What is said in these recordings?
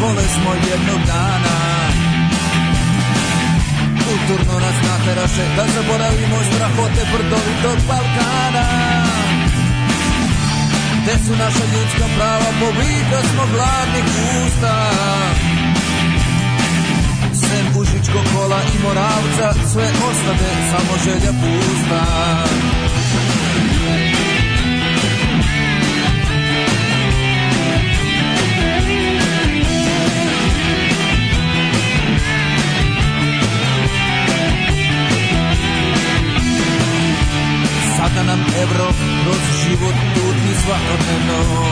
vole smo jednog dana Kulturno nas nateraše da zaboravimo strahote brdovitog Balkana Gde su naša ljudska prava, povika smo gladnih usta Sem Užičkog kola i Moravca, sve ostade samo želja pusta košta da nam evro Kroz život puti svakodnevno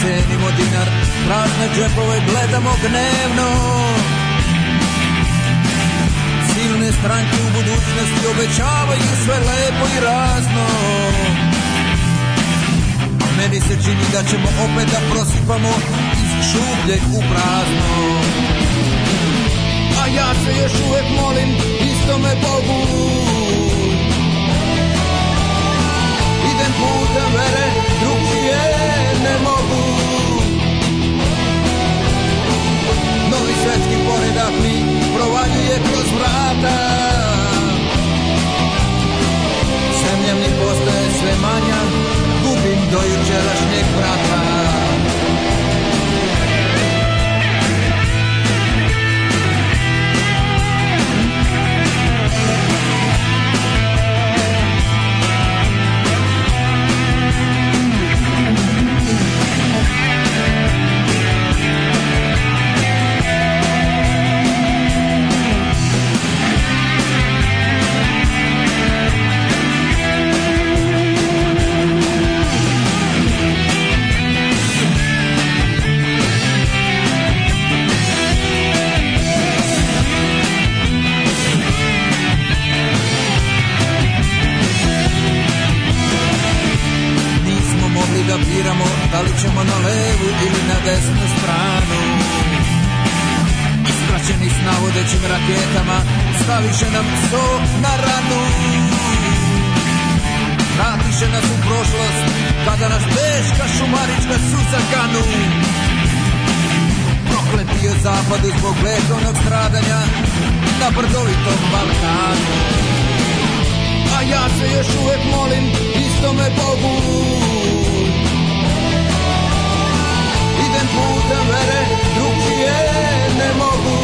Cenimo dinar, prazne džepove gledamo gnevno Silne stranke u budućnosti obećavaju sve lepo i razno Meni se čini da ćemo opet da prosipamo iz šupljeg u prazno A ja se još uvek molim istome Bogu idem putem mere drugdje ne mogu Novi svetski poredak mi provaljuje kroz vrata Zemlja mi postaje sve manja, gubim do jučerašnjeg vrata ćemo na levu ili na desnu stranu Ispraćeni s navodećim raketama Staviše nam so na ranu Vratiše nas u prošlost Kada nas teška šumarička suza kanu Prokleti je zapadu zbog vekovnog stradanja Na brdovitom Balkanu A ja se još uvek molim istome Bogu idem puta mere, drugčije ne mogu.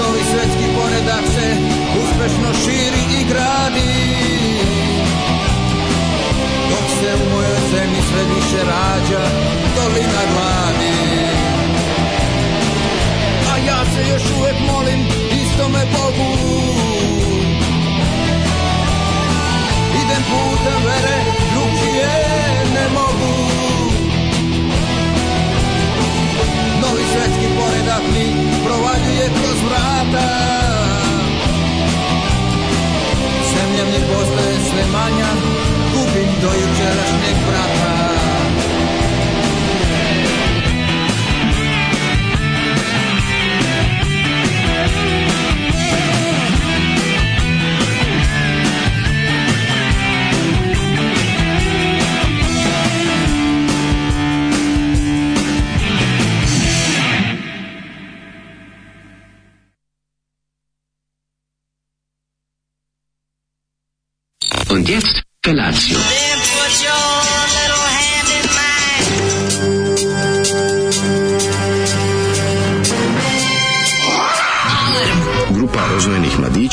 Novi svetski poredak se uspešno širi i gradi. Dok se u mojoj zemlji sve više rađa dolina gladi. A ja se još uvek molim istome Bogu. Idem puta mere, drugčije da ti provaljuje kroz vrata Zemlja mi postaje sve manja, gubim do jučerašnjeg brata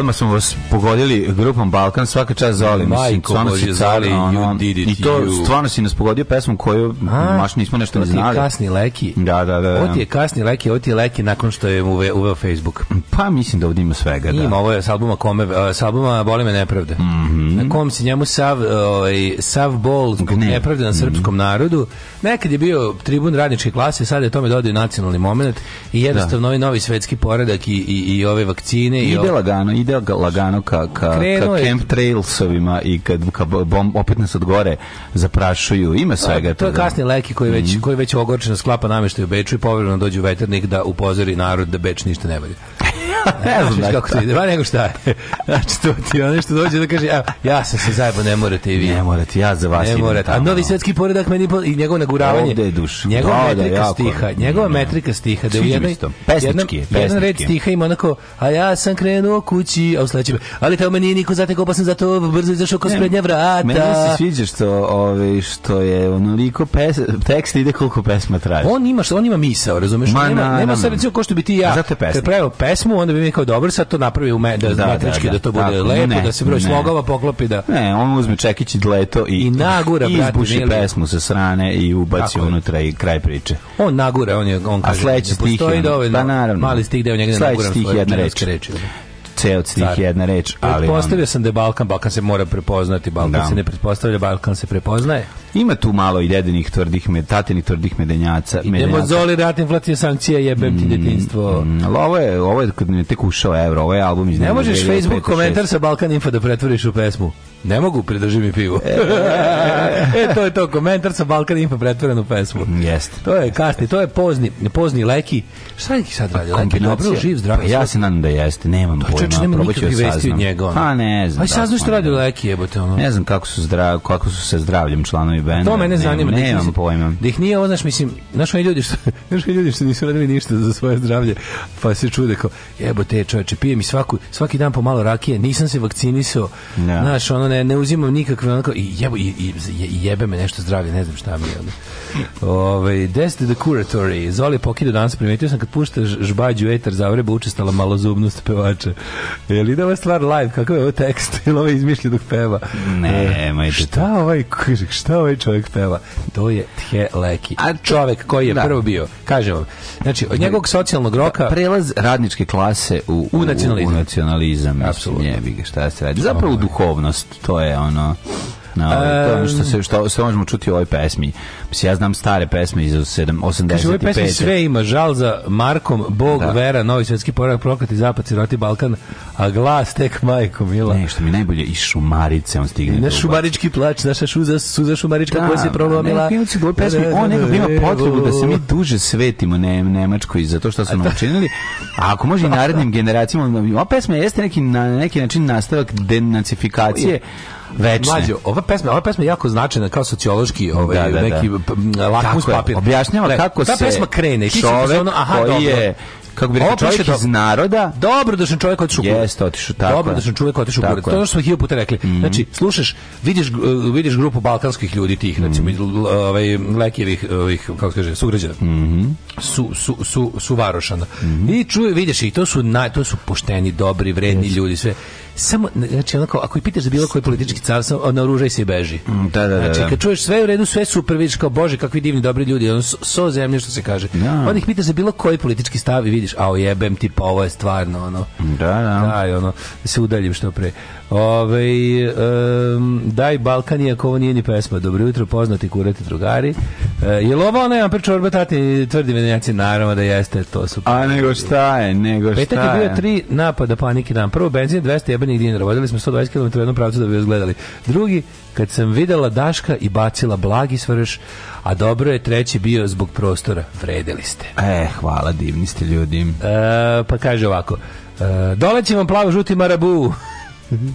odmah smo vas pogodili grupom Balkan, svaka čast Zoli, mislim, stvarno si car, ono, i to you. stvarno si nas pogodio pesmom koju A, maš nismo nešto ne znali. Ovo je kasni leki. Da, da, da. Ovo da. ti je kasni leki, ovo ti je leki nakon što je uve, uveo Facebook. Pa mislim da ovdje ima svega, da. Ima, ovo je s albuma, kome, e, s albuma Boli me nepravde. Mm -hmm. Na kom si njemu sav, ovaj, sav bol zbog nepravde na mhm. srpskom mm -hmm. narodu. Nekad je bio tribun radničke klase, sad je tome dodao nacionalni moment i jednostavno da. ovaj novi svetski poredak i, i, i ove vakcine. I, i bela dana, i ide lagano ka, ka, ka camp trailsovima i kad ka bom, opet nas od gore zaprašuju. Ima svega. A, to je kasni leki koji već, mm koji već ogorčeno sklapa nameštaj u Beču i povremeno dođu veternik da upozori narod da Beč ništa ne valja ne znam znači, kako to ide, ba nego šta je. Znači, to ti ono što dođe da kaže, ja, ja sam se zajebo, ne morate i vi. Ne morate, ja za vas ne idem morate. Tamo. A novi svetski poredak meni i njegovo naguravanje. Ovde je duš. Njegova da, da metrika jako. stiha, njegova ne. Da. metrika stiha. Da Sviđa mi se to. Pesnički je, Jedan red stiha ima onako, a ja sam krenuo kući, a u sledećem, ali tamo me nije niko zatekao, pa sam zato brzo izašao kroz prednja vrata. Meni se sviđa što, ove, ovaj, što je onoliko pes, tekst ide koliko pesma traži. On ima, on ima misao, razumeš? Ma, na, nema, nema sad recimo ko što bi ti ja. Zato je pesma. Kad pravio pesmu, on onda bi mi kao dobro sad to napravi u me, da, da, da, da, da, to bude tako, lepo, ne, da se broj slogova poklopi da. Ne, on uzme čekić i leto i i nagura i izbuši pesmu sa strane i ubaci tako, unutra i kraj priče. On nagura, on je on kaže. A sledeći stih je dovoljno. Pa naravno. Mali stih gde on njega nagura. Sledeći stih jedna reč. reči ceo stih jedna reč, ali pretpostavio sam da je Balkan, Balkan se mora prepoznati, Balkan da. se ne pretpostavlja, Balkan se prepoznaje. Ima tu malo i dedenih tvrdih, med, tatenih tvrdih medenjaca. Idemo zoli, rat, inflacija, sankcije, jebem ti mm, detinstvo. Mm, ali ovo je, ovo je kad mi je tek ušao evro, ovo je album iz... Ne možeš Facebook komentar sa Balkan Info da pretvoriš u pesmu. Ne mogu, pridrži mi pivo. E. e, to je to, komentar sa Balkan Info pretvoren u pesmu. Mm, jeste. To je kasni, to je pozni, pozni leki. Šta neki sad radi? Leki, dobro, živ, zdrav. Pa ja se nadam da jeste, nemam to, pojma. Čoč, nema nikakve da vesti od njega. Ono. Pa ne znam. Pa i da saznaš što radi leki, jebote. Ono. Ne znam kako su, zdrav, kako su se zdravljem članovi ni benda. To mene zanima. Da nemam, nemam pojma. Da ih nije, ovo, mislim, naši ljudi što, znaš ljudi što nisu radili ništa za svoje zdravlje, pa se čude kao, jebote, čoveče, pijem i svaku, svaki dan po malo rakije, nisam se vakcinisao, ja. Da. znaš, ono, ne, ne uzimam nikakve, onako, i jebo, i, i, jebe me nešto zdravlje, ne znam šta mi je. Ovaj Ove, the Curatory, Zoli pokidu danas, primetio sam kad pušta žbađu etar zavreba učestala zubnost pevača. Je li da ova stvar live, kakav je ovo tekst, ili ovo izmišljenog peva? Ne, majte. E, šta ovaj, šta ovaj ovaj čovjek peva. To je Tje Leki. A čovjek koji je da. prvo bio, kažem vam. Znači, od njegovog socijalnog pa, roka... Prelaz radničke klase u, u, u nacionalizam. U nacionalizam. Apsolutno. Jebi šta se radi. Zapravo ovaj. duhovnost, to je ono... No, to je što se se možemo čuti u ovoj pesmi. Mislim ja znam stare pesme iz 7 85. Ove pesme sve ima žal za Markom, Bog, da. vera, Novi svetski poredak, prokleti zapad, siroti Balkan, a glas tek majko mila. Ne, što mi najbolje i šumarice on stigne. Ne šumarički plač, naša šuza, suza šumarička da, koja se da, prolomila. Ne, ne, ne, pesmi, on ima potrebu da se mi duže svetimo ne, Nemačkoj zato što su nam da. učinili. A ako može i narednim generacijama, ova pesma jeste neki, na neki način nastavak denacifikacije, večne. Mlađo, ova pesma, ova pesma je jako značajna kao sociološki, ovaj da, da, da. neki lakmus papir. Objašnjava Le, kako ta pesma krene. Čovek ono, aha, koji dobro. je kako bi rekao čovjek iz naroda. Dobro da sam čovjek otišao. Jeste, otišao tako. Dobro da sam čovjek otišao kurac. To je što smo hiljadu puta rekli. Mm -hmm. Znači, slušaš, vidiš e, vidiš grupu balkanskih ljudi tih, recimo, mm -hmm. ovaj lekijevih ovih kako se kaže, sugrađana. Mm Su su su su varošana. Mm -hmm. I čuje, vidiš i to su naj to su pošteni, dobri, vredni yes. ljudi sve samo znači onako ako i pitaš za bilo koji politički car samo naoružaj se i beži. Mm, da, da, da. Znači da. kad čuješ sve u redu, sve super, vidiš kao bože kakvi divni dobri ljudi, ono so zemlje što se kaže. Da. Onda ih pitaš za bilo koji politički stav i vidiš, a jebem ti pa ovo je stvarno ono. Da, da. Daj, ono da se udaljim što pre. Ove, um, daj Balkan iako ovo nije ni pesma. Dobro jutro, poznati kurati drugari. E, je li ovo ona priča orba tati tvrdi venjaci? Naravno da jeste, to su... A nego šta je, nego šta je. Petak je bio tri napada panike dan. Prvo benzin 200 jebeni crvenih dinara. Vozili smo 120 km u jednom pravcu da bi vas gledali. Drugi, kad sam videla Daška i bacila blagi svrš, a dobro je treći bio zbog prostora. Vredeli ste. E, hvala, divni ste ljudi. E, pa kaže ovako, e, doleći vam plavo-žuti marabu.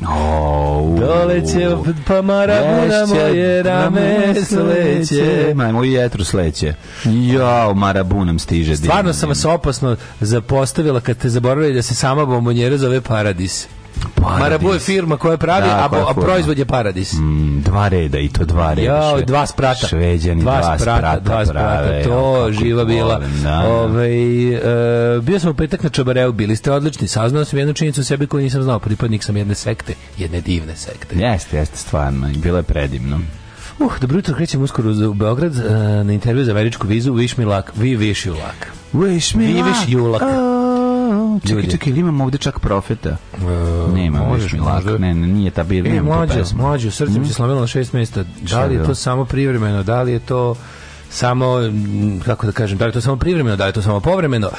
No, Doleće pa na moje rame sleće. Maj, moju jetru sleće. Jao, marabunam stiže. Stvarno sam vas opasno zapostavila kad te zaboravili da se sama bombonjera zove Paradis. Paradis. Marabou je firma koja pravi, da, a, koja a proizvod je paradis. Mm, dva reda i to dva reda. Jo, dva sprata. Šveđani, dva, dva sprata, dva sprata. Prave, to živa bila. Da, da. Ove, ovaj, e, bio sam u petak na Čabareu, bili ste odlični. Saznao sam jednu činjenicu o sebi koju nisam znao. Pripadnik sam jedne sekte, jedne divne sekte. Jeste, jeste, stvarno. Bilo je predivno. Uh, dobro jutro, krećem uskoro u Beograd uh, na intervju za američku vizu. Wish me luck. We wish you luck. Wish me We luck. Wish you luck. Uh, Čekaj, ljudi. čekaj, ili imamo ovde čak profeta? E, Nema, možeš mi lako. Ne, ne, nije ta bilo. e, mlađe, mlađe, u srcu hm? se slavilo na šest mjesta. Da li je to samo privremeno, da li je to samo, kako da kažem, da li je to samo privremeno, da li je to samo povremeno,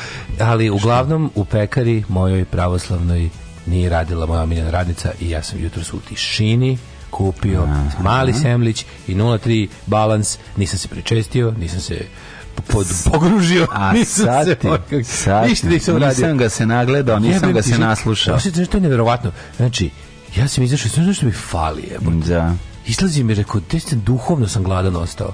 ali uglavnom u pekari mojoj pravoslavnoj nije radila moja omiljena radnica i ja sam jutros u tišini kupio aha, mali aha. semlić i 0,3 balans, nisam se pričestio, nisam se pod... pogružio. A nisam sad se, te, sad ništa nisam, nisam ga se nagledao, nisam ga se naslušao. Osjećam što je nevjerovatno. Znači, ja sam izašao, znaš što mi fali, jebo. Da izlazi mi rekao, desno duhovno sam gladan ostao.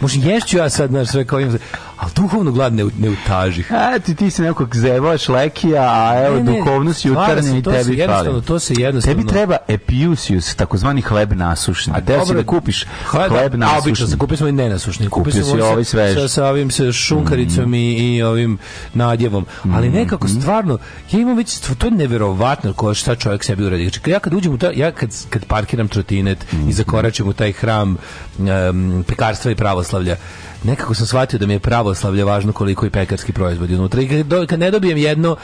Može ješću ja sad, znaš, sve kao imam ali duhovno glad ne, ne utažih. A ti, ti se nekog zevaš lekija, a evo, duhovno si jutarnje i tebi jednostavno, To se jednostavno... Tebi treba epiusius, takozvani hleb nasušni. A teo si da kupiš hleb, hleb nasušni. obično se kupio smo ovaj i nenasušni. Kupio, kupio si ovaj, ovaj svež. Sa, sa ovim sa šunkaricom mm. i, i ovim nadjevom. Ali mhm. nekako stvarno, ja imam već, to je neverovatno ko šta čovjek sebi uradi. Znači, ja kad uđem u to, ja kad, kad parkiram trotinet mm. i mhm. za koračim u taj hram um, pekarstva i pravoslavlja nekako sam shvatio da mi je pravoslavlje važno koliko i pekarski proizvodi unutra. I kad, ne dobijem jedno,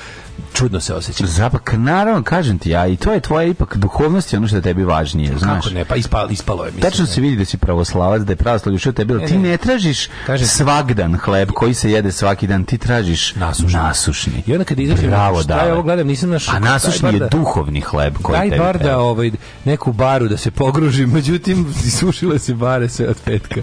čudno se osjećam. Zapak, naravno, kažem ti ja, i to je tvoja ipak duhovnost i ono što je tebi važnije, Kako znaš. Kako ne, pa ispalo, ispalo je. Mislim, Tačno se vidi da si pravoslavac, da je pravoslavlje ušao tebi, ali ti e, ne, tražiš kažem, svagdan hleb koji se jede svaki dan, ti tražiš nasušni. nasušni. I onda kad izađem, Bravo, šta ja ovo gledam, nisam naš... A nasušni je da- duhovni hleb koji tebi Daj bar da ovaj, neku baru da se pogružim među međutim, isušile se bare sve od petka.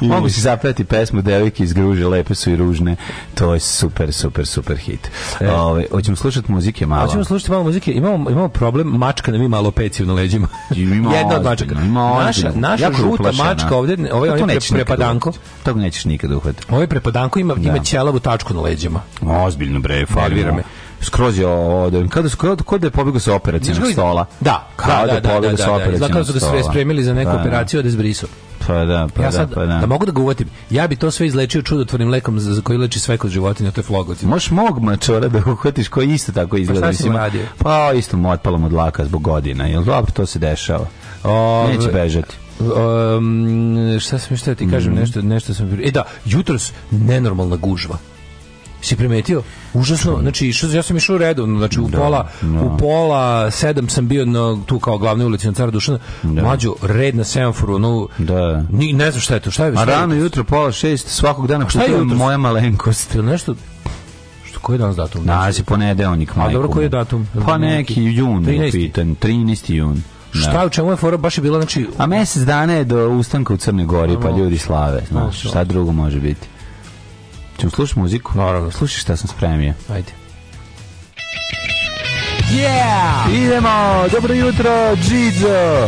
I... Mogu si zapevati pesmu Devike iz Gruže, lepe su i ružne. To je super, super, super hit. E. Ove, ovaj, hoćemo slušati muzike malo. Hoćemo slušati malo muzike. Imamo, imamo problem mačka nam ima malo peciju na leđima. Ima Jedna od mačaka. naša naša žuta mačka ovdje, pa ovaj, ovaj pre, da prepadanko. Tog nećeš nikada uhvatiti. Ovaj prepadanko ima, da. ima ćelavu tačku na leđima. Ozbiljno bre, falira me skroz je ovde. Da Kada su kao kod da je pobegao sa operacionog stola. Da, da kao da, da, da, da, da, da, da, da, da, su ga sve spremili za neku da, operaciju, od je Pa da, pa ja sad, da, pa da. da mogu da ga uvatim. Ja bi to sve izlečio čudotvornim lekom za, za koji leči sve kod životinja, to je flogotin. Možeš mog mačora da uhvatiš koji isto tako izgleda. Pa šta si radio? Pa isto mu otpalo mu laka zbog godina. Jel dobro to se dešava? O, Neće bežati. Um, šta sam šta ti kažem mm -hmm. nešto nešto sam e da jutros nenormalna gužva Si primetio? Užasno, znači išao, ja sam išao redovno, znači u da, pola da. u pola sedam sam bio na tu kao glavnoj ulici na Cara Dušana. Da. Mlađo red na semaforu, no da. Ni, ne znam šta je to, šta je? Šta je, A rano jutro pola šest svakog dana šta je jutro? moja malenkost. Ili nešto što koji je danas datum? Danas je ponedeljak, majko. A dobro koji je datum? Pa neki jun, 13. pitan, 13. jun. Da. Šta, u čemu je fora, baš je bila, znači... A mesec dana je do ustanka u Crne Gori, pa ljudi slave, znaš, šta drugo može biti. Čemo slušati muziku? Naravno. Slušaj šta sam spremio. Ajde. Yeah! Idemo! Dobro jutro, Gizzo!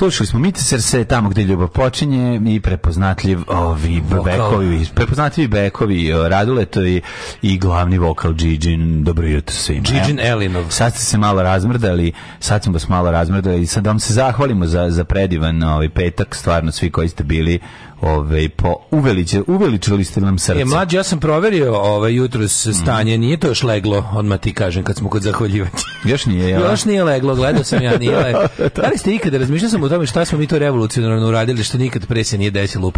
Slušali smo Mitcer se tamo gdje ljubav počinje i prepoznatljiv ovi bekovi, prepoznatljivi bekovi Raduleto i, i glavni vokal Džidžin, dobro jutro svima. Džidžin Elinov. Sad ste se malo razmrdali, sad smo vas malo razmrdali i sad vam se zahvalimo za, za predivan ovaj petak, stvarno svi koji ste bili ovaj po uveliče, uveličili ste nam srce. E, mlađi, ja sam proverio ovaj jutros stanje, mm. nije to još leglo, odmah ti kažem, kad smo kod zahvaljivanja. Još nije, ja. Još nije leglo, gledao sam ja, nije leglo. da li ste ikada, razmišljali sam o tome šta smo mi to revolucionarno uradili, što nikad pre se nije desilo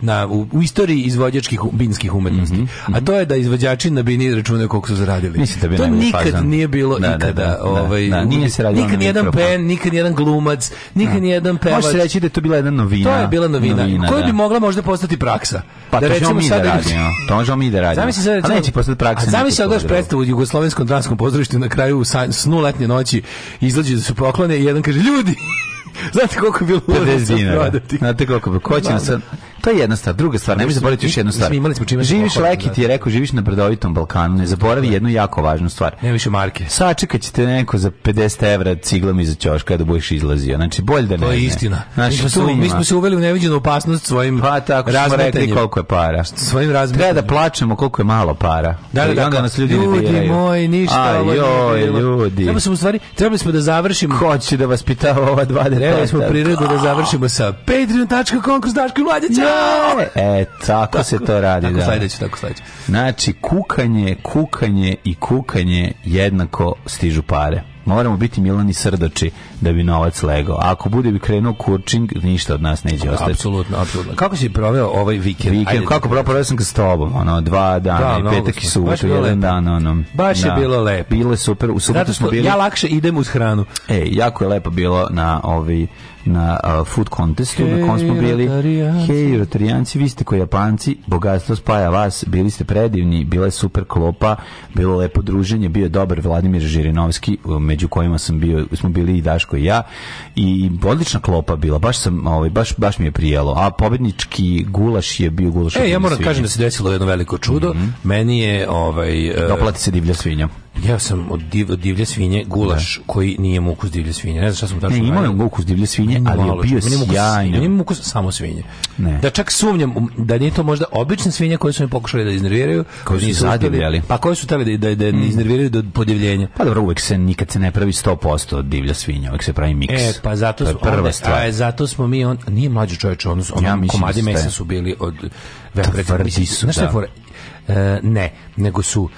na, u, u istoriji izvođačkih binskih umetnosti. Mm -hmm. A to je da izvođači na bini računaju koliko su zaradili. Mislim da bi to nikad fazan. nije bilo da, da, ikada. Da, da, ovaj, da, nije se radilo nikad jedan pen, nikad jedan glumac, nikad da. jedan pevač. Možeš reći da je to bila jedna novina. To je bila novina. novina bi mogla možda postati praksa. Pa da to recimo mi da sad da radimo. To možemo mi da radimo. Zamisli sad, recimo, neće postati praksa. Zamisli daš predstavu u jugoslovenskom dranskom pozorištu na kraju u snu letnje noći izlazi da se poklone i jedan kaže ljudi Znate koliko je bilo 50 dinara. Znate koliko je bilo. Ko će nas To je jedna stvar. Druga stvar, nemoj zaboraviti još jednu stvar. imali smo čime da živiš Leki da. ti je rekao, živiš na brdovitom Balkanu, ne zaboravi da. jednu jako važnu stvar. Ne više marke. Sačekat ćete neko za 50 evra ciglom iza ćoška da budeš izlazio. Znači, bolje da ne. To je istina. Znači, mi, smo, tu, mi smo se uveli u neviđenu opasnost svojim pa, tako, rekli koliko je para. Svojim razmetanjem. Treba da plaćamo koliko je malo para. Da, da, da, onda nas ljudi Ljudi moji, ništa. Aj, joj, ljudi. Treba smo u stvari, trebali smo da završimo. Ko će da vaspitava ova dva deteta? Trebali smo prirodu da završimo sa patreon.com kroz Daško Mlađe. E, tako, tako, se to radi. Tako da. sledeće, tako sledeće. Znači, kukanje, kukanje i kukanje jednako stižu pare. Moramo biti Milani Srdači da bi novac legao. A ako bude bi krenuo kurčing, ništa od nas neće ostati. Apsolutno, apsolutno. Kako si proveo ovaj vikend? Vikend, Ajde, kako da. proveo, proveo sam ga s tobom, ono, dva dana, da, i petak i subotu, jedan dan, ono. Baš da, je bilo lepo. Bilo je super, u subotu smo bili... Ja lakše idem uz hranu. Ej, jako je lepo bilo na ovi... Ovaj, na uh, food contestu hey, na kom smo bili. Rotarijanci. Hej, rotarijanci, vi ste ko Japanci, bogatstvo spaja vas, bili ste predivni, bila je super klopa, bilo lepo druženje, bio je dobar Vladimir Žirinovski, među kojima sam bio, smo bili i Daško i ja, i odlična klopa bila, baš sam, ovaj, baš, baš mi je prijelo, a pobednički gulaš je bio gulaš. E, ja moram da kažem da se desilo jedno veliko čudo, mm -hmm. meni je ovaj... E, Doplati se divlja svinja. Jeo sam od, div, od divlje svinje gulaš da. koji nije mukus divlje svinje. Ne znam šta sam tačno. Ne, imao je mukus divlje svinje, ali je bio sjajan. Meni mukus samo svinje. Ne. Da čak sumnjam da nije to možda obične svinje koje su mi pokušali da iznerviraju, koje su da zadivljali. Pa koje su tali da da da mm. iznerviraju do podivljenja. Pa dobro, uvek se nikad se ne pravi 100% od divlja svinja, uvek se pravi miks. E, pa zato smo prva onda, stvar. A, e, zato smo mi on nije mlađi čovjek, on ja, komadi da mesa su bili od vepreta, mislim. Su, da. E, ne, nego su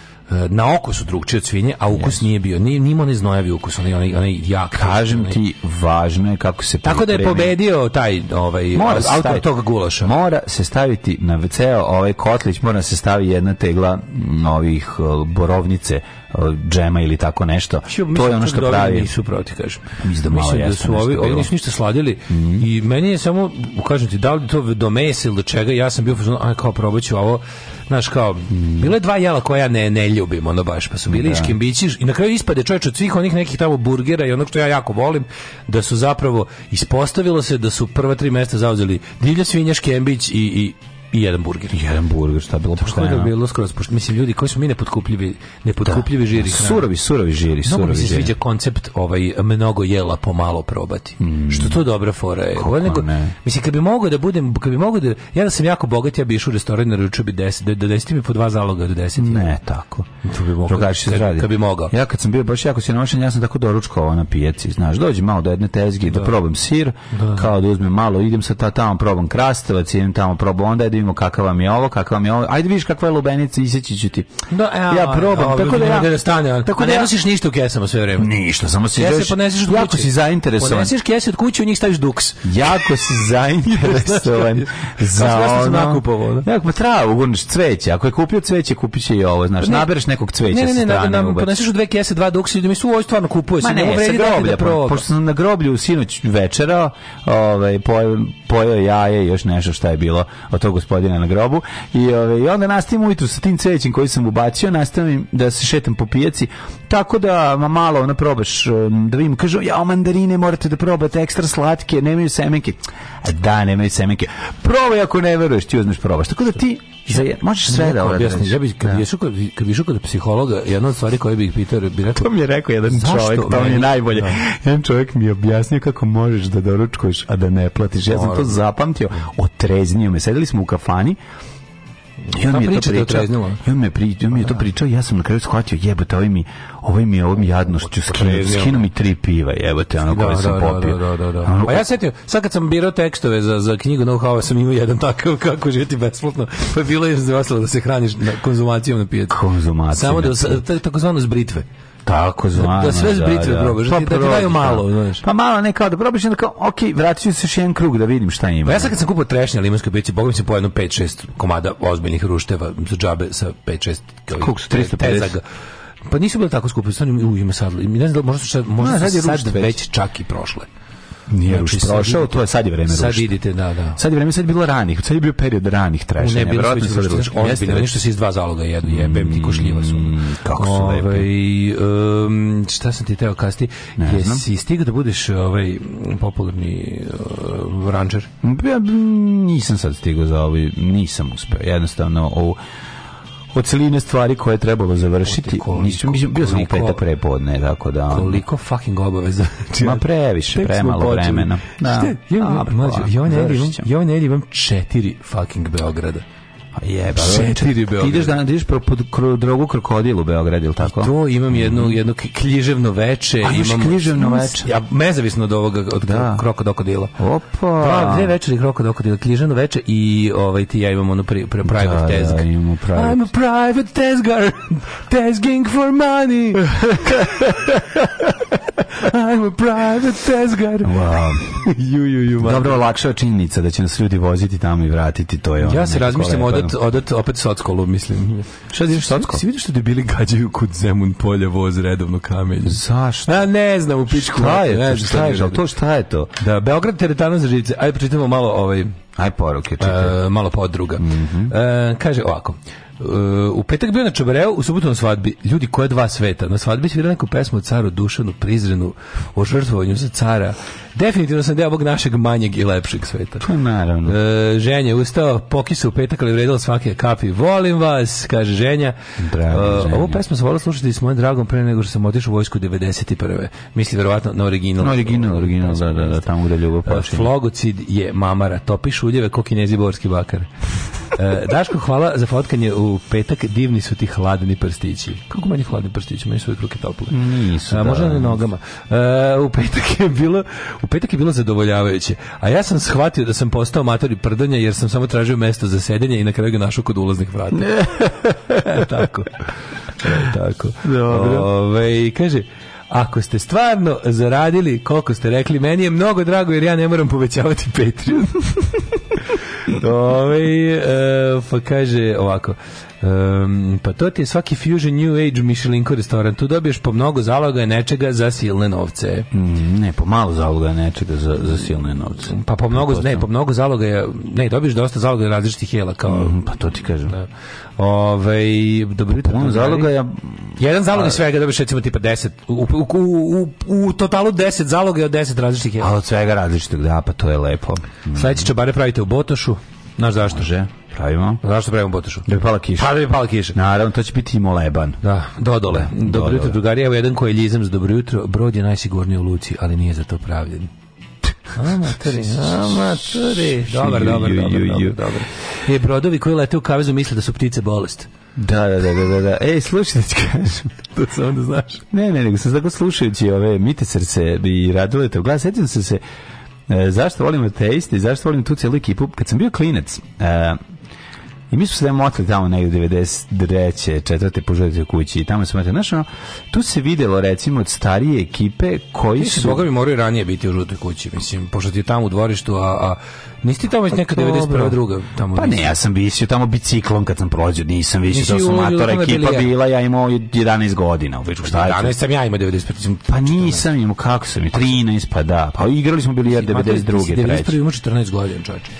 na oko su drugčije od svinje, a ukus yes. nije bio. Ni nimo ne znojavi ukus, onaj onaj onaj jak. Kažem onaj. ti, važno je kako se Tako da je pobedio taj ovaj mora autor tog gulaša. Mora se staviti na ceo ovaj kotlić, mora se staviti jedna tegla novih e, borovnice e, džema ili tako nešto. Ču, to je da ono što da pravi. Nisu proti, kažem. Mislim da, da su ovi, ovi nisu ništa sladili mm -hmm. i meni je samo, kažem ti, da li to do mesa ili do čega, ja sam bio, a kao probaću ovo, znaš kao, bilo je dva jela koja ja ne, ne ljubim, ono baš, pa su bili da. škimbići i na kraju ispade čovječ od svih onih nekih tamo burgera i onog što ja jako volim, da su zapravo, ispostavilo se da su prva tri mesta zauzeli divlja svinja, škembić i, i i jedan burger. Jedan burger, šta da je bilo pošteno. Tako da bilo skroz pošteno. Mislim, ljudi koji su mi nepotkupljivi, nepotkupljivi da. žiri. Hrana. Surovi, surovi žiri. Mnogo surovi mi se sviđa koncept ovaj, mnogo jela pomalo probati. Mm. Što to dobra fora je. Kako nego, ne? Mislim, kad bi mogao da budem, kad bi mogao da, ja da sam jako bogat, ja bi išao u restoran, naručio bi 10, da, da desiti mi po dva zaloga do 10. Ne, tako. To bi mogao. Drugačije se radi. Kad bi mogao. Ja kad sam bio baš jako siromašan, ja sam tako doručkovao na pijaci, znaš, dođem malo do jedne tezge da, da probam sir, da, da. kao da uzmem malo, idem sa ta tamo probam krastavac, idem tamo probam onda idem vidimo kakav vam je ovo, kakav vam je ovo. Ajde vidiš kakva je lubenica, iseći ću ti. Da, ja, e, ja probam. Ja, tako da ja, da stane, tako da ne nosiš ništa u kesama sve vreme. Ništa, samo si ideš. poneseš od Jako si zainteresovan. Poneseš kese od kuće, u njih staviš duks. Jako si zainteresovan za ono. Da? Ja, pa travu, gurneš cveće. Ako je kupio cveće, kupiće i ovo, znaš. Ne. Nabereš nekog cveća ne, ne, sa strane. Ne, ne, ne, poneseš u dve kese, dva duksa, ljudi mi su ovo stvarno kupuje. Ma ne, sa da groblja. Pa, pošto sam na groblju sinoć večera, ovaj, pojeo jaje i još nešto šta je bilo od tog gospodina na grobu i, ove, ovaj, i onda nastavim ujutru sa tim cvećem koji sam ubacio, nastavim da se šetam po pijaci, tako da ma malo ono probaš, um, da vidim, kažu ja mandarine morate da probate, ekstra slatke, nemaju semenke. Da, nemaju semenke. Probaj ako ne veruješ, ti uzmeš probaš. Tako da ti za možeš sve da objasniš. Ja bih kad bih da. šukao kad bih kod psihologa, jedna od stvari koje bih pitao bi rekao. To mi je rekao jedan čovjek, to mi je najbolje. Da. Jedan čovjek mi je objasnio kako možeš da doručkuješ a da ne platiš. Ja sam to zapamtio. Otreznio me. Sedeli smo u kafani Ja mi je to pričao. Ja on me pri, mi je to da. pričao, ja sam na kraju shvatio, jebote, ovaj mi, ovaj mi, ovaj mi jadnošću skinu, skinu mi tri piva, jebote, ono koje da, sam da, popio. Da, da, da, ono, pa ja setio, sad kad sam birao tekstove za, za knjigu Know-how, sam imao jedan takav kako živjeti besplatno, pa je bilo je zdravstveno da se hraniš na, konzumacijom na pijacu. Konzumacijom. Samo da, takozvano zbritve. Tako da zvano, da, da sve zbrice da, da. probaš, pa da, ti da daju malo, znaš. Pa malo ne kao da probaš, onda kao, ok, vratit ću se još jedan krug da vidim šta ima. Pa ja sad kad sam kupao trešnje limanske piće, bogom se po jedno 5-6 komada ozbiljnih rušteva, džabe sa 5-6 Koliko su 350? Tezaga. Pa nisu bile tako skupe, stvarno ima sadlo. Ne znam, da možda su sad, možda no, sad, sad već čak i prošle. Nije znači, još prošao, idite, to je sad je vreme Sad vidite, da, da. Sad je vreme, sad je bilo ranih, sad je bio period ranih trešanja. Ne, bilo je sad rušta. Jeste, nešto se iz dva zaloga jedu, jebem ti košljiva su. Mm, kako su lepi. Um, ovaj, šta sam ti teo kasti? Ne Jesi stigao da budeš ovaj, popularni uh, eh, rančar? Ja nisam sad stigao za ovaj, nisam uspeo. Jednostavno, ovo, od celine stvari koje je trebalo završiti. Nisam bio sam u petak prepodne, tako da. Koliko fucking obaveza. Znači, ma previše, premalo vremena. Da. Šta? Ja, da, pa, mlađe, ja ne imam četiri fucking Beograda. Pa Jeba. Pa Setiri Beograd. Ideš da ideš pro, pod kru, drogu krokodil u Beograd, ili tako? I pa to imam jedno jedno književno veče, A, imam književno veče. Ja nezavisno od ovoga od da. krokodila. Opa. Da, dve večeri krokodila, književno veče i ovaj ti ja imamo ono pri, pri, private da, da tezg. Da, imamo private. I'm a private tezgar. Tesking for money. I'm a private tezgar. Wow. ju, ju, ju, Dobro, lakša činjenica da će nas ljudi voziti tamo i vratiti, to je ono. Ja se razmišljam odat, odat opet sockolu, mislim. Šta diš socko? Si vidiš što debili gađaju kod Zemun polja voz redovno kamenje. Zašto? A ne znam, u pičku. Šta je to? Šta je, to šta je to? Da, Beograd teretana za živce. Ajde, pročitamo malo ovaj... Aj poruke, čitaj. E, malo podruga. Mm -hmm. e, kaže ovako u petak bio na Čabareu, u subotu na svadbi. Ljudi, koja dva sveta? Na svadbi svirao neku pesmu o caru Dušanu Prizrenu, o žrtvovanju za cara. Definitivno sam deo ovog našeg manjeg i lepšeg sveta. Pa naravno. E, ženja ustao, pokisao u petak, ali vredila svake kapi. Volim vas, kaže ženja. Drago, e, ženja. E, ovu pesmu sam volao slušati s mojim dragom pre nego što sam otišao u vojsku 91. Misli, verovatno, na original. Na original, na original, da, da, da, tamo gde ljubav e, počinje. Flogocid je mamara, topiš uljeve, ko borski bakar. E, Daško, hvala za fotkanje u u petak, divni su ti hladni prstići. Kako meni hladni prstići? Meni su uvijek ruke tople. Nisu, A, možda da. na nogama. A, e, u petak je bilo u petak je bilo zadovoljavajuće. A ja sam shvatio da sam postao mator i prdanja jer sam samo tražio mesto za sedenje i na kraju ga našao kod ulaznih vrata. e, tako. E, tako. Dobro. Ove, kaže, Ako ste stvarno zaradili koliko ste rekli, meni je mnogo drago jer ja ne moram povećavati Patreon. Ove, ovaj, e, pa kaže ovako. Um, pa to ti je svaki Fusion New Age Michelinko restoran. Tu dobiješ po mnogo zaloga nečega za silne novce. Mm, ne, po malo zaloga nečega za, za silne novce. Pa po mnogo, ne, po mnogo zaloga je, ne, dobiješ dosta zaloga različitih jela. Kao, mm, pa to ti kažem. Da. Ove, dobro jutro. On zaloga je... Jedan zalog je svega dobiješ recimo tipa 10. U, u, u, u totalu 10 zaloga je od 10 različitih jela. A od svega različitog, da, pa to je lepo. Mm. Sledeće čobare pravite u Botošu. Znaš zašto? Može. Pravimo. Zašto pravimo botošu? Da bi pala kiša. Pa da bi pala kiša. Naravno, to će biti i moleban. Da, dodole. Da, dodole. Dobro jutro, drugari. Evo jedan koji je ljizam za dobro jutro. Brod je najsigurniji u luci, ali nije za to pravljen. Amatori, amatori. Dobar, dobar, dobar, dobar, dobar. E, brodovi koji lete u kavezu misle da su ptice bolest. Da, da, da, da, da. da. Ej, slušaj da ti kažem. to samo da znaš. Ne, ne, nego sam tako slušajući ove mite srce i radulete u glas. Sjetim se se E, zašto volim ateiste i zašto volim tu celu ekipu? Kad sam bio klinac, e, I mi smo se motli tamo negdje 93. četvrte poželjati kući i tamo smo imate, znaš, ono, tu se videlo recimo od starije ekipe koji su... Boga mi moraju ranije biti u žutoj kući, mislim, pošto ti je tamo u dvorištu, a, a nisi ti tamo već pa neka 91. druga? Tamo pa ne, ja sam visio tamo biciklom kad sam prođeo, nisam visio, to sam matora ekipa ja. bila, ja imao 11 godina. Uveć, šta 11 sam ja imao 95. Pa nisam imao, kako sam, 13 pa da, pa igrali smo bili ja 92. 91. imao 14 godina, čovječe.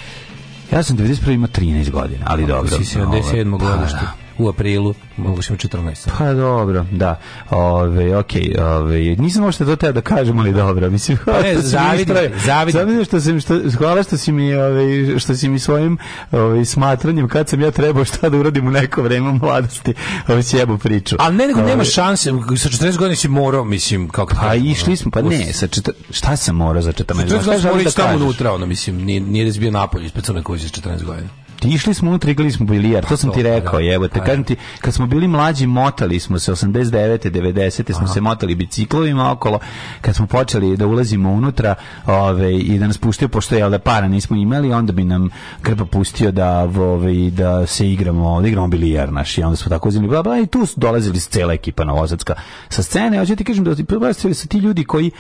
Ja sam 91. imao 13 godina, ali dobro. Si 77. Pa godište. Da u aprilu, mogu u 14. Pa dobro, da. Ove, okej, okay, ove, nisam možda do tebe da kažem, ali dobro, mislim. Pa ne, zavidim, zavidim. što sam, što, hvala što si mi, ove, što si mi svojim ove, smatranjem, kad sam ja trebao šta da uradim u neko vreme mladosti, ove, sjebu priču. Ali ne, nego nema šanse, sa 40 godina si morao, mislim, kako A pa išli smo, pa ne, sa čet... šta sam morao za 14 godina? Sa 40 morao ići tamo unutra, ono, mislim, nije, nije da bio napolje ispred crne kože sa 14 godina išli smo unutra, igrali smo bilijar, to pa sam ti rekao, da. evo, te kažem ti, kad smo bili mlađi, motali smo se, 89. 90. smo se motali biciklovima okolo, kad smo počeli da ulazimo unutra ove, i da nas puštio, pošto je da para nismo imali, onda bi nam grba pustio da, ove, da se igramo, da igramo bilijar naš, i onda smo tako uzimali, bla, bla, i tu dolazili s cela ekipa Novosadska sa scene, hoću ti kažem da ti, ti ljudi koji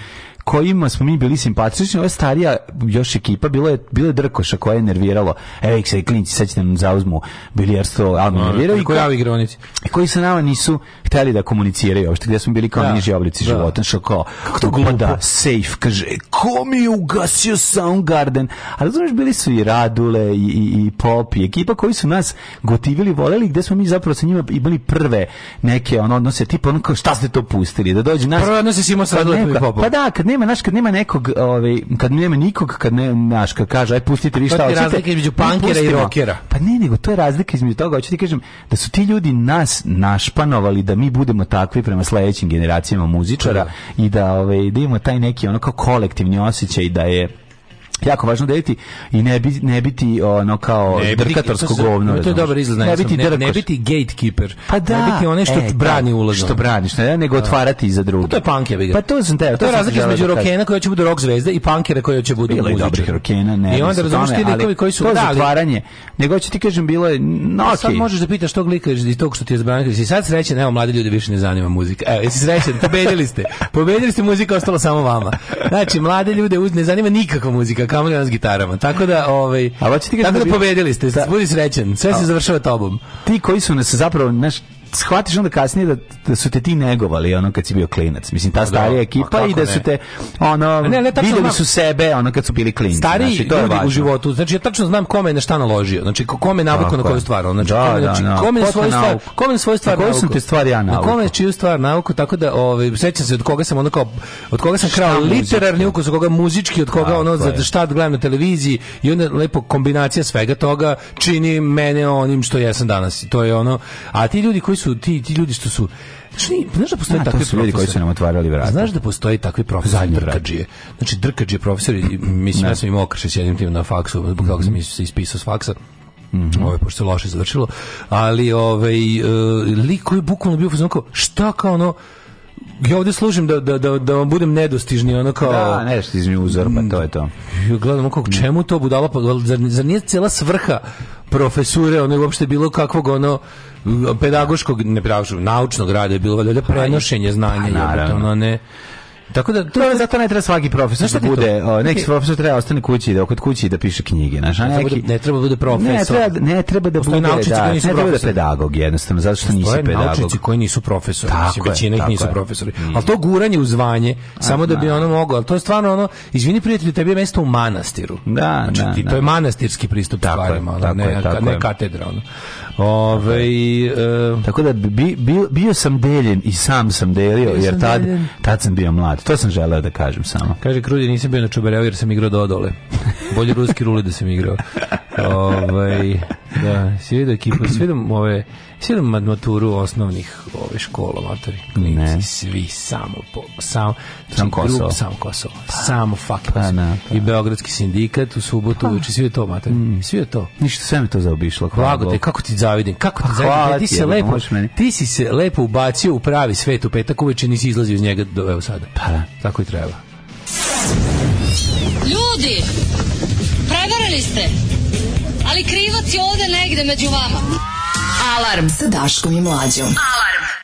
kojima smo mi bili simpatični, ova starija još ekipa, bilo je, bilo je Drkoša koja je nerviralo, evo ih sad klinci, sad će nam zauzmu bilijarstvo, ali me nervirao. I koji, koji sa nama nisu hteli da komuniciraju uopšte, gdje smo bili kao da, niži oblici da. života, što kao, kako to glupa, safe, kaže, ko mi je ugasio Soundgarden? A razumiješ, bili su i Radule, i, i, i Pop, i ekipa koji su nas gotivili, voleli, gde smo mi zapravo sa njima imali prve neke ono, odnose, tipa ono kao, šta ste to pustili, da dođe nas... Prvo odnose si imao sa pa Radule, Pa da, kad ne nema naš kad nema nekog, ovaj kad nema nikog, kad ne naš kad kaže aj pustite vi šta pa hoćete. To razlika između pankera i rokera. Pa ne, nego to je razlika između toga, hoćete kažem da su ti ljudi nas našpanovali da mi budemo takvi prema sledećim generacijama muzičara pa da. i da ovaj da imamo taj neki ono kao kolektivni osećaj da je jako važno deliti da i ne biti ne biti ono kao ne biti, drkatorsko govno. To je dobar izlaz, ne, biti ne, biti gatekeeper. Pa da, ne biti onaj što e, da, brani ulaz. Što braniš, ne, nego da. otvarati za druge. Pa to je punk je Pa to sam teo. To, je razlika između rokena koji će budu rock zvezda i punkera koji će budu muzičari. dobri rokena, ne. I onda razumeš ti likovi koji su to zatvaranje. Nego će ti kažem bilo je no, pa okay. Sad možeš da pitaš tog lika iz tog što ti je zabranio. I sad srećan, evo mladi ljudi više ne zanima muzika. Evo, jesi srećan, pobedili ste. Pobedili ste muzika ostala samo vama. Znači, mlade ljude ne zanima nikakva muzika muzika, kamoli nas gitarama. Tako da, ovaj, a tako da, da pobedili ste, da. budi srećen. Sve se završava tobom. Ti koji su nas zapravo, naš, shvatiš onda kasnije da, da su te ti negovali ono kad si bio klinac. Mislim ta da, starija ekipa i da su te ono ne, ne, videli su sebe ono kad su bili klinci. Stariji znači, to ljudi je u životu. Znači ja tačno znam kome je na šta naložio. Znači kome je navukao na koju stvar. Znači, da, kome, da, znači, da, da, kome je svoju stvar, kome je svoju stvar. Koju sam te stvari ja na Kome je čiju stvar nauku, tako da ovaj sećam se od koga sam ono kao od koga sam krao literarni ukus, od koga muzički, od koga ono za šta gledam na televiziji i onda lepo kombinacija svega toga čini mene onim što jesam danas. To je ono. A ti ljudi koji su su ti, ti ljudi što su Znači, znaš da postoje A, takvi profesori? ljudi koji su nam otvarali vrata. Znaš da postoji takvi profesori drkađije. Znači, drkađije profesori, mislim, ja sam imao okršeć jednim tim na faksu, zbog toga sam mhm. se ispisao s faksa. Mm -hmm. Ove, pošto se loše završilo, ali ove, ovaj, uh, lik koji je bukvalno bio, znači, šta kao ono, ja ovdje služim da, da, da, da vam budem nedostižni, ono kao... Da, nedostižni uzor, pa to je to. Gledamo kako, čemu to budala, pa zar, zar nije cela svrha profesure, ono je uopšte bilo kakvog ono pedagoškog, ne pedagoškog, naučnog rada je bilo valjda prenošenje pa, znanja, pa, ono ne Tako da to je zato ne treba svaki profesor da bude, o, neki okay. profesor treba da ostane kući da kod kući da piše knjige, znaš, a neki ne treba bude profesor. Ne treba, ne treba da bude da, da, ne treba da, da, da pedagog jednostavno zato što nisi pedagog. Naučnici koji nisu profesori, mislim većina ih nisu profesori. Al to guranje u zvanje samo da bi ono moglo, al to je stvarno ono, izvini prijatelju, tebi je mesto u manastiru. Da, znači, to je manastirski pristup stvarima, ne ne katedra ono. Ove, ovaj, e, tako da bio sam deljen i sam sam delio jer tad tad sam bio mlad To sam želeo da kažem samo. Kaže Krudi, nisam bio na čubareu jer sam igrao do dodole. Bolje ruski rule da sam igrao. ovaj, da, si vidio ekipu, si vidio ove, si vidio maturu osnovnih ove škola, matori, klinici, svi, samo, po, samo, sam Kosovo. Grup, samo Kosovo, pa, samo fuck pa, na, da, pa. I Beogradski sindikat u subotu, pa. uči, sve to, matori, mm. svi to. Ništa, sve mi to zaobišlo. Hvala te, kako ti zavidim, kako ti pa, zavidim, hvala ti, se lepo, ti si se lepo ubacio u pravi svet u petak, uveče nisi izlazio iz njega do evo sada. Pa da. Tako i treba. Ljudi, prevarili ste ali krivac je ovde negde među vama. Alarm sa Daškom i Mlađom. Alarm.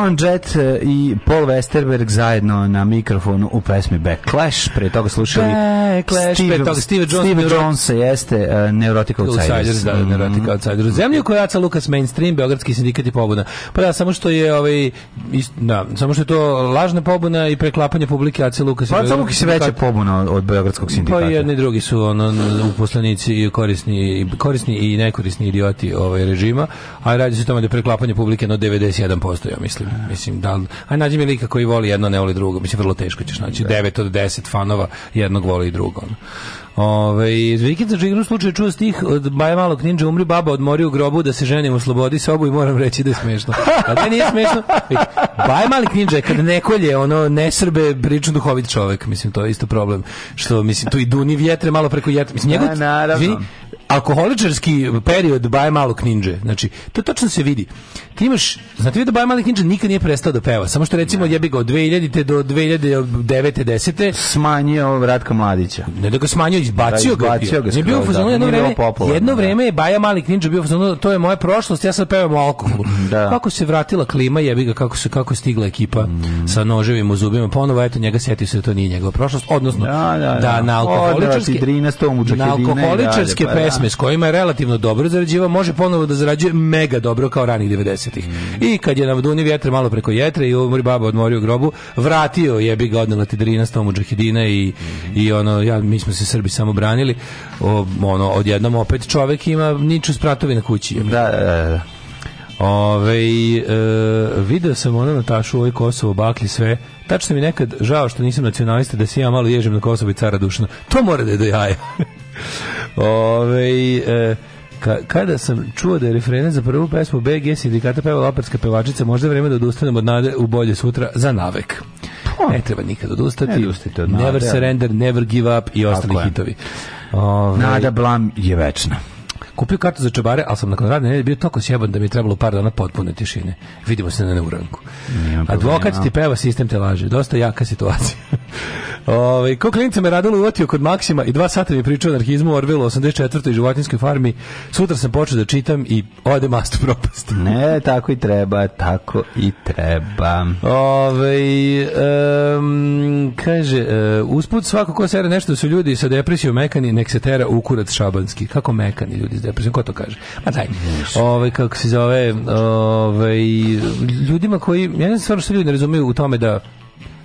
John Jett e, i Paul Westerberg zajedno na mikrofonu u pesmi Backlash. Pre toga slušali Clash, Steve, toga Steve Jones. Steve Jones jeste uh, e, Neurotica Outsiders. Outsiders, da, mm. Neurotica Outsiders. Zemlju koja jaca Lukas Mainstream, Beogradski sindikat i pobuna. Pa da, samo što je ovaj, ist, da, samo što je to lažna pobuna i preklapanje publike Aca Lukas. Pa samo se veća pobuna od Beogradskog sindikata. Pa jedni i drugi su ono, uposlenici i korisni, korisni i nekorisni idioti ovaj režima, a radi se o tome da je preklapanje publike na no 91%, ja mislim. Mislim, da, aj nađi mi lika koji voli jedno, ne voli drugo. Mislim, vrlo teško ćeš naći. 9 da. od 10 fanova jednog voli i drugog drugo. Ove, Vikica Džigru slučaju čuo stih od Baja Malog Ninja, umri baba, odmori u grobu da se ženim u slobodi sobu i moram reći da je smešno. A da nije smešno? Baja Malog Ninja kad nekolje, ono, nesrbe, prilično duhovit čovek, mislim, to je isto problem. Što, mislim, tu i duni vjetre malo preko jetra. Mislim, da, njegov, naravno. Zvini, alkoholičarski period Baja Malog Ninja, znači, to tačno se vidi ti imaš, znate vi da Baja Malik Ninja nikad nije prestao da peva, samo što recimo jebi ga od 2000. do 2009. 10. Smanjio Ratka Mladića. Ne da ga smanjio, izbacio, da, izbacio ga. ga je bio da, jedno vreme, jedno da. vreme je Baja Malik Ninja bio fazonu, to je moja prošlost, ja sad pevam o alkoholu. Da. Kako se vratila klima, jebi ga, kako se kako stigla ekipa mm. sa noževim u zubima, ponovo pa eto njega setio se da to nije njegova prošlost, odnosno da, da, da. da. na alkoholičarske, Odrati, tomu, na alkoholičarske pa dalje, pesme pa, s kojima je relativno dobro zarađivao, može ponovo da zarađuje mega dobro kao ranih 90 90-ih. I kad je na dunio vjetre malo preko jetre i umri baba od u grobu, vratio je bi ga odnela Tidrina s tomu džahidina i, i ono, ja, mi smo se Srbi samo branili. O, ono, odjednom opet čovek ima niču spratovi na kući. Da, da, da, da. Ove, e, video sam ono Natašu u ovoj Kosovo baklji sve. Tačno mi nekad žao što nisam nacionalista da se ja malo ježim na Kosovo i cara dušno. To mora da je do jaja. Ove, e, Ka, kada sam čuo da je referenat za prvu pesmu BG sindikata pevala operska pevačica, možda je vreme da odustanemo od nade u bolje sutra za navek. Oh. Ne treba nikad odustati. Ne od nade. Never surrender, never give up i ostali hitovi. Ove... Nada Blam je večna. Kupio kartu za čobare, ali sam nakon radne nedelje bio tako sjeban da mi je trebalo par dana potpune tišine. Vidimo se na neuranku. Advokat ti peva, sistem te laže. Dosta jaka situacija. Ove, ovaj, ko klinica me radilo uvatio kod Maksima i dva sata mi je pričao anarhizmu u Orvelu 84. i životinskoj farmi. Sutra sam počeo da čitam i ode mastu propast. ne, tako i treba, tako i treba. Ove, ovaj, um, kaže, uh, usput svako ko sere nešto su ljudi sa depresijom mekani, nek se tera ukurac šabanski. Kako mekani ljudi s da depresijom, ko to kaže? Ma daj. Ovaj kako se zove, ovaj ljudima koji ja ne znam stvarno što ljudi ne razumeju u tome da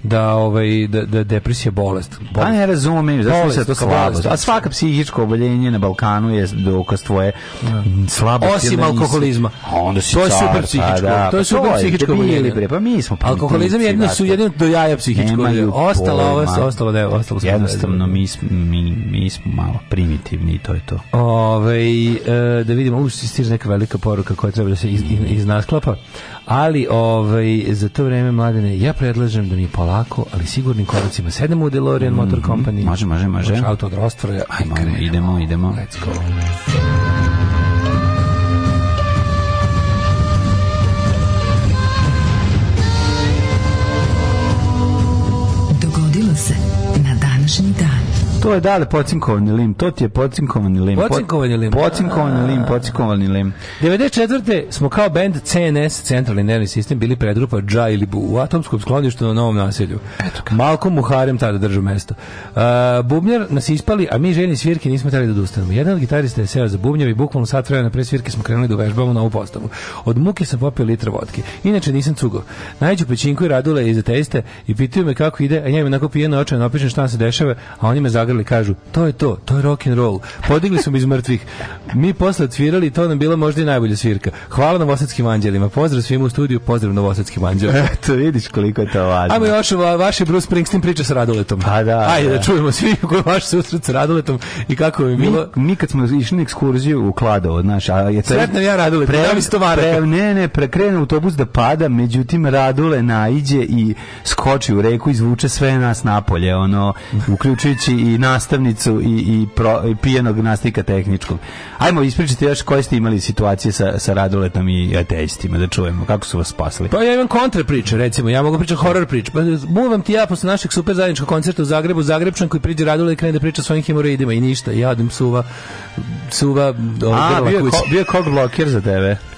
da ovaj da, da depresija bolest. Pa bolest. A ne razumem, zašto se to slabost. A svaka psihičko oboljenje na Balkanu je dokaz tvoje da. slabosti. Osim da alkoholizma. A onda si to je super pa psihičko. Da, to je pa super psihičko oboljenje. Pa mi smo Alkoholizam je jedno su jedino do jaja psihičko. Ostalo ovo, ostalo da je ostalo. Jednostavno mi mi mi smo malo primitivni i to je to. Ovaj da vidimo, u stiže neka velika poruka koja treba da se iz, iz, iz nasklapa. Ali ovaj, za to vreme, mladene, ja predlažem da mi polako, ali sigurnim koracima sedemo u DeLorean mm -hmm. Motor mhm. Company. Može, može, može. Auto od rostvora. Ajmo, idemo, idemo. Let's go. To je da, da pocinkovani lim, to ti je pocinkovani lim. Pocinkovani lim. Pocinkovani lim, pocinkovani lim. 94. smo kao bend CNS, Centralni nervni sistem, bili predgrupa Dža Bu u atomskom skloništu na Novom naselju. Malko Muharem tada držu mesto. Uh, bubnjar nas ispali, a mi ženi svirke nismo trebali da odustanemo. Jedan od gitarista je seo za bubnjar i bukvalno sat vremena pre svirke smo krenuli da vežbamo na ovu postavu. Od muke sam popio litra vodke. Inače nisam cugao. Najđu pećinku i radule iz ateiste i pitaju me kako ide, a ja im onako pijeno očaj da napišem šta se dešava, a oni me zagrli svirali, kažu, to je to, to je rock and roll. Podigli smo iz mrtvih. Mi posle odsvirali, to nam bila možda i najbolja svirka. Hvala novosadskim anđelima. Pozdrav svima u studiju, pozdrav novosadskim anđelima. Eto, vidiš koliko je to važno. Ajmo još va, vaši Bruce Springsteen priča sa Radoletom. Pa da. Ajde da, da čujemo svi koji vaš susret sa Radoletom i kako je bilo. Mi, mi kad smo išli na ekskurziju u Kladovo, znaš, a je Sretno ja Radule, pre, pre, da pre, ne, ne, prekrenu autobus da pada, međutim Radule naiđe i skoči u reku i izvuče sve nas napolje, ono, uključujući i nastavnicu i, i, pro, i pijenog nastavnika tehničkog. Ajmo ispričajte još koje ste imali situacije sa, sa radoletom i ateistima, da čujemo kako su vas spasili. Pa ja imam kontra priče, recimo, ja mogu pričati horror priče. Pa, buvam ti ja posle našeg super zajedničkog koncerta u Zagrebu, Zagrebčan koji priđe radule i krene da priča svojim hemoroidima i ništa, ja odem suva, suva, A, ovaj, bio je, ko, bio kog blokir za tebe.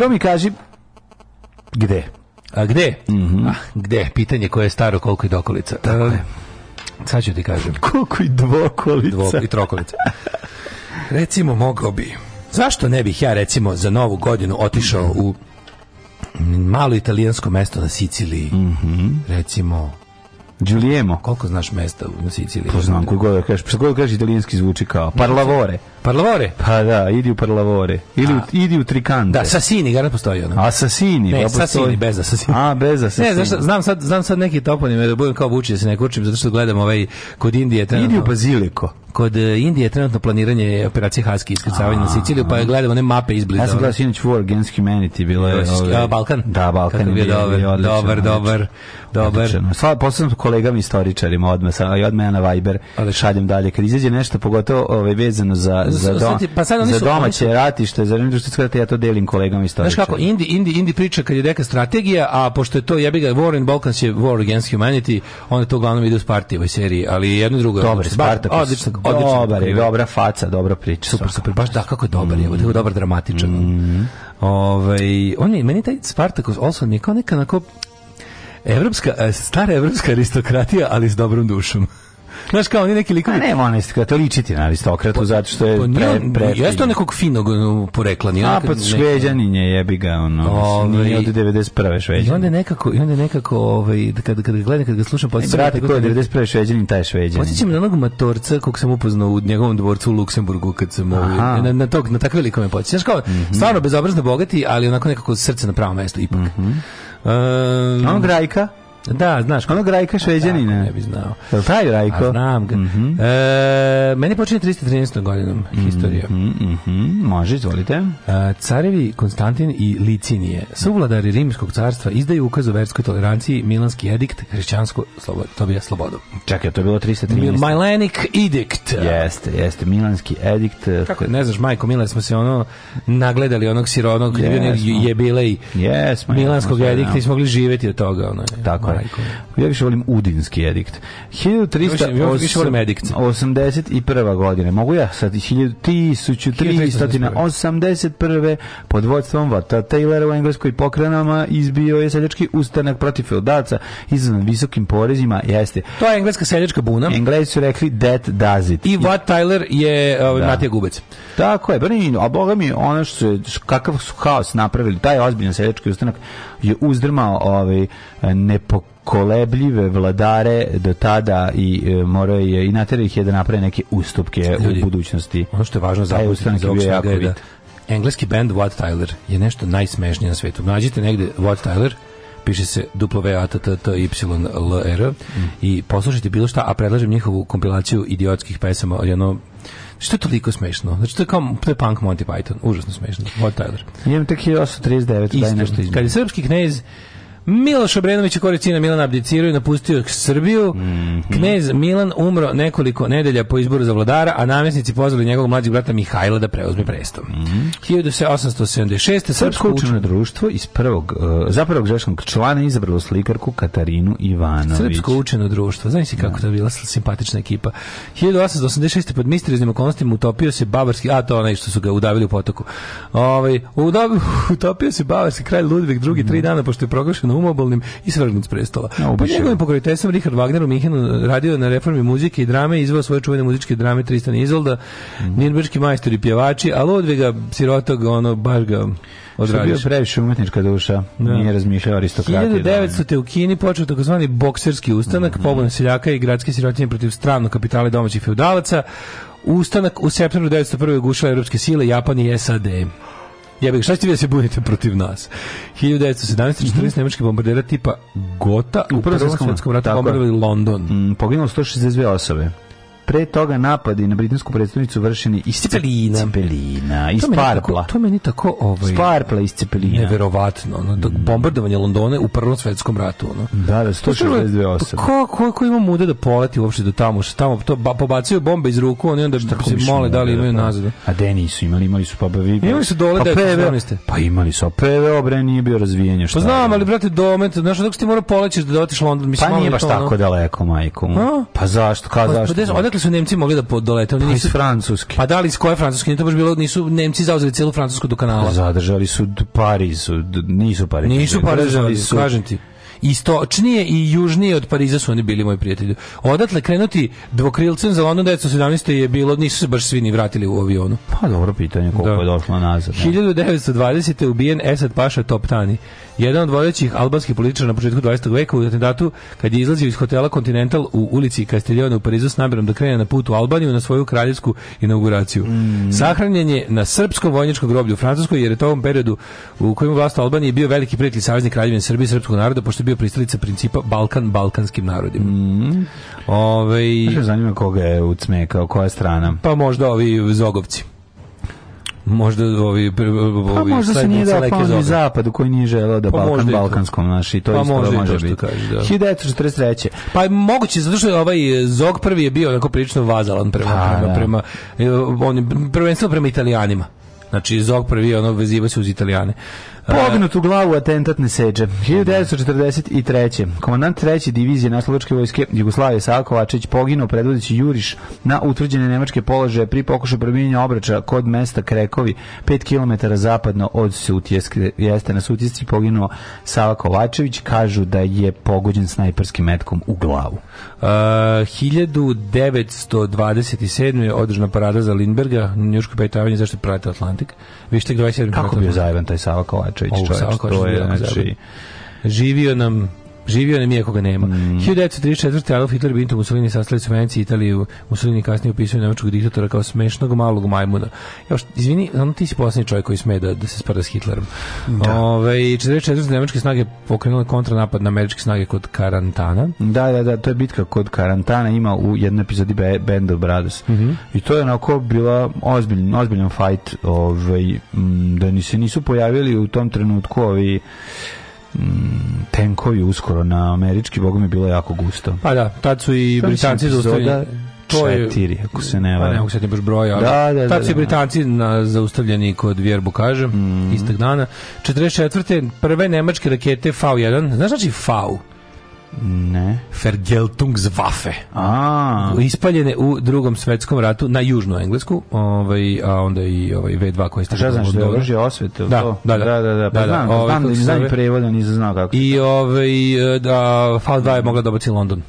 prvo mi kaži gde? A gde? Mm -hmm. ah, gde? Pitanje koje je staro koliko je dokolica. Tako ehm, je. Sad ću ti kažem. koliko i dvokolica. Dvo, I trokolica. recimo, mogao bi. Zašto ne bih ja, recimo, za novu godinu otišao u malo italijansko mesto na Siciliji? Mm -hmm. Recimo, Giuliemo. Koliko znaš mesta u Siciliji? Pa znam, koliko da kažeš, pa koliko da kažeš italijanski zvuči kao Parlavore. Parlavore? Pa da, idi u Parlavore. Ili u, idi u Tricante. Da, Sassini, garant postoji ono. Assassini. ne, pa Sassini, bez Asasini. A, bez Asasini. Ne, znaš, znam sad, znam sad neki toponim, da budem kao buči da se ne kurčim, zato što gledam ovaj kod Indije. Trenutno. Idi u Baziliko kod e, Indije trenutno planiranje operacije Husky iskrcavanje na Siciliju, pa gledamo one mape izbliza. Ja sam gledao sinoć War Against Humanity, bilo je... Ove, ovaj- Balkan? Da, Balkan je bio dobar, odličan, dobar, dobar, dobar. Sada posledno kolegama istoričarima odme, sa, i odmah ja na Viber šaljem dalje. Kad izađe nešto, pogotovo ove, ovaj, vezano za, za, dom, pa sad oni su, za domaće su... ratište, za nešto što skratite, ja to delim kolegama istoričarima. Znaš kako, Indi, Indi, Indi priča kad je neka strategija, a pošto je to jebi ga War in Balkans je War Against Humanity, onda to uglavnom ide u Spartijevoj seriji, ali jedno drugo. Dobre, Spartak, odlično odlično dobar je, dobra faca, dobra priča. Super, super, baš da, kako je dobar mm. je, tako dobar dramatičan. Mm. Ovaj, on je, meni taj Spartakos Olson mi je kao neka onako evropska, e, stara evropska aristokratija, ali s dobrom dušom. Znaš kao oni neki likovi. A ne, oni su to ličiti na aristokratu pa, zato što je pa pre, pre, Jeste on nekog finog porekla, ni A pa šveđanin je jebi ga ono. Ovaj, nije od 91. šveđanin. I onda nekako i onda nekako ovaj da kad kad gledam kad ga slušam pa se brate ko je 91. šveđanin taj šveđanin. Podsećam na onog matorca kog sam upoznao u njegovom dvorcu u Luksemburgu kad sam ovaj, na na tog na tako velikom me podsećaš kao mhm. stvarno bezobrazno bogati, ali onako nekako srce na pravo mesto ipak. Mhm. Um, Onog Rajka? Da, da, znaš. Onog Rajka Šveđanina. Da, ne bi znao. Jel taj Rajko? A, znam ga. Mm -hmm. e, meni počinje 313. godinom mm -hmm. historija. Mm -hmm. Može, izvolite. E, carevi Konstantin i Licinije, suvladari Rimskog carstva, izdaju ukaz o verskoj toleranciji, Milanski edikt, hrišćansko slobodu. To bi ja slobodu. Čekaj, to je bilo 313. Milanic edikt. Jeste, jeste. Milanski edikt. Eh, kako, ne znaš, Majko, Milan smo se ono nagledali onog sironog yes, je, je, je, je, je, je, je, je, je, je, je, je, je, je, ovaj. Ja više volim udinski edikt. 1381. godine. Mogu ja sad 1381. pod vodstvom Vata Taylora u engleskoj pokranama izbio je seljački ustanak protiv feudaca izazvan visokim porezima. Jeste. To je engleska seljačka buna. Englesi su rekli that does it. I Vat Tyler je ovaj, da. Matija Gubec. Tako je. Brnino, a boga mi ono što kakav su haos napravili, taj ozbiljan seljački ustanak je uzdrmao ovaj, nepo kolebljive vladare do tada i e, moraju je i natjeraju ih je da naprave neke ustupke Ljudi, u budućnosti. Ono što je važno za jako da engleski band Wat Tyler je nešto najsmešnije na svetu. Nađite negde Wat Tyler, piše se W A T T T Y L e R mm. i poslušajte bilo šta, a predlažem njihovu kompilaciju idiotskih pesama, jedno što je toliko smešno? Znači, to je kao to je punk Monty Python. Užasno smešno. What Tyler. Imam tek 1839. Isto, daj nešto između. Kad je srpski knez Miloš Obrenović i Koricina Milan abdiciraju, napustio Srbiju. Mm -hmm. Knez Milan umro nekoliko nedelja po izboru za vladara, a namjesnici pozvali njegovog mlađeg brata Mihajla da preuzme presto. Mm -hmm. 1876. Srpsko učeno društvo iz prvog, uh, e, za prvog člana izabralo slikarku Katarinu Ivanović. Srpsko učeno društvo, znaš si kako da. to bila simpatična ekipa. 1886. pod misterioznim okolnostima utopio se bavarski, a to onaj što su ga udavili u potoku. Ovaj, udav, utopio se bavarski kralj Ludvig II. Mm -hmm. tri mhm. dana pošto je proglašen Stefanu Umobolnim i svrgnut s prestola. No, Pod njegovim pokroviteljstvom Richard Wagner u Minhenu radio na reformi muzike i drame, i izveo svoje čuvene muzičke drame Tristan Izolda, mm -hmm. Nirnberški majstori pjevači, a Ludviga Sirotog, ono, baš ga odradiš. Što bio previše umetnička duša, da. nije razmišljao aristokratija. Da- 1900. te u Kini počeo takozvani bokserski ustanak, mm -hmm. pobun seljaka i gradske sirotinje protiv stranog kapitala i domaćih feudalaca. Ustanak u septembru 1901. gušao evropske sile, Japan i SAD. Jebik, šta ćete vi da se bunite protiv nas? 1917. 14 nemački bombardera tipa Gota u Prvom svjetskom ratu bombardovali London. Mm, poginulo 162 osobe pre toga napadi na britansku predstavnicu vršeni iz Cepelina. Cepelina, iz to Parpla. to meni tako ovaj, Sparpla iz Cepelina. Neverovatno. Ono, mm. Bombardovanje Londone u Prvom svetskom ratu. Ono. Da, da, 168. kako ko, ko ima muda da poleti uopšte do tamo? Šta tamo to ba, pobacaju bombe iz ruku, oni onda Šta se mole da li imaju da, pa- nazad. A deni su imali, imali su pa bavi. Imali su dole pa PV, pa imali su, a PV bre nije bio razvijenje. Šta pa znam, ali brate, domet, znaš, dok ti mora polećiš da dotiš London, mislim, pa nije da baš tako daleko, majko. Pa zašto, ka pa, pa zašto? Odakle su Nemci mogli da podolete? Oni pa nisu... Pa iz Francuske. Pa da li iz koje Francuske? Nije to baš bilo, nisu Nemci zauzeli celu Francusku do kanala. Pa zadržali su Pariz, nisu Pariz. Nisu Pariz, su... kažem ti istočnije i južnije od Pariza su oni bili moji prijatelji. Odatle krenuti dvokrilcem za London 1917. je bilo, nisu se baš svi ni vratili u avionu. Pa dobro pitanje koliko da. je došlo nazad. Ne? 1920. je ubijen Esad Paša Toptani jedan od vodećih albanskih političara na početku 20. veka u atentatu kad je izlazio iz hotela Continental u ulici Castiglione u Parizu s namjerom da krene na put u Albaniju na svoju kraljevsku inauguraciju. Mm. Sahranjen je na srpskom vojničkom groblju u Francuskoj jer je to u ovom periodu u kojem vlast Albanije bio veliki prijatelj Savezne kraljevine Srbije i srpskog naroda pošto je bio pristalica principa Balkan balkanskim narodima. Mm. Ove, ovaj- da zanima koga je ucmekao, koja strana? Pa možda ovi Zogovci. Možda ovi ovi pa možda se nije dao ponudu i zapadu koji nije želeo da pa Balkan balkanskom naši to pa isto možda, da može biti. Kaži, da. 1943. Pa moguće zato što ovaj e, Zog prvi je bio onako prilično vazalan prema A, pa, prema, da. prema e, on prvenstvo prema Italijanima. Znači Zog prvi ono veziva se uz Italijane. Pognut u glavu atentat ne seđe. 1943. Komandant treće divizije naslovačke vojske Jugoslavije Sava poginuo predvodeći Juriš na utvrđene nemačke položaje pri pokušaju promijenja obrača kod mesta Krekovi 5 km zapadno od Sutjeske. Jeste na Sutjesci poginuo Sava Kovačević. Kažu da je pogođen snajperskim metkom u glavu. Uh, 1927. je održana parada za Lindberga, njuško petavanje zašto prate Atlantik. Vištek 27. Kako bio zajeban taj Sava Kovačević? Kovačević, čovječ, to je, znači, živio nam živio nam je koga nema. Mm. 1934. Adolf Hitler i Benito Mussolini sastali su Veneciji Italiju. Mussolini kasnije opisuje nemačkog diktatora kao smešnog malog majmuna. Još, izvini, ono ti si posljednji čovjek koji sme da, da se spada s Hitlerom. Da. Ove, 44. nemačke snage pokrenule kontranapad na američke snage kod Karantana. Da, da, da, to je bitka kod Karantana. Ima u jednoj epizodi Band of Brothers. Mm -hmm. I to je onako bila ozbiljan, ozbiljan fight ovaj, da ni se nisu pojavili u tom trenutku ovi ovaj, mm, tenkovi uskoro na američki, bogom je bilo jako gusto. Pa da, tad su i Britanci zaustavljeni to je četiri, ako se ne varam. Pa ne mogu se baš broja, ali da, da, da, tad su da, Britanci na, zaustavljeni kod Vjerbu, kažem, mm. istog dana. 44. prve nemačke rakete V1, znaš znači V? Ne. Vergeltungswaffe. A. Ispaljene u drugom svetskom ratu na južnu Englesku, ovaj, a onda i ovaj V2 koji ste... Šta znaš što je oružje osvete? Da, da, da, da. da, da, Pa da, znam, ovaj, da, ovaj, znam, znam prevoda, nisam znao kako. I ovaj, e, da, Fal 2 je mogla baci London.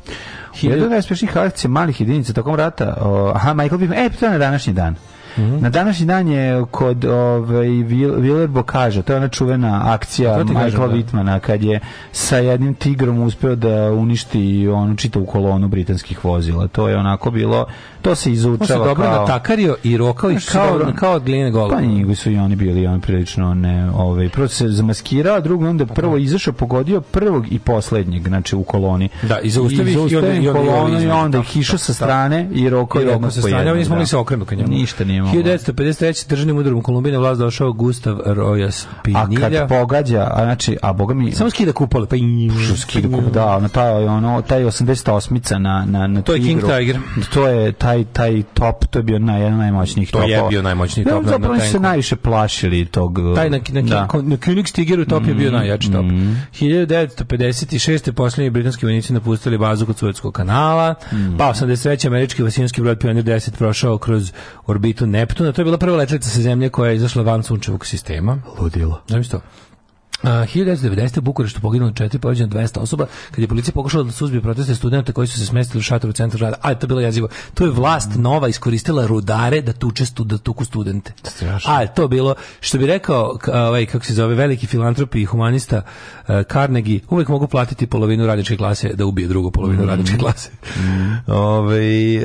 Hiljadu neuspešnih akcija malih jedinica tokom rata. O, aha, Michael Biffman. E, to je na današnji dan. Na današnji dan je kod ovaj Villerbo kaže, to je ona čuvena akcija Michaela da. Whitmana kad je sa jednim tigrom uspeo da uništi onu čitavu kolonu britanskih vozila. To je onako bilo to se izučava kao... On dobro natakario i rokao i kao, dobro... kao od gline gola. Pa njihovi su i oni bili on prilično ne, ovaj, prvo se zamaskirao, drugo onda pa prvo da. izašao, pogodio prvog i poslednjeg, znači u koloni. Da, i zaustavi, I zaustavi i, i, kolonu i onda ih da, išao da, sa strane i rokao i rokao sa strane, oni nismo mogli se okrenuti ka njemu. Ništa nije moglo. 1953. državnim udarom Kolumbine vlast došao Gustav Rojas Pinilja. A kad pogađa, a znači, a boga mi... Samo skida kupole, pa i... Skida kupole, da, ono, taj, ono, taj 88-ica na, na, na to je King Tiger. To je taj taj taj top to je bio naj jedan najmoćnijih topova. To je bio najmoćniji top. na zapravo na se najviše plašili tog. Taj na na, da. na Königstigeru top mm, je bio mm. najjači top. Mm. 1956. poslednji britanski vojnici napustili bazu kod Suetskog kanala, mm. pa 83. američki vasijanski brod Pioneer 10 prošao kroz orbitu Neptuna. To je bila prva letelica sa zemlje koja je izašla van sunčevog sistema. Ludilo. Zamisli to. Uh, 1990. u Bukureštu poginulo četiri, pođeno 200 osoba, kad je policija pokušala da suzbije proteste studenta koji su se smestili u šator u centru grada. A, to je bilo jezivo. To je vlast nova iskoristila rudare da tuče stu, da tuku studente. Strašno. A, to bilo, što bi rekao, ovaj, kako se zove, veliki filantrop i humanista e, Carnegie, uvek mogu platiti polovinu radničke klase da ubije drugu polovinu mm. radničke klase. Mm. ovaj e,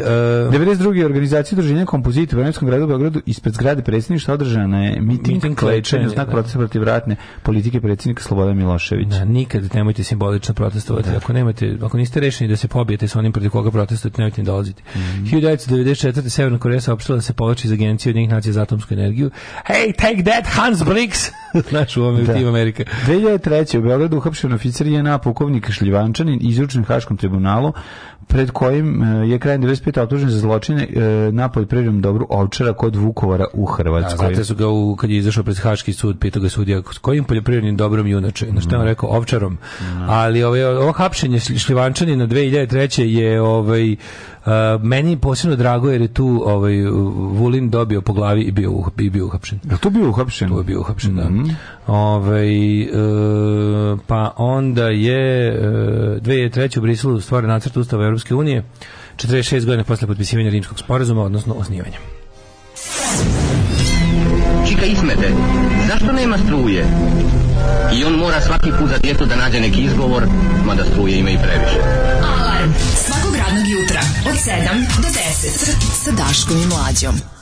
uh, 92. organizacija druženja kompozita u Vremenskom gradu Beogradu ispred zgrade predsedništva održana je miting, miting klečenja, znak da. protesta protiv ratne politike predsjednika Sloboda Milošević. Da, nikad nemojte simbolično protestovati. Da. Ako, nemate, ako niste rešeni da se pobijete sa onim protiv koga protestujete, nemojte ni dolaziti. Mm 1994. Severna Koreja saopštila da se povlači iz agencije od njih nacija za atomsku energiju. Hey, take that, Hans Briggs! Znaš, u ovome da. tim Amerika. 2003. u Beogradu uhapšen oficir je na pukovnik Šljivančanin, izručen Haškom tribunalu pred kojim e, je krajem 95. optužen za zločine e, na poljoprivrednom dobru Ovčara kod Vukovara u da, Hrvatskoj. Da, zato su ga u, kad je izašao pred Haški sud, pitao ga sudija s kojim poljoprivrednim dobrom junače, na što je on mm. rekao Ovčarom. Da. Ali ovaj, ovo hapšenje na 2003. je ovaj, Uh, meni posebno drago jer je tu ovaj Vulin dobio po glavi i bio i bio uhapšen. Jel to bio uhapšen? To je bio uhapšen, mm -hmm. da. Mhm. Ovaj uh, pa onda je uh, 2003 u Briselu stvoren nacrt ustava Evropske unije 46 godina posle potpisivanja Rimskog sporazuma, odnosno osnivanja. Čika Ismete, zašto nema struje? I on mora svaki put za djetu da nađe neki izgovor, mada struje ima i previše. Alarm svakog radnog jutra od 7 do 10 sa Daškom i Mlađom.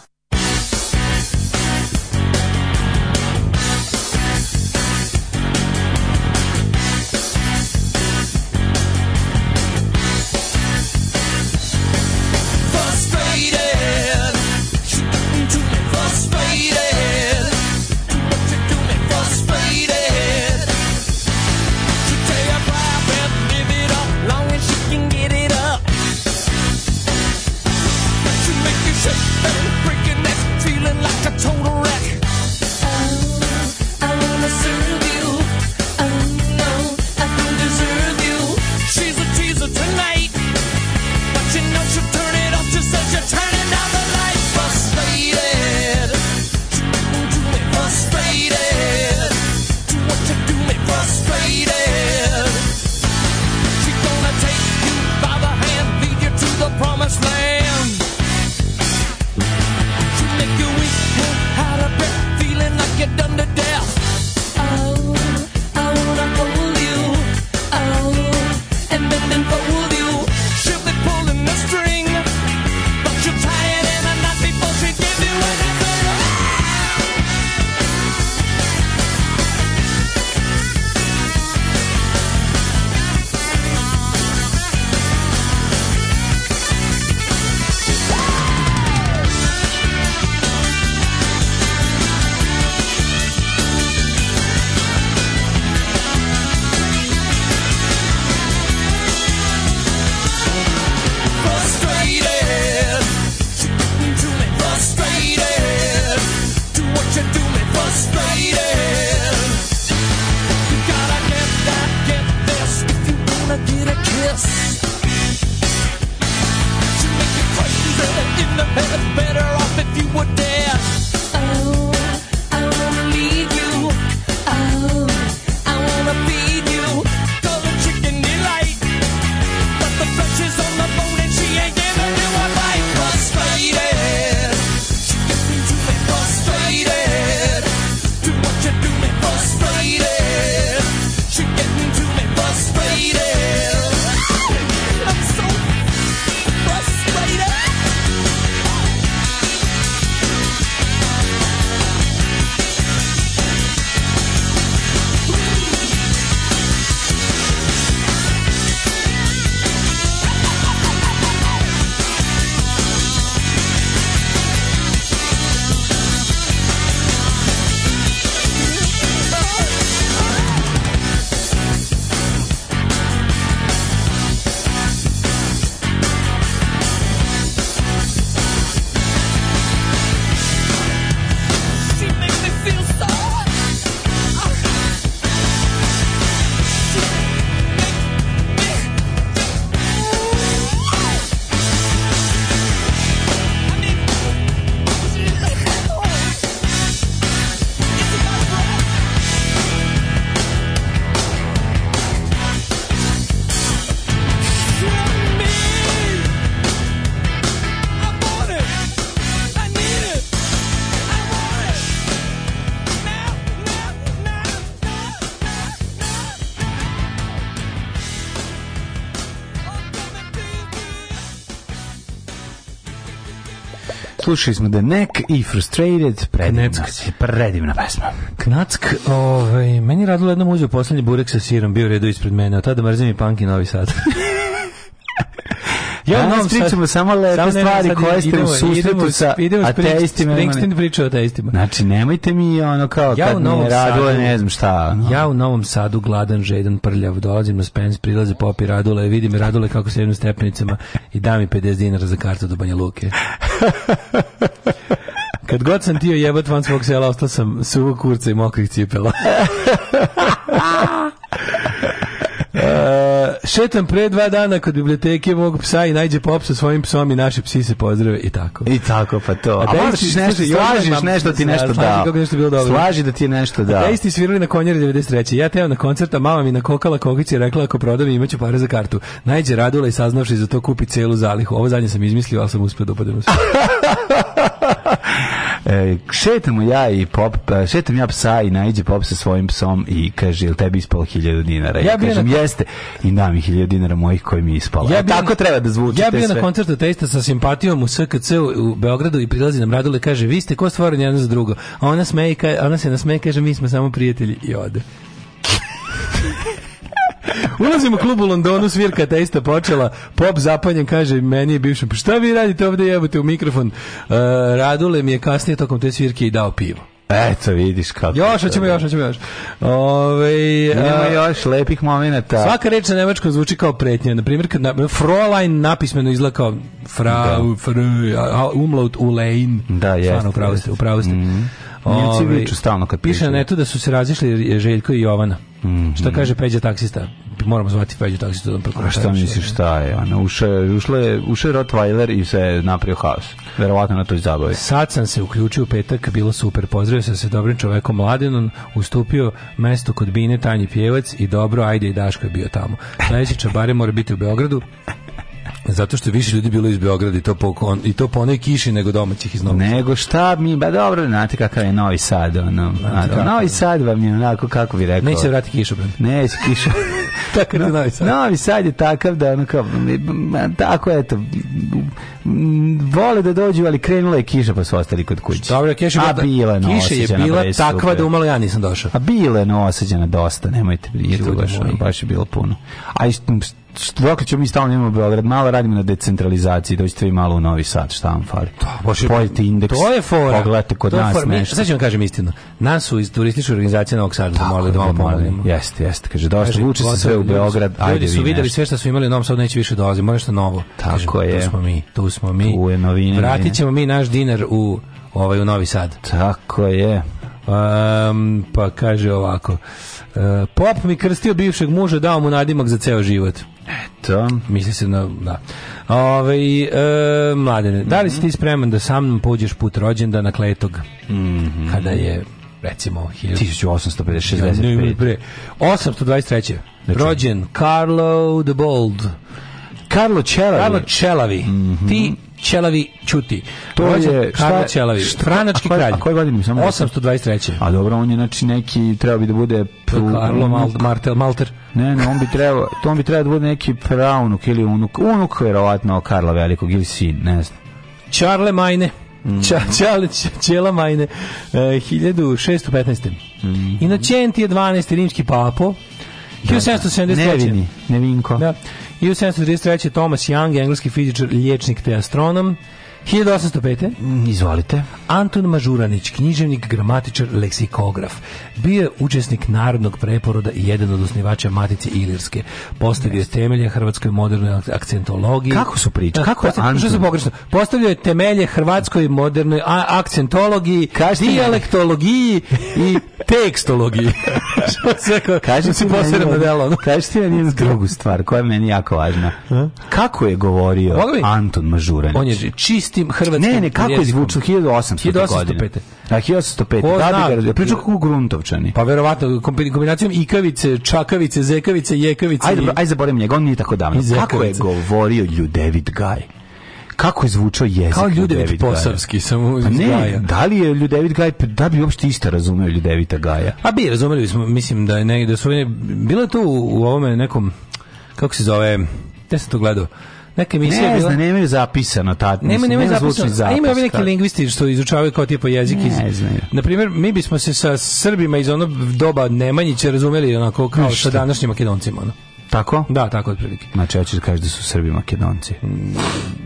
Slušali smo The Neck i Frustrated, predivna, Knack. predivna pesma. Knack, ovaj, meni je radilo jednom uzeo poslednji burek sa sirom, bio redu ispred mene, a tada mrzim i punk i novi sad. Ja vam no, pričamo samo lepe sam stvari nema, koje ste idemo, u susretu sa idemo, ateistima. Springsteen priča o ateistima. Znači, nemojte mi ono kao ja kad mi je radilo, sadu, ne znam šta. No. Ja u Novom Sadu gladan, žedan, prljav, dolazim na Spence, prilaze popi Radule, vidim Radule kako se jednu stepenicama i da mi 50 dinara za kartu do Banja Luke. Kad god sam tio jebat van svog sela, ostao sam suvog kurca i mokrih cipela. Šetam pre dva dana kod biblioteke mog psa i najđe pop sa svojim psom i naši psi se pozdrave i tako. I tako, pa to. A, A možeš nešto, slažiš nešto ti nešto da. kako Nešto bilo dobro. Slaži da ti je nešto dao. isti svirali na konjeri 93. Ja teo na koncerta, mama mi nakokala kokić i rekla ako prodam imaću pare za kartu. Najđe radula i saznavši za to kupi celu zalihu. Ovo zadnje sam izmislio, al sam uspeo da upadem u E, šetamo ja i pop, e, šetam ja psa i najđe pop sa svojim psom i kaže, jel tebi ispalo hiljadu dinara? Ja, ja kažem, na... jeste. I da mi hiljadu dinara mojih koji mi ispalo. Ja e, tako na... treba da zvuči. Ja bio na koncertu Testa sa simpatijom u SKC u, u Beogradu i prilazi nam Radule kaže, vi ste ko stvoren jedno za drugo. A ona, smeje, ona se nasmeje i kaže, mi smo samo prijatelji i ode. Ulazimo u klub u Londonu, svirka ta isto počela, pop zapanjen, kaže, meni je bivšem, pa šta vi radite ovde, jebate u mikrofon? Uh, Radule mi je kasnije tokom te svirke i dao pivo. Eto, vidiš kako. Još, hoćemo da- još, hoćemo još. Ove, Ima još lepih momenata. Svaka reč na nemačkom zvuči kao pretnja. Na primjer, kad na, Fräulein napismeno izgleda kao fra, da. fr, umlaut u Da, jeste. Stvarno, upravo ste. Mm -hmm. Njemci viču stalno kad piše. Piše na netu da su se razišli Željko i Jovana. -hmm. Šta kaže Peđa taksista? Moramo zvati Peđu taksista da preko. A šta misliš šta je? Ona ušla je, ušle ušle Rottweiler i se napravio haos. Verovatno na toj zabavi. Sad sam se uključio u petak, bilo super. Pozdravio sam se dobrim čovekom Mladenom, ustupio mesto kod Bine Tanji Pjevac i dobro, ajde i Daško je bio tamo. Sledeći čabare mora biti u Beogradu. Zato što više ljudi bilo iz Beograda i to po, on, i to po onoj kiši nego domaćih iz Novog Nego šta mi, ba dobro, znate kakav je Novi Sad, ono, Novi Sad vam je onako, kako bi rekao. Neće vratiti kišu, brate. Neće kišu. Takav je Novi Sad. Novi Sad je takav da ono kao, tako je to, vole da dođu, ali krenula je kiša pa su ostali kod kuće. Dobro, kiša je no kiša je bila takva da umalo ja nisam došao. A bila je noosađena dosta, nemojte, je to baš, baš je bilo puno. A dokle ćemo mi stalno imamo Beograd, malo radimo na decentralizaciji, dođite vi malo u Novi Sad, šta vam fali. To, pa, Pojete indeks, to je fora. pogledajte kod to nas for, nešto. Sad ću vam kažem istinu. Nas su iz turističke organizacije Novog Sada zamolili da malo pomognemo. Jeste, jeste. Kaže, dosta, vuče se sve u Beograd, ljudi, ajde Ljudi su videli sve što su imali u Novom Sadu, neće više dolazi, Može nešto novo. Tako Kažem, je. Tu smo mi, tu smo mi. Tu je novine. Vratit ćemo mi naš dinar u, ovaj, u Novi Sad. Tako je. Um, pa kaže ovako uh, Pop mi krstio bivšeg muža dao mu nadimak za ceo život Eto Misli se na, da Ove, ovaj, uh, Mladene, mm -hmm. da li si ti spreman da sa mnom pođeš put rođenda na kletog mm -hmm. kada je recimo 1856. 823. Znači. Rođen Carlo the Bold. Carlo Čelavi. Carlo Čelavi. Mm -hmm. Ti Čelavi Ćuti. To Rođen je Karlo šta, Čelavi, šta, Franački kralj. A koje godine mi samo? 823. A dobro, on je znači neki treba bi da bude pru, Karlo Mal, Martel Malter. Ne, ne, on bi trebao, to on bi trebao da bude neki praunuk ili unuk, unuk verovatno Karla Velikog ili sin, ne znam. Charlemagne. Ča, čale, majne, e, 1615. Mm. Inocenti je 12. rimski papo, 1773. Da, da. Nevini, Nevinko. Da. 1733. Thomas Young, engleski fizičar, liječnik te astronom. 1805. Mm, izvolite. Anton Mažuranić, književnik, gramatičar, leksikograf. Bio je učesnik narodnog preporoda i jedan od osnivača Matice Ilirske. Postavio je temelje hrvatskoj modernoj akcentologiji. Kako su priče? Kako je Anton? se pogrešno? Postavio je temelje hrvatskoj modernoj akcentologiji, Kažete dijalektologiji i tekstologiji. Što se Kaži ti posebno delo. Kaži ti jednu drugu stvar koja je meni jako važna. Kako je govorio Anton Mažuranić? On je čist istim hrvatskim Ne, ne, kako je zvučilo 1800. 1805. A 1805. Da, da, pričao kako gruntovčani. Pa verovatno kombinacijom ikavice, čakavice, zekavice, jekavice. Ajde, i... ajde zaboravim njega, on nije tako davno. Kako je govorio Ljudevit Gaj? kako je zvučao jezik kao Ljudevit Posavski samo pa ne, Gaja. da li je Ljudevit Gaj da bi uopšte isto razumeo Ljudevita Gaja a bi razumeli smo mislim da je negde da su bilo je to u, u ovome nekom kako se zove gde sam to gledao neka emisija ne, bila... Ne, nemaju zapisano tad. Nema, nemaju zapisano. Zapas, a imaju neki lingvisti što izučavaju kao tipa jezik ne, iz... Ne znaju. Naprimjer, mi bismo se sa Srbima iz onog doba Nemanjića razumeli onako kao sa današnjim Makedoncima. Ono. Tako? Da, tako otprilike. Znači, hoćeš da kažeš da su Srbi Makedonci.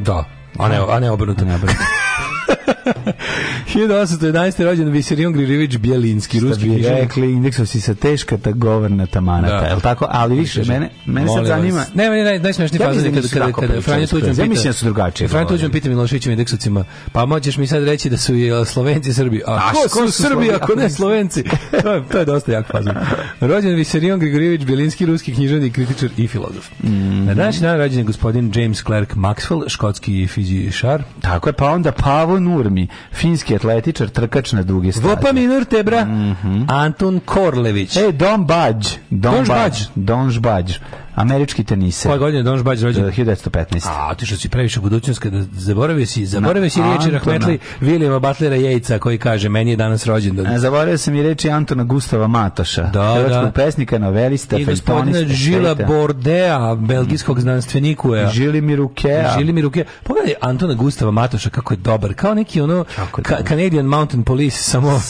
Da. A ne, a ne obrnuto. A ne obrnuto. 1811. rođen Viserion Grižević Bjelinski, ruski književnik. Šta bi rekli, indeksom si sa teška ta govorna tamanata, da. je li tako? Ali više, mene, mene sad zanima... Ne, Ne, ne, ne, najsmešniji fazan je da kada, kada, kada Franjo Tuđman pita... Ja mislim da su drugačije. Franjo Tuđman pita Miloševićim indeksovcima, pa možeš mi sad reći da su i e, Slovenci Srbi. A, a ko, su, su Srbi ako ne Slovenci? to, je, to je dosta jak fazan. Rođen Viserion Grigorijević Bjelinski, ruski književnik, kritičar i filozof. Mm -hmm. Na današnji dan rođen je gospodin James Clerk Maxwell, škotski fizišar. Tako je, pa onda Pavo Pavao Nurmi, finski atletičar, trkač na duge staze. Vopa Minur Tebra, mm -hmm. Anton Korlević. E, Don Bađ. Don, Don Bađ. Bađ. Don Bađ. Američki teniser. Koje godine je Donš Bađ rođen? 1915. E, A, otišao si previše budućnost, da zaboravio si, zaboravio si riječi Rahmetli Vilijama Batlera Jejca koji kaže, meni je danas rođen. A, e, zaboravio sam i reči Antona Gustava Matoša, da, da. hrvatskog da. pesnika, novelista, I gospodina Žila Bordea, belgijskog znanstvenikuje. Žilimiru Rukea. Žili Rukea. Pogledaj Antona Gustava Matoša kako je dobar, kao neki ono ka Canadian Mountain Police samo.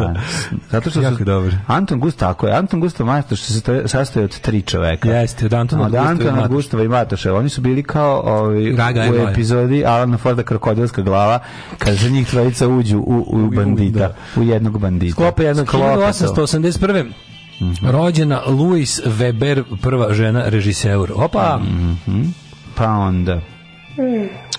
Zato što jako su, dobar. Anton Gustav, ako je Anton Gustav Mataš se sastoji od tri čoveka. Jeste, od Antona, od Antona, Gustava i Matoša. Oni su bili kao ovi, ovaj, Raga u epizodi Alana Forda krokodilska glava, kad za njih trojica uđu u, u bandita, u jednog bandita. Sklopa da. jednog klopa. 1881. Mm -hmm. Rođena Louis Weber, prva žena režiseur. Opa! Mm -hmm. Pa onda...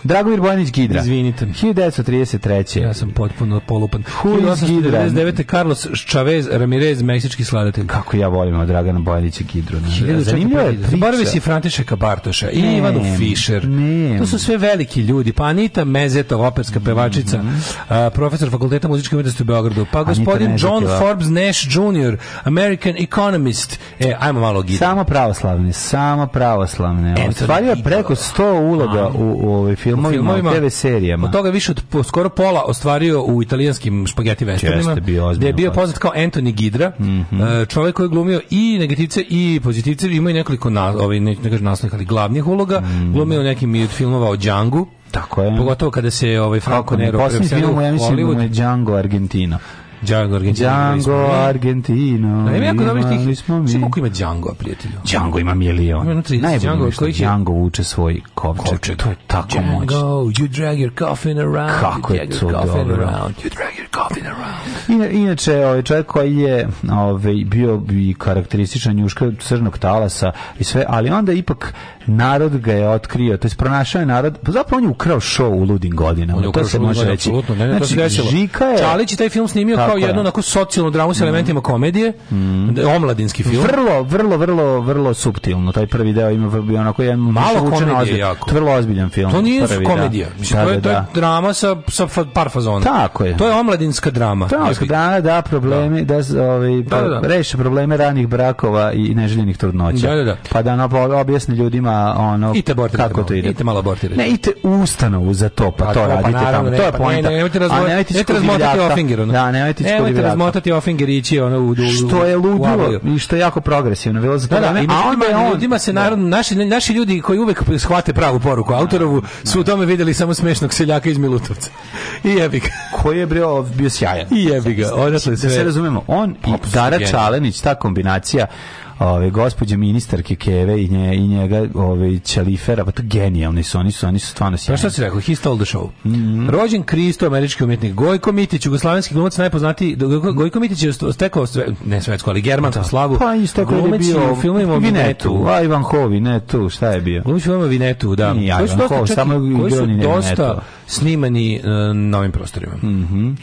Dragomir Bojanić Gidra. Izvinite. 1933. Ja sam potpuno polupan. Julius Gidra. 1999. Carlos Chavez Ramirez, meksički sladatelj. Kako ja volim Dragana Bojanića Gidru. Zanimljivo je priča. Barvi si Františeka Bartoša i Ivanu Fischer. Ne. To su sve veliki ljudi. Pa Anita Mezetov, operska mhm. pevačica, mm -hmm. profesor fakulteta muzičke umetnosti u Beogradu. Pa Anita gospodin Mezetova. John Forbes Nash Jr., American economist. E, ajmo malo Gidra. Samo pravoslavni, samo pravoslavne. Ostvario je preko 100 uloga u u ovaj filmovima, u filmovima, TV serijama. Od toga više od po, skoro pola ostvario u italijanskim špageti westernima. Gde je bio poznat kao Anthony Gidra, mm -hmm. E, čovjek koji je glumio i negativce i pozitivce, ima i nekoliko na, ovaj ne, ne kažem naslovnih, ali glavnih uloga. Mm. Glumio nekim od filmova o Django. Tako je. Pogotovo kada se ovaj Franco Nero preselio u film, ja mislim, je Django Argentina. Django Argentino. Django Argentino. Da, ima jako dobro tih. Svi koliko ima Django, prijatelju? Django ima milion. Ima Najbolje Django, što je... Django vuče svoj kovčeg. Kovčeg, to je tako moćno. Django, moć. you drag your coffin around. Kako you je to dobro. Around, you drag your In, inače, ovaj čovjek koji je ovaj, bio bi karakterističan njuška crnog talasa i sve, ali onda ipak narod ga je otkrio, to je pronašao je narod, pa zapravo on je ukrao show u ludim godinama, to se može reći. Absolutno, ne, ne, znači, to se Žika je... Čalić je taj film snimio kao jednu onako socijalnu dramu s mhm. elementima komedije, mm. omladinski film. Vrlo, vrlo, vrlo, vrlo subtilno, taj prvi deo ima onako jedan malo komedije jako. Vrlo ozbiljan film. To nije komedija, da. Mislim, da, to, je, da, to je da. drama sa, sa par fazona. Tako je. To je omladinski Taurinska drama. Taurinska da, drama, da, problemi, da, da ovaj, da, da, da. Pa, reše probleme ranih brakova i neželjenih trudnoća. Da, da, da. Pa da ono, pa objasni ljudima ono, ite abortirajte kako to ide. Ite malo abortirajte. Ne, ite ustanovu za to, pa, pa to pa radite pa, tamo. Ne, to je poenta. Ne, nemojte razmotati ofinger. Da, nemojte Nemojte razmotati ofinger i ići ono u Što je ludilo i što je jako progresivno. Bilo za da, to da, da, a onda je on. Ljudima se naravno, naši, naši ljudi koji uvek shvate pravu poruku autorovu su u tome videli samo smešnog seljaka iz Milutovca. I jebik. Koji je bio bio sjajan. I jebi ga, znači, odnosno sve. Da se razumemo, on i Dara Čalenić, ta kombinacija ove gospođe ministarke Keve i nje i njega ove Čalifera pa to genijalni su oni su oni su stvarno sjajni. Pa šta se rekao he stole the show. Mm -hmm. Rođen Kristo američki umetnik Gojko Mitić jugoslavenski glumac najpoznati Gojko Mitić je stekao sve ne svetsku ali germansku da. slavu. Pa i stekao je da bio u filmovima Vinetu, a Ivan Hovi ne tu šta je bio. Glumac u Vinetu da. Nije, Ivan Hovi samo igrao ni ne. Dosta snimani e, na ovim prostorima. Mhm. Mm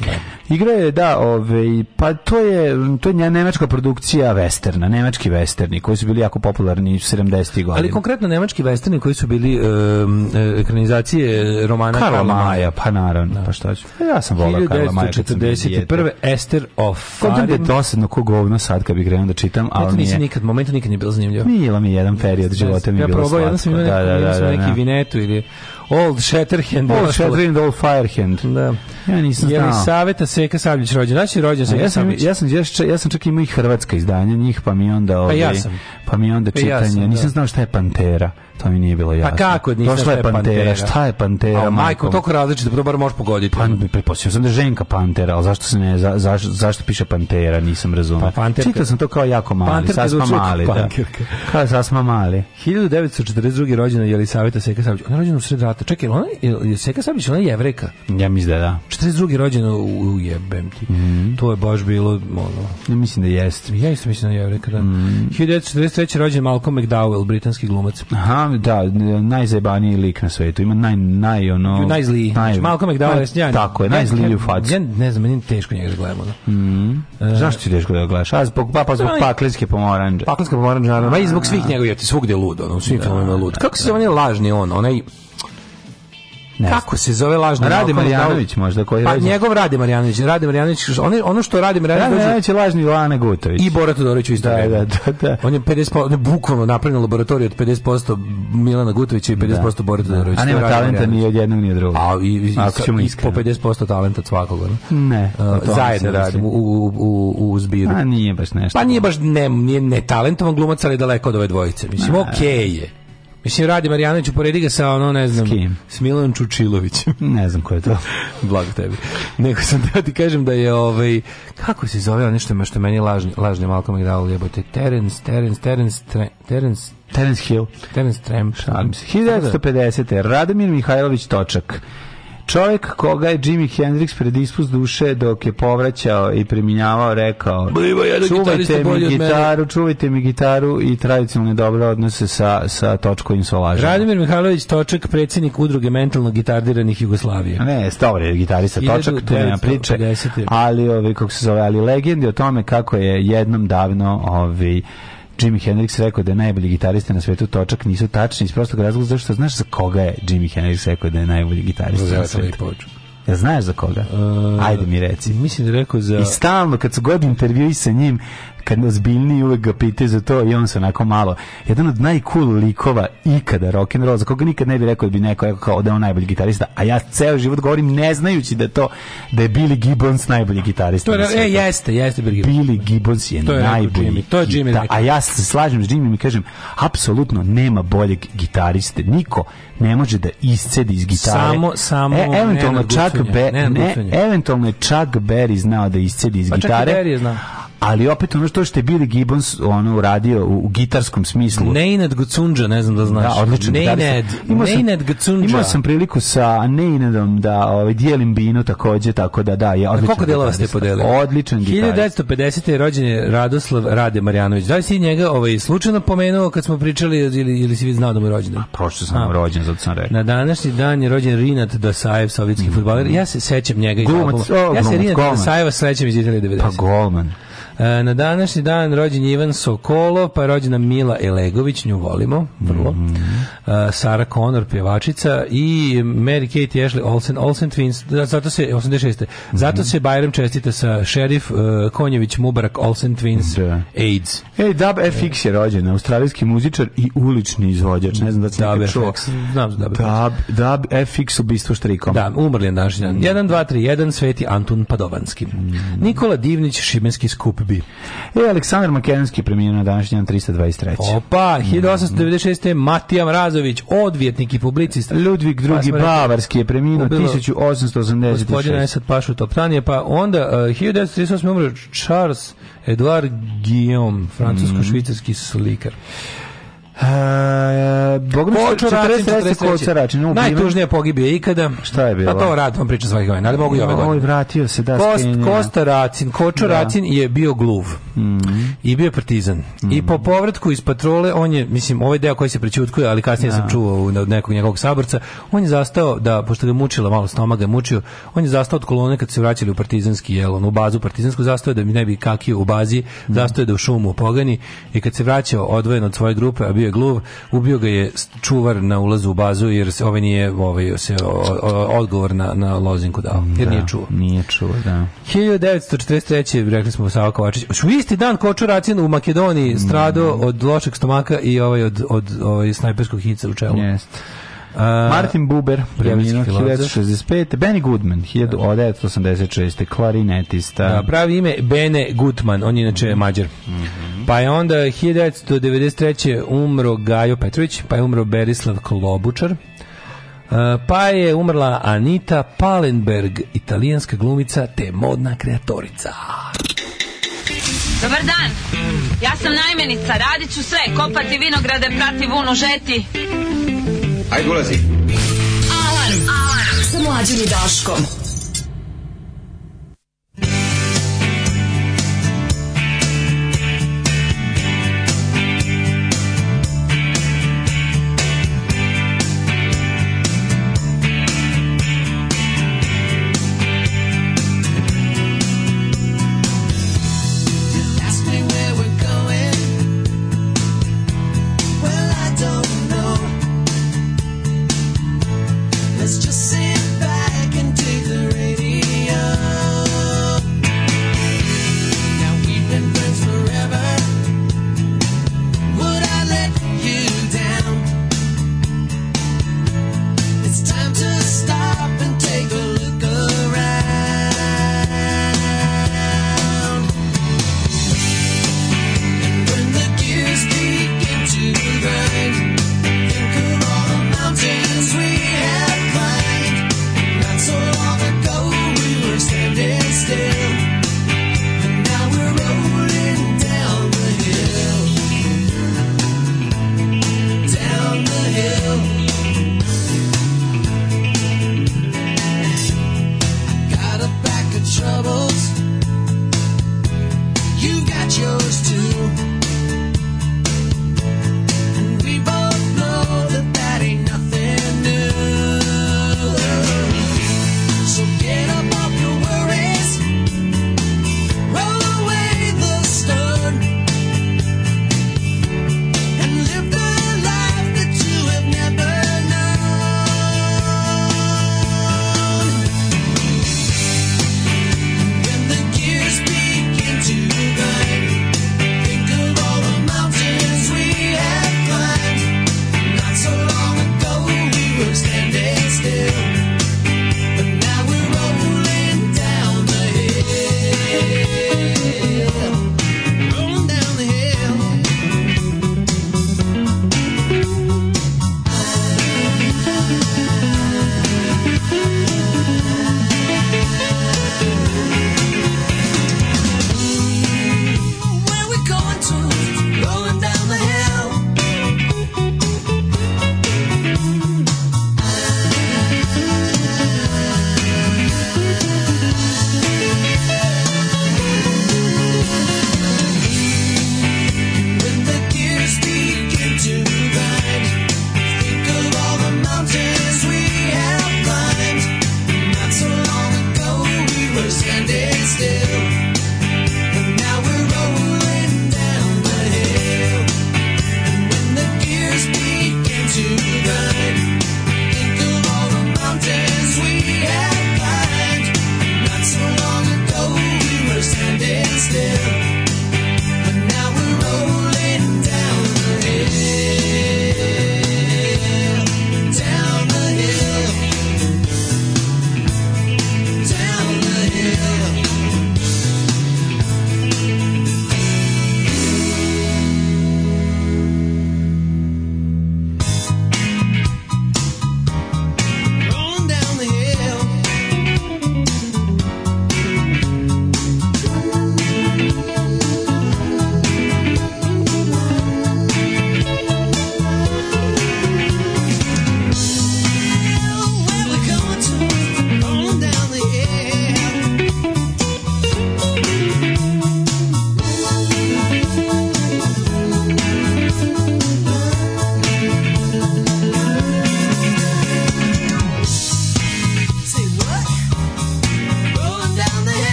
Igra je da, ovaj pa to je to je nemačka produkcija westerna, nemački westerni koji su bili jako popularni u 70-ih godina. Ali konkretno nemački westerni koji su bili um, ekranizacije romana Karla, Karla Maja, pa naravno, da. pa šta ću. Ja sam volio Karla Maja. 1941. Ester of Kod da je dosadno ko govno sad kad bih krenuo da čitam, ali nisi nije... nikad momenta nikad nije bilo zanimljivo. Nije mi jedan period života mi je ja bilo. Ja probao, jedan sam imao da, da, da, neki, neki vinetu ili Old Shatterhand. Old Shatterhand, Old Firehand. Da. Ja nisam znao. Je li Saveta Seka Sabljić rođen? Znači rođen Seka ja sam, ja sam, ja, sam, ja sam čak imao i hrvatska izdanja njih, pa mi onda... Ovaj, pa ja ovaj- sam. Pa mi onda čitanje. Pa ja sam, da. Nisam znao šta je Pantera. To mi nije bilo pa jasno. Pa kako, nisam Došla je pantera. pantera. Šta je pantera? A, majko, toliko različito, to da bar da možeš pogoditi. Pan, pretpostavio sam da je ženka pantera, ali zašto se ne, za, za, zašto piše pantera, nisam razumio. Pa, Čitao sam to kao jako mali, panterka sasma mali. Da. Kao sasma mali. 1942. rođena Jelisaveta Seka Savić. Ona je rođena u sred rata. Čekaj, ona je Seka Savić, ona je jevreka. Ja mislim da da. 42. rođena u, u jebem ti. Mm. To je baš bilo, ono... Ja mislim da jeste. Ja isto mislim da je jevreka, da. Mm. 1943. rođen Malcolm McDowell, britanski glumac. Aha, sam da najzajebaniji lik na svetu. Ima naj naj ono najzliji. Znači, naj, znači, Malcolm McDowell je Tako je, najzliji u facu. Ja ne znam, meni teško njega gledamo. Da. Mhm. E, Zašto ti teško da gledaš? A zbog pa, pa zbog paklenske pomoranđe. Paklenske pomoranđe, naravno. Ma i zbog svih njegovih, ti svugde ludo, lud, ono, u svim da, filmovima lud. Da, Kako se da. on je lažni on, onaj Kako se zove lažni Rade Marijanović možda koji Pa njegov Rade Marijanović, Rade Marjanović, ono što radi Marijanović da, Marjanović je lažni Lane Gutović. I Borat Todorović isto. Da, da, da, da, On je 50 bukvalno napravio laboratoriju od 50% Milana Gutovića i 50% da. Borata Todorovića. A nema talenta ni od jednog ni od drugog. A i, i, po 50% talenta od svakog, ne? zajedno radim u, u, u, zbiru. A pa nije baš nešto. Pa nije baš ne, nije talentovan glumac, ali daleko od ove dvojice. Mislim, okej je. Mislim, Radi Marijanović, uporedi ga sa ono, ne znam... S kim? S Milan Čučilovićem. ne znam ko je to. Blago tebi. Neko sam da ti kažem da je ovaj... Kako se zove ono nešto što meni lažni, lažni Malcolm McDowell jebote? Terence, Terence, Terence, Terence... Terence Hill. Terence Trem. Šalim se. 1950. Radomir Mihajlović Točak. Čovjek koga je Jimi Hendrix pred ispust duše dok je povraćao i preminjavao rekao čuvajte mi gitaru, čuvajte mi gitaru i tradicionalne dobre odnose sa, sa točkovim solažima. Radimir Mihajlović Točak, predsjednik udruge mentalno gitardiranih Jugoslavije. Ne, dobro je gitarista Točak, tu nema priče, ali, ovi, kako se zove, ali legendi o tome kako je jednom davno ovi, Jimi Hendrix rekao da je najbolji gitarista na svetu točak nisu tačni iz prostog razloga zašto znaš za koga je Jimi Hendrix rekao da je najbolji gitarista na svetu. Ja znaš za koga? Uh, Ajde mi reci. Mislim da rekao za... I stalno, kad su god intervjui sa njim, kad ozbiljni uvek ga pitaju za to i on se onako malo jedan od najcool likova ikada rock and roll za koga nikad ne bi rekao da bi neko rekao kao da je on najbolji gitarista a ja ceo život govorim ne znajući da to da je Billy Gibbons najbolji gitarista to je, e, jeste jeste Billy Gibbons Billy Gibbons je, to je najbolji Jimmy, to je Jimmy da, a ja se slažem s Jimmy i kažem apsolutno nema boljeg gitariste niko ne može da iscedi iz gitare samo samo e, eventualno Chuck Berry eventualno Chuck Berry znao da iscedi iz pa gitare ali opet ono što ste bili Gibbons ono uradio u, u gitarskom smislu. Neinad Gucunđa, ne znam da, da znaš. Da, odlično. Neinad, Neinad Gucunđa. Imao sam priliku sa Neinadom da ovaj, dijelim binu takođe, tako da da, je odličan. Koliko delova ste podelili? Odličan gitarist. 1950. je rođen je Radoslav Rade Marjanović. Da li si njega ovaj, slučajno pomenuo kad smo pričali ili, ili si vi znao da mu je rođen? Pa, Prošto sam A. rođen, zato sam rekao. Na današnji dan je rođen Rinat Dasajev, sovjetski mm. futbaler. Ja se sećam njega. Glumac, ja se Rinat Dasajeva sećam iz Italije 90. Pa golman. E, na današnji dan rođen je Ivan Sokolov, pa rođena Mila Elegović, nju volimo, vrlo. Mm -hmm. Sara Connor, pjevačica i Mary Kate Ashley Olsen, Olsen Twins, da, zato se, 86. Mhm. Zato mm -hmm. se Bajram čestita sa šerif e, Konjević Mubarak Olsen Twins da. AIDS. Ej, Dab FX je rođen, australijski muzičar i ulični izvođač, ne znam da se Dab čuo. FX, znam Dab, Dab, Dab FX u bistvu štrikom. Da, umrli je naš dan. 1, 2, 3, 1, Sveti Antun Padovanski. Mm -hmm. Nikola Divnić, Šibenski skup Srbiji. E, Aleksandar Makedonski preminuo na današnji dan 323. Opa, 1896. Mm. Matija Mrazović, odvjetnik i publicist. Ludvig II. Pa, Bavarski je preminuo 1886. Gospodina Esad Pašu Toptanije, pa onda uh, 1938. umre Charles Edouard Guillaume, francusko-švicarski mm. slikar. E, Bogom 40 kočaračin, no, Najtužnije pogibio je ikada. Šta je bilo? Pa to rad vam priča svojih godine, ali mogu i ove godine. Oj, vratio se, da, Kost, skenjena. Kosta Racin, Kočo da. Racin je bio gluv. Mm -hmm. I bio partizan. Mm -hmm. I mhm. po povratku iz patrole, on je, mislim, ovaj deo koji se prećutkuje, ali kasnije da. sam čuo od nekog njegovog saborca, on je zastao, da, pošto ga mučila, malo stomaga je mučio, on je zastao od kolone kad se vraćali u partizanski, jel, on u bazu partizansku zastao da mi ne bi kakio u bazi, mhm. zastao je da u šumu pogani i kad se vraćao odvojen od svoje grupe, a bio je gluv, ubio ga je čuvar na ulazu u bazu jer se ovaj nije ovaj se o, o, odgovor na na lozinku dao. Jer da, nije čuo. Nije čuo, da. 1943. rekli smo Sava Kovačić. U isti dan Kočuracin u Makedoniji stradao mm. od lošeg stomaka i ovaj od od ovaj snajperskog hica u čelu. Jeste. Uh, Martin Buber, preminuo 1965. Benny Goodman, 1986. Da. Klarinetista. Da, pravi ime Bene Gutman, on je inače mhm. mađar. Mm -hmm. Pa je onda 1993. umro Gajo Petrović, pa je umro Berislav Klobučar. Uh, pa je umrla Anita Palenberg, italijanska glumica te modna kreatorica. Dobar dan, ja sam najmenica, radit ću sve, kopati vinograde, prati vunu, žeti. Ajde, ulazi. Alarm, alarm, sa mlađim i Daškom.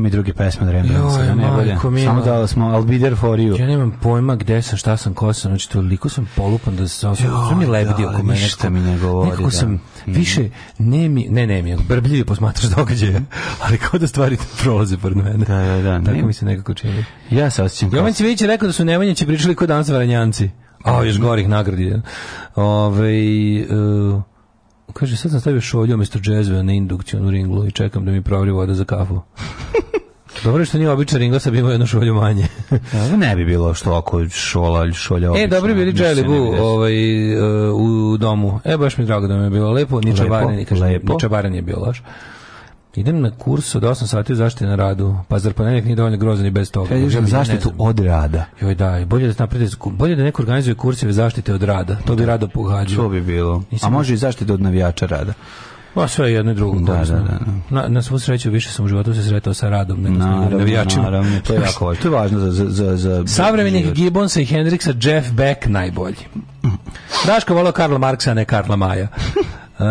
ima i druge pesme od Rembrandta. Da Samo dali smo I'll be there for you. Ja nemam pojma gde sam, šta sam, ko sam, znači toliko sam polupan da sam, sve mi lebedi da, oko mene. Ništa mi ne govori. Nekako da. sam da. više, ne mi, ne ne mi, brbljivi posmatraš događaje, mhm. ali kao da stvari prolaze pored mene. Da, da, da. Tako ne. mi se nekako čini. Ja se osjećam. Jovan Cvijić je rekao da su Nemanjići pričali kod danas Varanjanci. A, još mhm. gorih nagradi. Ove, uh, Kaže, sad sam stavio šolju umjesto džezve na indukcijonu ringlu i čekam da mi provri voda za kafu. Pa dobro što nije običan ringo, sad bi imao jednu šolju manje. Ovo da, ne bi bilo što ako šola, šolja e, obična. Ovaj, e, dobro bili dželibu ovaj, u domu. E, baš mi drago da mi je bilo lepo. Ni lepo. ni čabaren je bio loš. Idem na kurs od 8 sati zaštite na radu, pa zar ponedjeljak nije dovoljno grozan i bez toga? Kad ideš zaštitu od rada. Joj da, bolje da naprede, bolje da neko organizuje kurseve zaštite od rada. To bi da. rado pohađao. To bi bilo. A može i zaštita od navijača rada. Pa sve jedno i drugo. Da, da, da, da. Na, na svu sreću više sam u životu se sretao sa radom nego naravno, navijačima. Naravno, to je jako važno. To je važno za... za, za, za Savremenih Gibbonsa i Hendriksa, Jeff Beck najbolji. Mm. Daško volao Karla Marksa, a ne Karla Maja. E,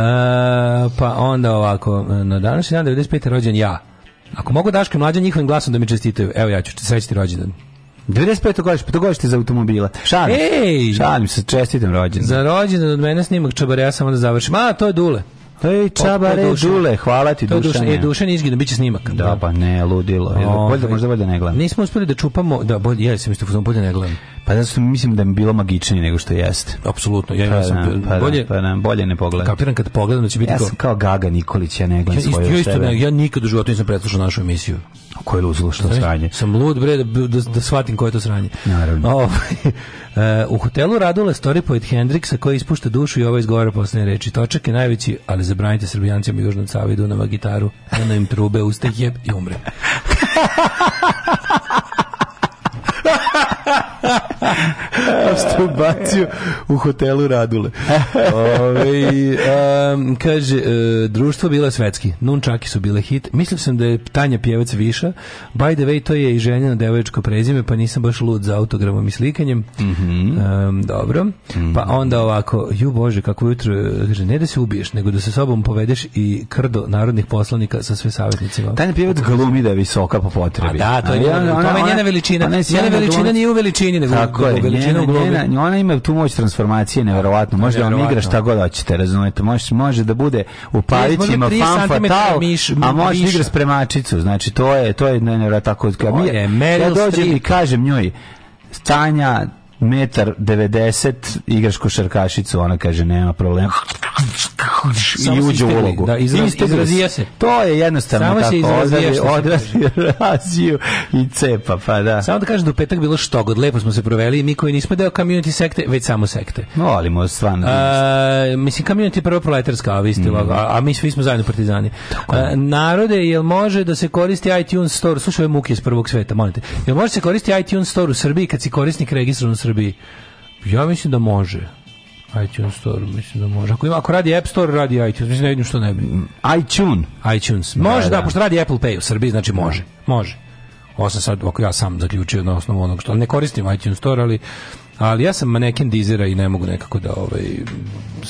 pa onda ovako, na današnji dan 95. rođen ja. Ako mogu Daško mlađa njihovim glasom da mi čestitaju, evo ja ću srećiti rođendan. 95. godište, pa to godište za automobila. Šalim, Ej, šalim se, čestitam rođendan. Za rođendan od mene snimak čabare, ja sam onda završim. A, to je Dule. Ej, čabare, o, Dule, hvala ti, Dušane. E, Dušan, je, Dušan izgledno, bit će snimak. Da, pa ne, ludilo. Bolje da ovaj. možda bolje da ne gledam. Nismo uspeli da čupamo, da, bolje, ja sam isto da bolje da ne gledam. Pa zato što mislim da je bilo magičnije nego što jeste. Apsolutno. Ja, pa, ja sam da, pa, pa, bolje, pa, da, bolje ne pogledam. Kapiram kad pogledam da će biti Ja sam kao Gaga Nikolić, ja ne gledam ja, svoje isto, ne, ja nikad u životu nisam pretlušao našu emisiju. O koje luzilo što Znaš, sranje? Sam lud bre da, da, da shvatim koje je to sranje. Naravno. O, ovaj, eh, u hotelu Radule story poet Hendriksa koji ispušta dušu i ovo izgovara poslednje reči. Točak je najveći, ali zabranite Srbijancima Južnom Savi Dunava gitaru, onda im trube, uste jeb i umre. što bacio u hotelu Radule. Ove, um, kaže, e, društvo bile svetski, nunčaki su bile hit. Mislim sam da je Tanja Pjevac Viša. By the way, to je i ženjeno devojačko prezime, pa nisam baš lud za autogramom i slikanjem. Mm -hmm. um, dobro. Mm -hmm. Pa onda ovako, ju bože, kako jutro, kaže, ne da se ubiješ, nego da se sobom povedeš i krdo narodnih poslanika sa sve savjetnicima. Tanja Pjevac glumi da je visoka po potrebi. A da, to je, ona, ona, ona, ona, ona, ona, veličina. ona, ona, ona, ona, ona, ona, ona, ona, veličini nego Tako je, njena, njena, ona ima tu moć transformacije neverovatno. Može da vam igra šta god hoćete, razumete? Može može da bude u palicima fan fatal, miš, a može da igra spremačicu. Znači to je to je ne, ne, tako. Ja, ja dođem i kažem njoj Stanja, metar 90 igraš košarkašicu, ona kaže nema problema. I uđe u ulogu. Da, izraz, izrazija se. To je jednostavno Samo tako. Samo se raziju i cepa, pa da. Samo da kažem da u petak bilo što god, lepo smo se proveli, mi koji nismo deo community sekte, već samo sekte. Volimo, stvarno. A, mislim, community prvo proletarska, a vi ste mm. a, a mi svi smo zajedno partizani. A, narode, jel može da se koristi iTunes Store, slušaj muke iz prvog sveta, molim te, jel može da se koristi iTunes Store u Srbiji kad si korisnik registrovan u Srbiji? Srbiji? Ja mislim da može iTunes Store, mislim da može. Ako, ima, ako radi App Store, radi iTunes. Mislim, ne da vidim što ne bi. iTunes? iTunes. Da, može, da, da, da, pošto radi Apple Pay u Srbiji, znači može. Može. Ovo sam sad, ako ja sam zaključio na osnovu onog što ne koristim iTunes Store, ali Ali ja sam maneken Dizera i ne mogu nekako da ovaj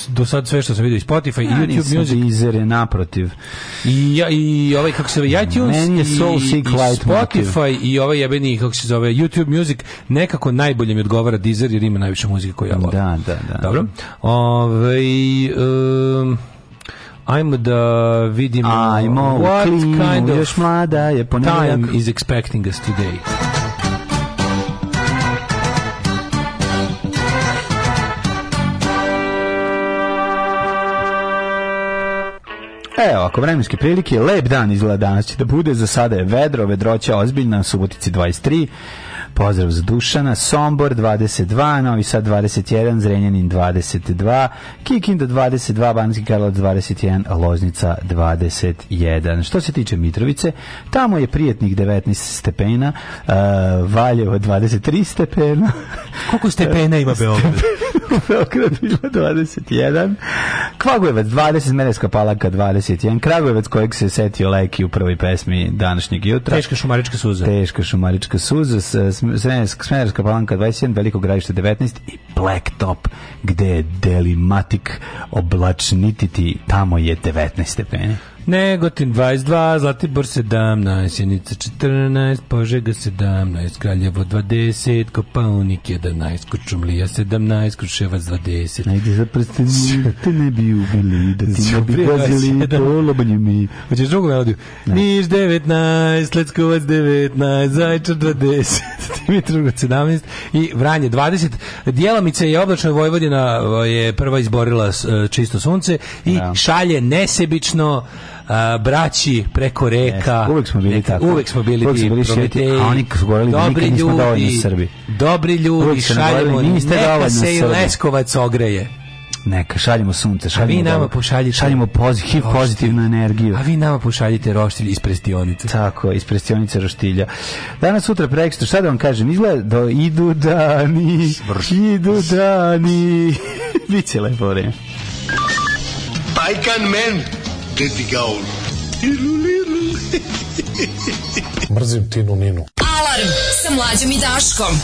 do sad sve što sam vidio iz Spotify ja, i YouTube Music Deezer je naprotiv. I ja i ovaj kako se zove iTunes je Soul i, Sick i Spotify motiv. i ovaj jebeni kako se zove YouTube Music nekako najbolje mi odgovara Deezer jer ima najviše muzike koju ja volim. Da, da, da. Dobro. Ovaj um, Ajmo da vidimo Ajmo, what klinu, kind of još mlada je Time is expecting us today. Evo, ako vremenske prilike, lep dan izgleda danas će da bude, za sada je vedro, vedroća ozbiljna, Subotici 23, pozdrav za Dušana, Sombor 22, Novi Sad 21, Zrenjanin 22, Kikinda 22, Banski Karlovac 21, Loznica 21. Što se tiče Mitrovice, tamo je prijetnih 19 stepena, uh, Valjevo 23 stepena. Koliko stepena ima Beograd? Beograd ima 21, Kragujevac 20, Mereska palaka 21, Kragujevac kojeg se setio Leki u prvoj pesmi današnjeg jutra. Teška šumarička suza. Teška šumarička suza, s, Smenerska palanka 27, Veliko gradište 19 i Blacktop gde je delimatik oblačnititi, tamo je 19 stepeni. Negotin 22, Zlatibor 17, Sjenica 14, Požega 17, Kraljevo 20, Kopaunik 11, Kočumlija 17, Kruševac 20. Ajde, zaprste, te ne bi ubili, da ti ne bi gazili to lobanje mi. Hoćeš drugu melodiju? Niš 19, Leckovac 19, Zajčar 20, Dimitrovac 17 i Vranje 20. Djelomice je oblačno Vojvodina ovaj, je prva izborila e, čisto sunce i da. šalje nesebično a, braći preko reka. Yes, uvek smo bili e, tako. Uvek smo bili, uvek prometeji, a oni su govorili da nikad nismo dovoljni Srbi. Dobri ljudi, šaljemo, neka se i Leskovac ogreje neka šaljemo sunce, šaljemo. vi nama pošaljite šaljemo pozitiv, roštilj. pozitivnu energiju. A vi nama pošaljite roštilj iz prestionice. Tako, iz prestionice roštilja. Danas sutra prekstra, šta da vam kažem, izgleda da idu dani, Svrš. idu dani. Biće lepo vreme. Pajkan men Dedi Gaul. Tilu, lilu. Mrzim Tinu Ninu. Alarm sa mlađom i Daškom.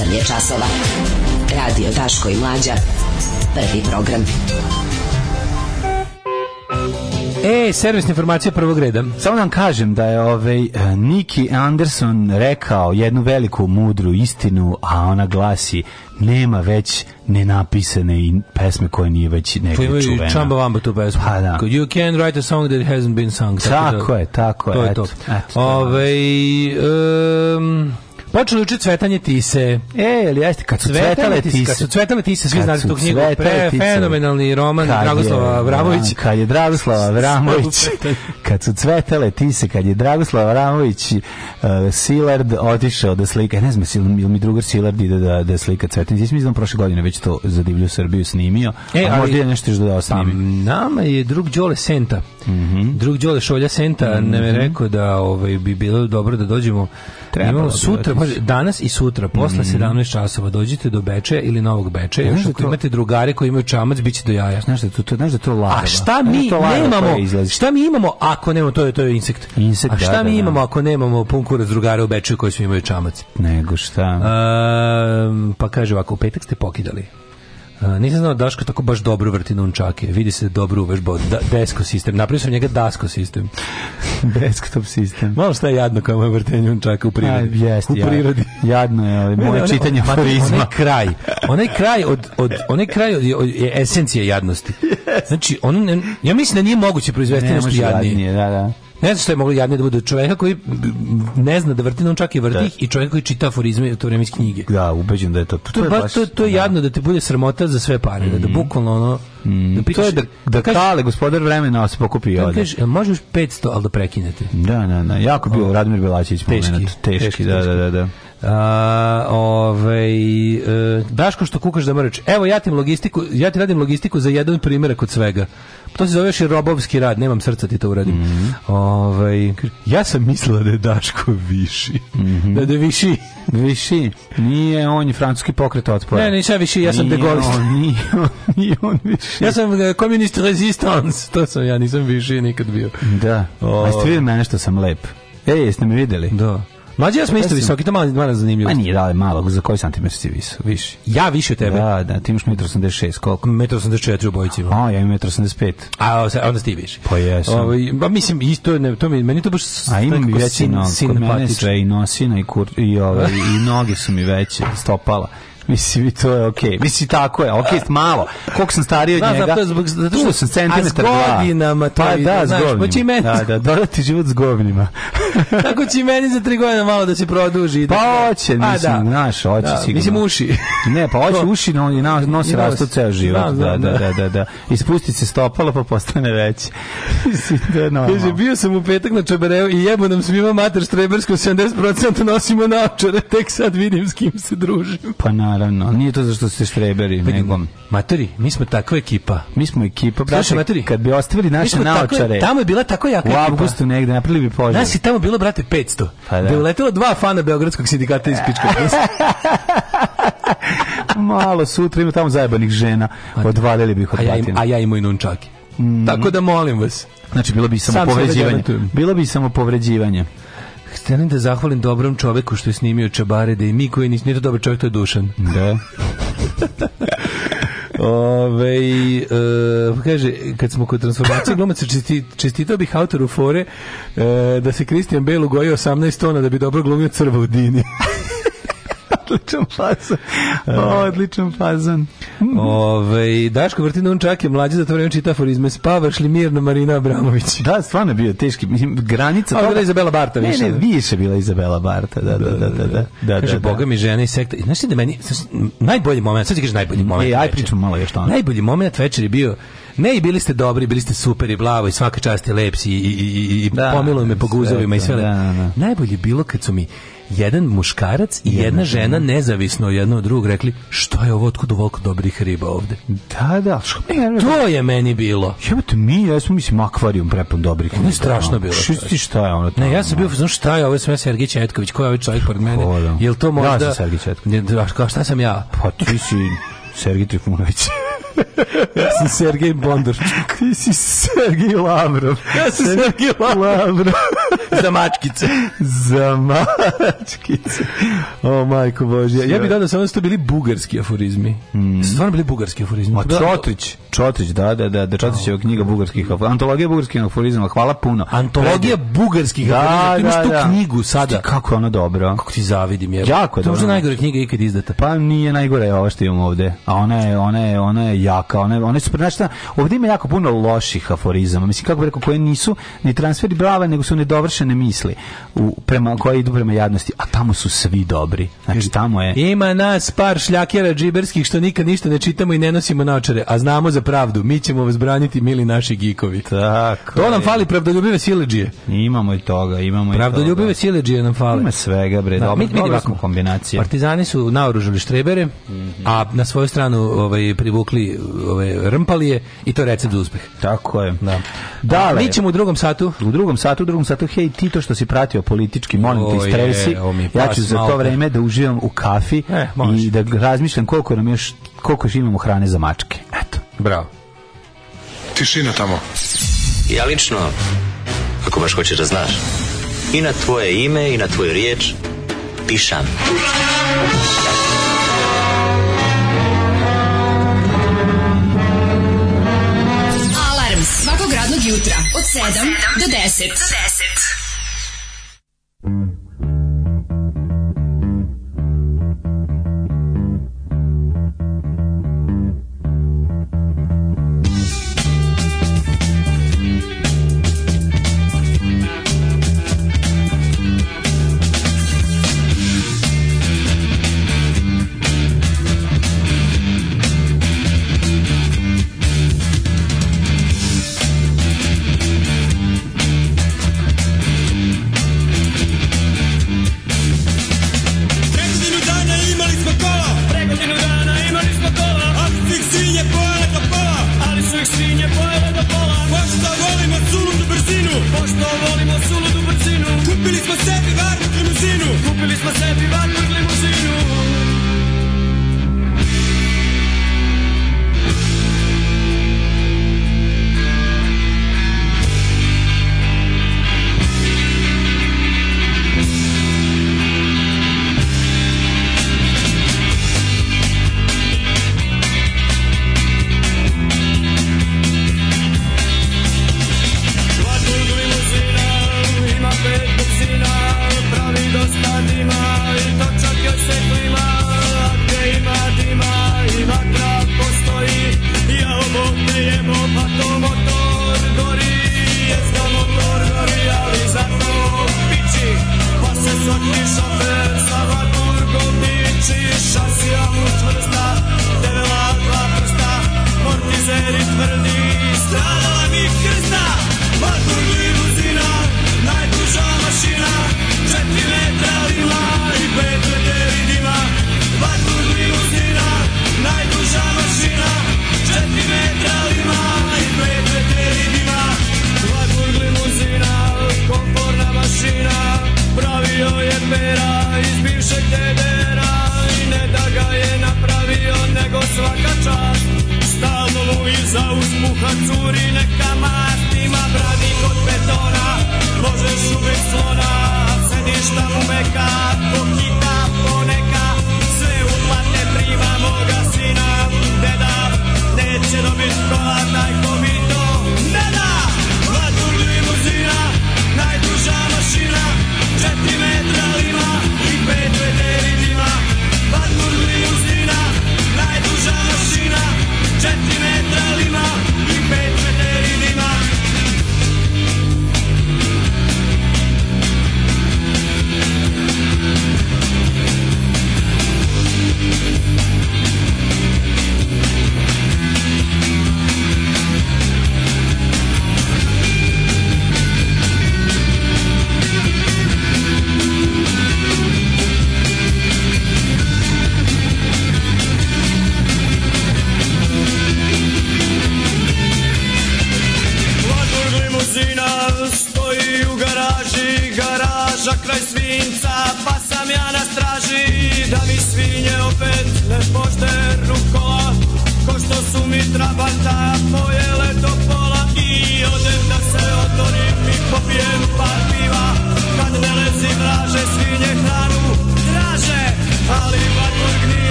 8 je časova. Radio Daško i Mlađa. Prvi program. E, servisne informacije prvog reda. Samo nam da kažem da je ovaj e, Niki Anderson rekao jednu veliku mudru istinu, a ona glasi nema već nenapisane i pesme koje nije već negdje pa čuvena. Imaju Chamba Wamba tu pesmu. Pa da. You can write a song that hasn't been sung. Tako, tako da- je, tako je. To je eto, to. Eto, Ove, um, Počeli učiti cvetanje tise. E, ali jeste, kad su cvetale tise. Kad su cvetale tise, svi znate tu knjigu. Pre, fenomenalni roman kad Dragoslava da, Vramović. Kad je Dragoslava Vramović, kad su cvetale tise, kad je Dragoslava Vramović, uh, Silard otišao da slika, e, ne znam, sil, ili mi drugar Silard ide da, da slika cvetanje tise. Mislim, da prošle godine već to za divlju Srbiju snimio. E, a ali, možda je nešto još dodao pa snimi. Nama je drug Đole Senta. Mm -hmm. Drug Đole Šolja Senta mm -hmm. nam je mhm. rekao da ovaj, bi bilo dobro da dođemo. Trebalo Imamo sutra Može, danas i sutra, posle mm. 17 časova, dođite do Bečeja ili Novog Bečeja. Još da ako to... imate drugare koji imaju čamac, biće do jaja. Znaš da, to, to, znaš da to lada. A šta da mi to nemamo? Šta mi imamo ako nemamo, to je, to je insekt. insekt A šta da, mi da, da. imamo da. ako nemamo pun kurac drugare u Bečeju koji su imaju čamac? Nego šta? A, ehm, pa kaže ovako, u petak ste pokidali. Uh, nisam znao da Daško tako baš dobro vrti nunčake. Vidi se dobro uvežbao da, desko sistem. Napravio sam njega dasko sistem. Desktop sistem. Malo šta je jadno kao moje vrtenje nunčaka u prirodi. Aj, jest, u prirodi. Jadno je, ali moje čitanje aforizma. Onaj kraj. Onaj kraj od, od onaj kraj od, je esencija jadnosti. Znači, on, ja mislim da nije moguće proizvesti ne, nešto jadnije. jadnije da, da. Ne znam što je moglo jadnije da bude čovjeka koji ne zna da vrti, on čak i vrti da. i čovjek koji čita aforizme i to vremenske knjige. Da, ubeđen da je to. To, to, je, baš, to, to je da. jadno da te bude sramota za sve pare, mm -hmm. da, da mhm. bukvalno ono Mm, da pitaš, to je da, da, da kale, gospodar vremena da se pokupi i ode. Da možeš 500, ali da prekinete. Da, da, da. Jako bio Radimir Belačić teški, teški, teški, da, da, da. da. A, ovaj, e, Daško što kukaš da mrč. Evo ja ti logistiku, ja ti radim logistiku za jedan primer kod svega. To se zoveš i robovski rad, nemam srca da ti to uradim. Mm -hmm. ovaj, ja sam mislila da je Daško viši. Mm -hmm. Da je viši. Viši. Nije on francuski pokret otpora. Ne, nisam viši, ja sam degolist. Nije, on, nije on viši. Ja sam komunist e, resistance. To sam ja, nisam viši nikad bio. Da. O... A ste ovaj. vidjeli mene što sam lep? Ej, jeste me videli? Da. Mlađi ja smo isto visoki, to malo, malo zanimljivo. Ma nije, da, malo, za koji santimetri si vis, viši? Ja više od tebe. Da, da, ti imaš 1,86, koliko? 1,84 u bojicima. A, ja imam 1,85. A, onda ti viši. Pa jesam. Ovo, ovaj, ba, mislim, isto, ne, to mi, meni to baš... A imam veći, sin, sin, kod mene sve i nosina i, kur, i, ove, ovaj, i noge su mi veće, stopala. Mislim, to je okej. Okay. Mislim, tako je, okej, okay, malo. Koliko sam stario od da, njega? Da, zbog, zato što sam centimetar dva. A s godinama to pa, da, s govnima. Pa će i meni... Da, da, ti život s govnima. tako će i meni za tri godine malo da se produži. Pa da, oće, mislim, a, da. znaš, oće da, sigurno. Mislim, uši. ne, pa hoće uši, no, no, nosi rastu ceo život. Da, da, da, da, da. Ispusti se stopalo, pa postane veći. mislim, da je normalno. Kaže, bio sam u petak na Čabarevu i jebo nam svima mater štrebersko, 70% nosimo naočare, tek sad vidim s kim se družim. Pa na naravno. Nije to zašto ste štreberi, pa, nego... Matori, mi smo takva ekipa. Mi smo ekipa, brate, maturi, kad bi ostavili naše naočare... Tamo je bila tako jaka ekipa. U avgustu negde, napravili bi požar. Nas je tamo bilo, brate, 500. Pa da. Da je uletelo dva fana Beogradskog sindikata iz Pička. Malo sutra ima tamo zajebanih žena. Pa da. Odvalili bi ih od a ja, a ja i moj nunčaki. Mm. Tako da molim vas. Znači bilo bi samo povređivanje. Bilo bi samo povređivanje. Stelim da zahvalim dobrom čoveku što je snimio Čabare, da i mi koji nisi, nije to dobar čovek, to je Dušan. Da. Ove, e, pa kaže, kad smo kod transformacije glumaca, česti, čestitao bih autoru fore e, da se Christian Bale ugojio 18 tona da bi dobro glumio crva u dini. odličan fazan. Odličan fazon. Mhm. Ove, Daško Vrtina čak je mlađi za to vreme čita aforizme. Spavaš li mirno Marina Abramović? Da, stvarno bio teški. Granica... Ali toga... Izabela Barta više. Ne, ne, više da. bila Izabela Barta. Da, da, da. da, da, da, da Kaže, da. boga mi žena i sekta. Znaš ti da meni... Najbolji moment, sad ti kažeš najbolji moment. E, aj pričam malo još tamo. Najbolji moment večer je bio ne i bili ste dobri, bili ste super i blavo i svaka čast je lepsi i, i, i, i da, pomiluj me po guzovima sve, i sve. Da, da, da. Najbolje bilo kad su mi jedan muškarac i jedna, jedna žena nezavisno jedno od drugog rekli što je ovo otkud ovoliko dobrih riba ovde. Da, da. Što ne, to je meni bilo. Jebote, mi jesmo mislim akvarijum prepun dobrih riba. Ne strašno bilo. Šta, šta je ono? ne, ja sam bio znači šta je ovo sve Sergej Četković, ko je ovaj čovjek pored mene? Da? Jel to možda Ja sam Sergej Četković. Ne, šta sam ja? Pa ti si Sergej Trifunović. ja sam Sergej Bondarčuk. Ti si Sergej Lavrov. Ja sam Sergej, Sergej Lavrov. Za mačkice. Za mačkice. O, majko Božje. Ja bih dodao samo da su to bili bugarski aforizmi. Mm. Stvarno bili bugarski aforizmi. A Čotrić. Čotrić, da, da, da. da Čotrić je knjiga bugarskih aforizma. Antologija bugarskih aforizma, hvala puno. Antologija bugarskih da, aforizma. Ti imaš da, tu da. knjigu sada. Kako je ona dobra. Kako ti zavidim. Je. Jako je dobra. To je možda najgore knjiga ikad izdata. Pa nije najgore ovo što imamo ovde. A ona je, ona je, ona je jaka. One, one su, znači, ovdje ima jako puno loših aforizama. Mislim, kako bi rekao, koje nisu ni transferi brava, nego su nedovršene misli u, prema, koje idu prema jadnosti. A tamo su svi dobri. Znači, tamo je... Ima nas par šljakera džiberskih što nikad ništa ne čitamo i ne nosimo naočare, a znamo za pravdu. Mi ćemo vas braniti, mili naši gikovi. Tako to nam je. fali pravdoljubive sileđije. Imamo i toga, imamo i Pravdoljubive sileđije nam fali. Ima svega, bre, da, dobro, dobro kombinacije. Partizani su naoružili štrebere, mm -hmm. a na svoju stranu ovaj, privukli ove rmpalije i to recept za uspeh. Tako je, da. Da, dakle, mi ćemo u drugom satu. U drugom satu, u drugom satu, hej ti to što si pratio politički, molim te stresi. Ja ću za to vreme da uživam u kafi e, i da razmišljam koliko nam još koliko još imamo hrane za mačke. Eto. Bravo. Tišina tamo. Ja lično, ako baš hoćeš da znaš, i na tvoje ime i na tvoju riječ pišam. Pišam. Svakog jutra od 7 do 10. Do 10.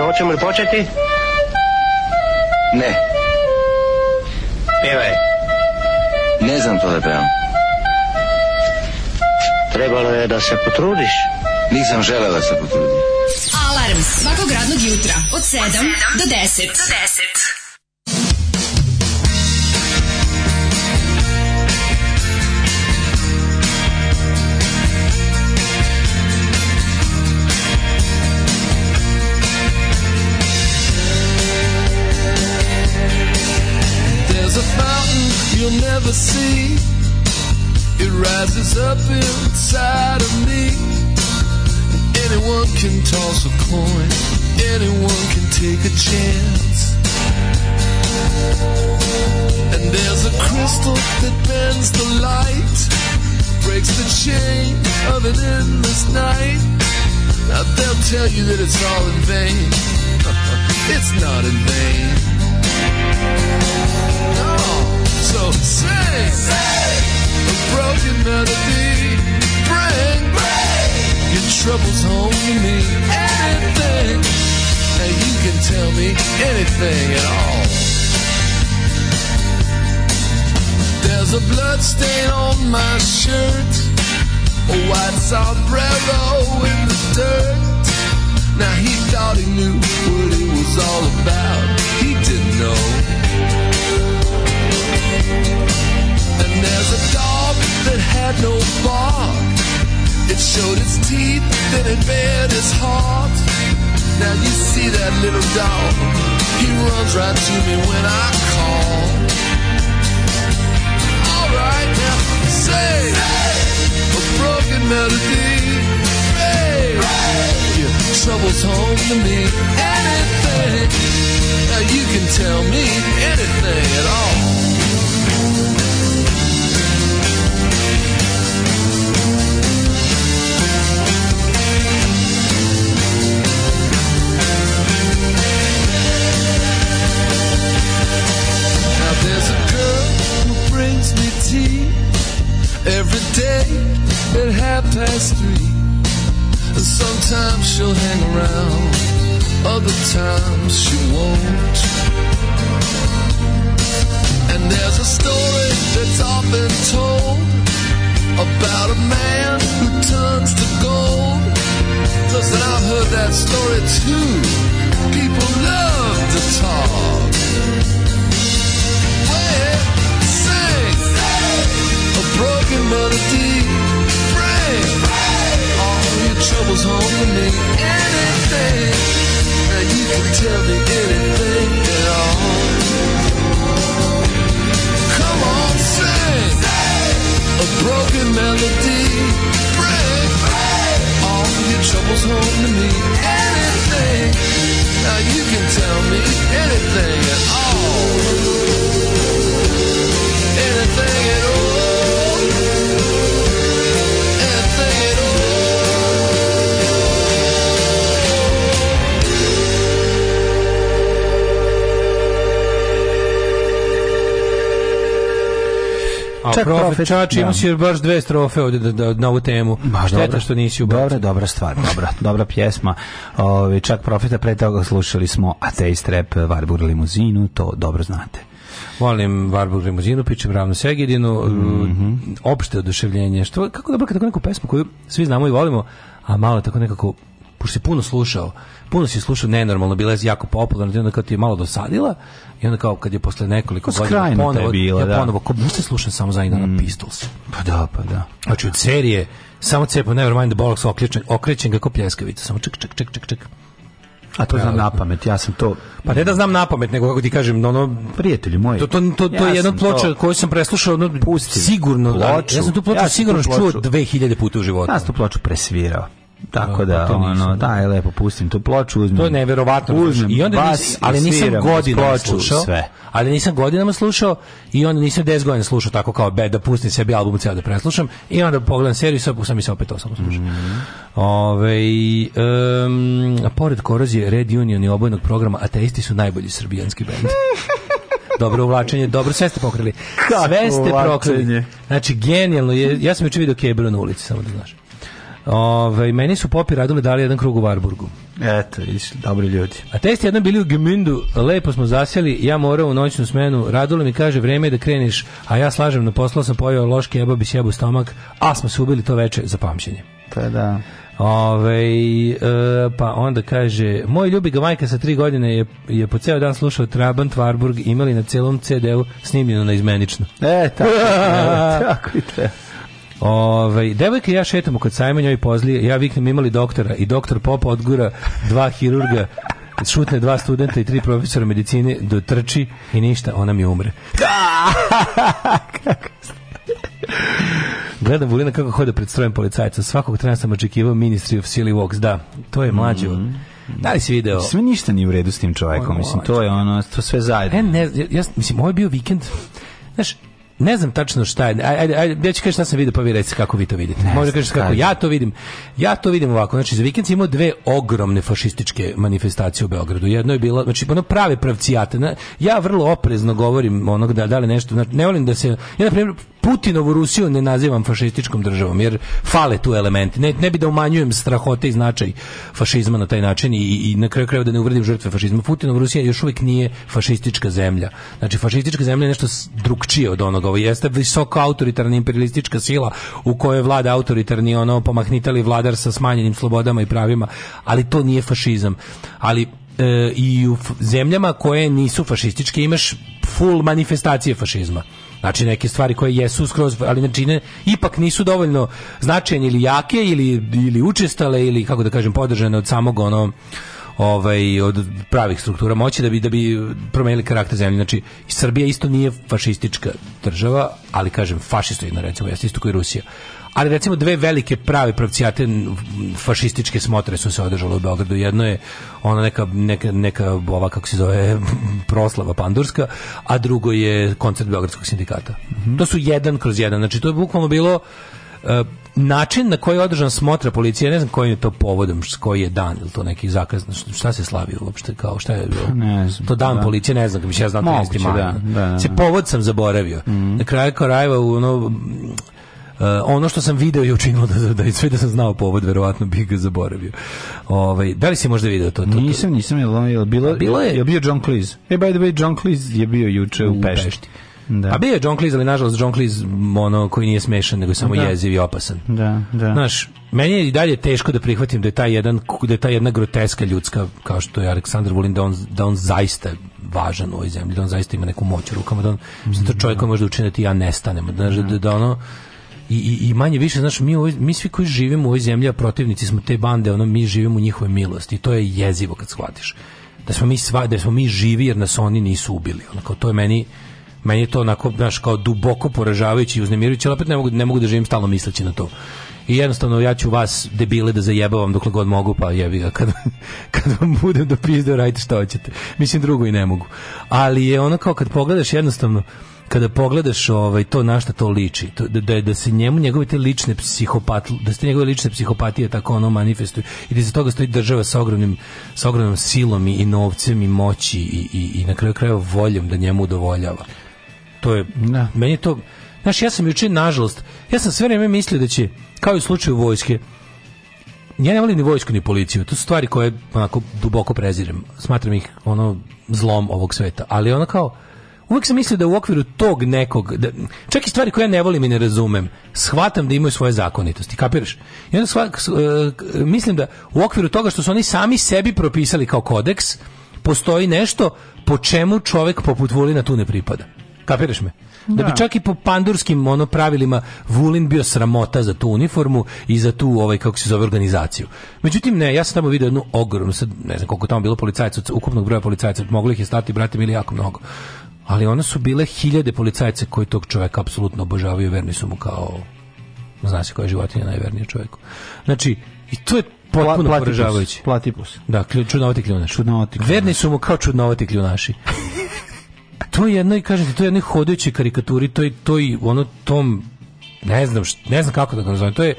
Gospod, hoćemo li početi? Ne. Pjevaj. Ne znam to da pevam. Trebalo je da se potrudiš. Nisam želela da se potrudim. Alarm svakog radnog jutra od 7 do 10. Do 10. rises up inside of me. anyone can toss a coin, anyone can take a chance. And there's a crystal that bends the light, breaks the chain of an endless night. Now they'll tell you that it's all in vain. it's not in vain. No, so say, say troubles home to me. Anything. Now you can tell me anything at all. There's a blood stain on my shirt, a white sombrero in the dirt. Now he thought he knew what it was all about. He didn't know. And there's a dog that had no bark. It showed its teeth, then it bared its heart. Now you see that little dog, he runs right to me when I call. Alright, now say a broken melody. Hey, your trouble's home to me. Anything, now you can tell me anything at all. tea every day at half past three. And sometimes she'll hang around, other times she won't. And there's a story that's often told about a man who turns to gold. Listen, I've heard that story too. People love to talk. a broken melody. Pray, all your troubles home to me. Anything now you can tell me, anything at all. Come on, sing a broken melody. Pray, all your troubles home to me. Anything now you can tell me anything at all anything at all. A čak prof, profet, Čač da. ima si baš dve strofe ovde da, da, na ovu temu. Ma, Šteta dobra, što nisi ubacio. Dobra, dobra stvar, dobra, dobra pjesma. Ove, čak profeta pre toga slušali smo Ateist Rap, Varburg eh, Limuzinu, to dobro znate. Volim Varburg Limuzinu, pičem ravno Segedinu, mm -hmm. opšte oduševljenje. Što, kako dobro da kad neku pesmu koju svi znamo i volimo, a malo tako nekako pošto si puno slušao, puno si slušao nenormalno, bila je jako popularna, i onda kad ti je malo dosadila, i onda kao kad je posle nekoliko godina ponovo, bila, ja da. ko se slušam samo za jedan mm. Pistols. Pa da, pa da. Znači od serije, samo cepo Nevermind the Bollocks okrećen, okrećen kako pljeskavica, samo ček, ček, ček, ček, ček. A to znam na pamet, ja sam to... Pa ne da znam na pamet, nego kako ti kažem, ono... Prijatelji moji. To, to, to, to ja je jedna ploča to... koju sam preslušao, ono, Pusti. sigurno, ploču. ja sam tu ploču ja sigurno čuo 2000 puta u životu. Ja sam tu ploču presvirao. Tako pa, da, pa to da daj lepo, pustim tu ploču, uzmem. To je neverovatno. Uzmem I onda bas, ali nisam da godinama slušao. Sve. Ali nisam godinama slušao i onda nisam 10 godina slušao tako kao bad da pustim sebi album ceo da preslušam i onda pogledam seriju i sad i se opet to samo slušam mhm. Mm -hmm. Ove, um, a pored korozije, Red Union i obojnog programa, ateisti su najbolji srbijanski bend. dobro uvlačenje, dobro, sve ste pokrili. Kako sve ste uvlačenje? prokrili. Znači, genijalno je, ja sam juče video Kebru na ulici, samo da znaš. Ove, meni su popi radili dali jedan krug u Varburgu. Eto, vidiš, dobri ljudi. A test jedan bili u Gmindu, lepo smo zasjeli, ja morao u noćnu smenu, Radule mi kaže, vreme je da kreneš, a ja slažem, na poslu sam pojao loške, jebao bi sjebu stomak, a smo se ubili to veče za pamćenje. Pa da. Ove, e, pa onda kaže, moj ljubi ga majka sa tri godine je, je po ceo dan slušao Trabant Varburg, imali na celom CD-u snimljeno na izmenično. E, tako, tako i treba. Ove, ovaj, devojka i ja šetamo kod sajma njoj pozlije, ja viknem imali doktora i doktor Popa odgura dva hirurga šutne dva studenta i tri profesora medicine, dotrči i ništa, ona mi umre. Kako Gledam Vulina kako hoda pred strojem policajca. Svakog trena sam očekivao Ministry of Silly Walks. Da, to je mlađe mm -hmm. Da li si video? Sve ništa nije u redu s tim čovjekom, mislim, to je ono, to sve zajedno. E, ne, ja, mislim, ovo je bio vikend, znaš, ne znam tačno šta je. Ajde, ajde, ja ću kaži šta sam vidio, pa vi recite kako vi to vidite. Ne Može kažete kako ja to vidim. Ja to vidim ovako. Znači, za vikend imao dve ogromne fašističke manifestacije u Beogradu. Jedno je bila, znači, ono prave pravcijate. Ja vrlo oprezno govorim onog da, da li nešto, znači, ne volim da se, ja na primjer Putinovu Rusiju ne nazivam fašističkom državom, jer fale tu elementi. Ne, ne bi da umanjujem strahote i značaj fašizma na taj način i, i na kraju krajeva da ne uvredim žrtve fašizma. Putinova Rusija još uvijek nije fašistička zemlja. Znači, fašistička zemlja je nešto drugčije od onoga. Ovo jeste visoko autoritarna imperialistička sila u kojoj vlada autoritarni ono pomahnitali vladar sa smanjenim slobodama i pravima, ali to nije fašizam. Ali e, i u zemljama koje nisu fašističke imaš full manifestacije fašizma. Znači neke stvari koje jesu skroz, ali znači ne, ipak nisu dovoljno značajne ili jake ili, ili učestale ili kako da kažem podržane od samog ono ovaj od pravih struktura moći da bi da bi promenili karakter zemlje. Znači Srbija isto nije fašistička država, ali kažem fašistoidna recimo, jeste isto kao i Rusija ali recimo dve velike prave pravcijate fašističke smotre su se održale u Beogradu. Jedno je ona neka, neka, neka ova kako se zove proslava pandurska, a drugo je koncert Beogradskog sindikata. Mm -hmm. To su jedan kroz jedan. Znači to je bukvalno bilo Uh, način na koji je održan smotra policije, ne znam kojim je to povodom, koji je dan, ili to neki zakaz, znači, šta se slavi uopšte, kao šta je bilo? Ne znam, to dan da. policije, ne znam, ja znam Moguće, da, da, da, Se da. povod sam zaboravio. Mm -hmm. Na kraju Karajeva ono, E, ono što sam video je učinilo da, da, da sve da sam znao povod, verovatno bih ga zaboravio. Ovaj, da li si možda video to? to, to? Nisam, nisam, je bilo, bilo je, je bio John Cleese. E, by the way, John Cleese je bio juče u, u Pešti. Pešti. Da. A bio je John Cleese, ali nažalost John Cleese ono koji nije smešan, nego samo da. jeziv i opasan. Da, da. Znaš, meni je i dalje teško da prihvatim da je ta, jedan, da je ta jedna groteska ljudska, kao što je Aleksandar Vulin, da on, da on zaista važan u ovoj zemlji, da on zaista ima neku moć u rukama, da on, mm, to mhm. čovjek da. može učiniti da ja nestanem, da, da, da ono, i, i, manje više, znaš, mi, ovoj, mi svi koji živimo u ovoj zemlji, a protivnici smo te bande, ono, mi živimo u njihovoj milosti i to je jezivo kad shvatiš. Da smo mi, sva, da smo mi živi jer nas oni nisu ubili. Ono, kao, to je meni, meni je to onako, znaš, kao duboko poražavajući i uznemirujući, ali opet ne mogu, ne mogu da živim stalno misleći na to. I jednostavno ja ću vas debile da zajebavam dokle god mogu, pa jebi ga kad, kad vam budem do pizde, radite šta hoćete. Mislim drugo i ne mogu. Ali je ono kao kad pogledaš jednostavno kada pogledaš ovaj to na šta to liči, to, da, da, da se njemu njegove te lične psihopat, da se njegove lične psihopatije tako ono manifestuju i da za toga stoji država sa ogromnim sa ogromnom silom i, i novcem i moći i, i, i na kraju krajeva voljom da njemu udovoljava. To je da. meni je to Znaš, ja sam juče, nažalost, ja sam sve vreme mislio da će, kao i u slučaju vojske, ja ne volim ni vojsku ni policiju, to su stvari koje onako duboko prezirem, smatram ih ono zlom ovog sveta, ali ona kao, uvijek sam mislio da u okviru tog nekog, da, čak i stvari koje ja ne volim i ne razumem, shvatam da imaju svoje zakonitosti, kapiraš? I onda shvat, uh, e, mislim da u okviru toga što su oni sami sebi propisali kao kodeks, postoji nešto po čemu čovek poput Vulina tu ne pripada. Kapiraš me? Da. da bi čak i po pandurskim ono pravilima Vulin bio sramota za tu uniformu i za tu ovaj kako se zove organizaciju. Međutim ne, ja sam tamo video jednu ogromnu, sad ne znam koliko tamo bilo policajaca, ukupnog broja policajaca, moglo ih je stati brate ili jako mnogo ali ona su bile hiljade policajce koji tog čoveka apsolutno obožavaju i verni su mu kao zna se koja životinja najvernija čoveku. Znači, i to je potpuno Pla, poražavajuće. Platipus. Da, klju, čudnovati kljunaš. Čudnovati kljunaš. Verni su mu kao čudnovati kljunaši. to je jedno i kažete, to je jednoj hodajuće karikaturi, to je, to i ono tom, ne znam, ne znam kako da ga nazovem, to je,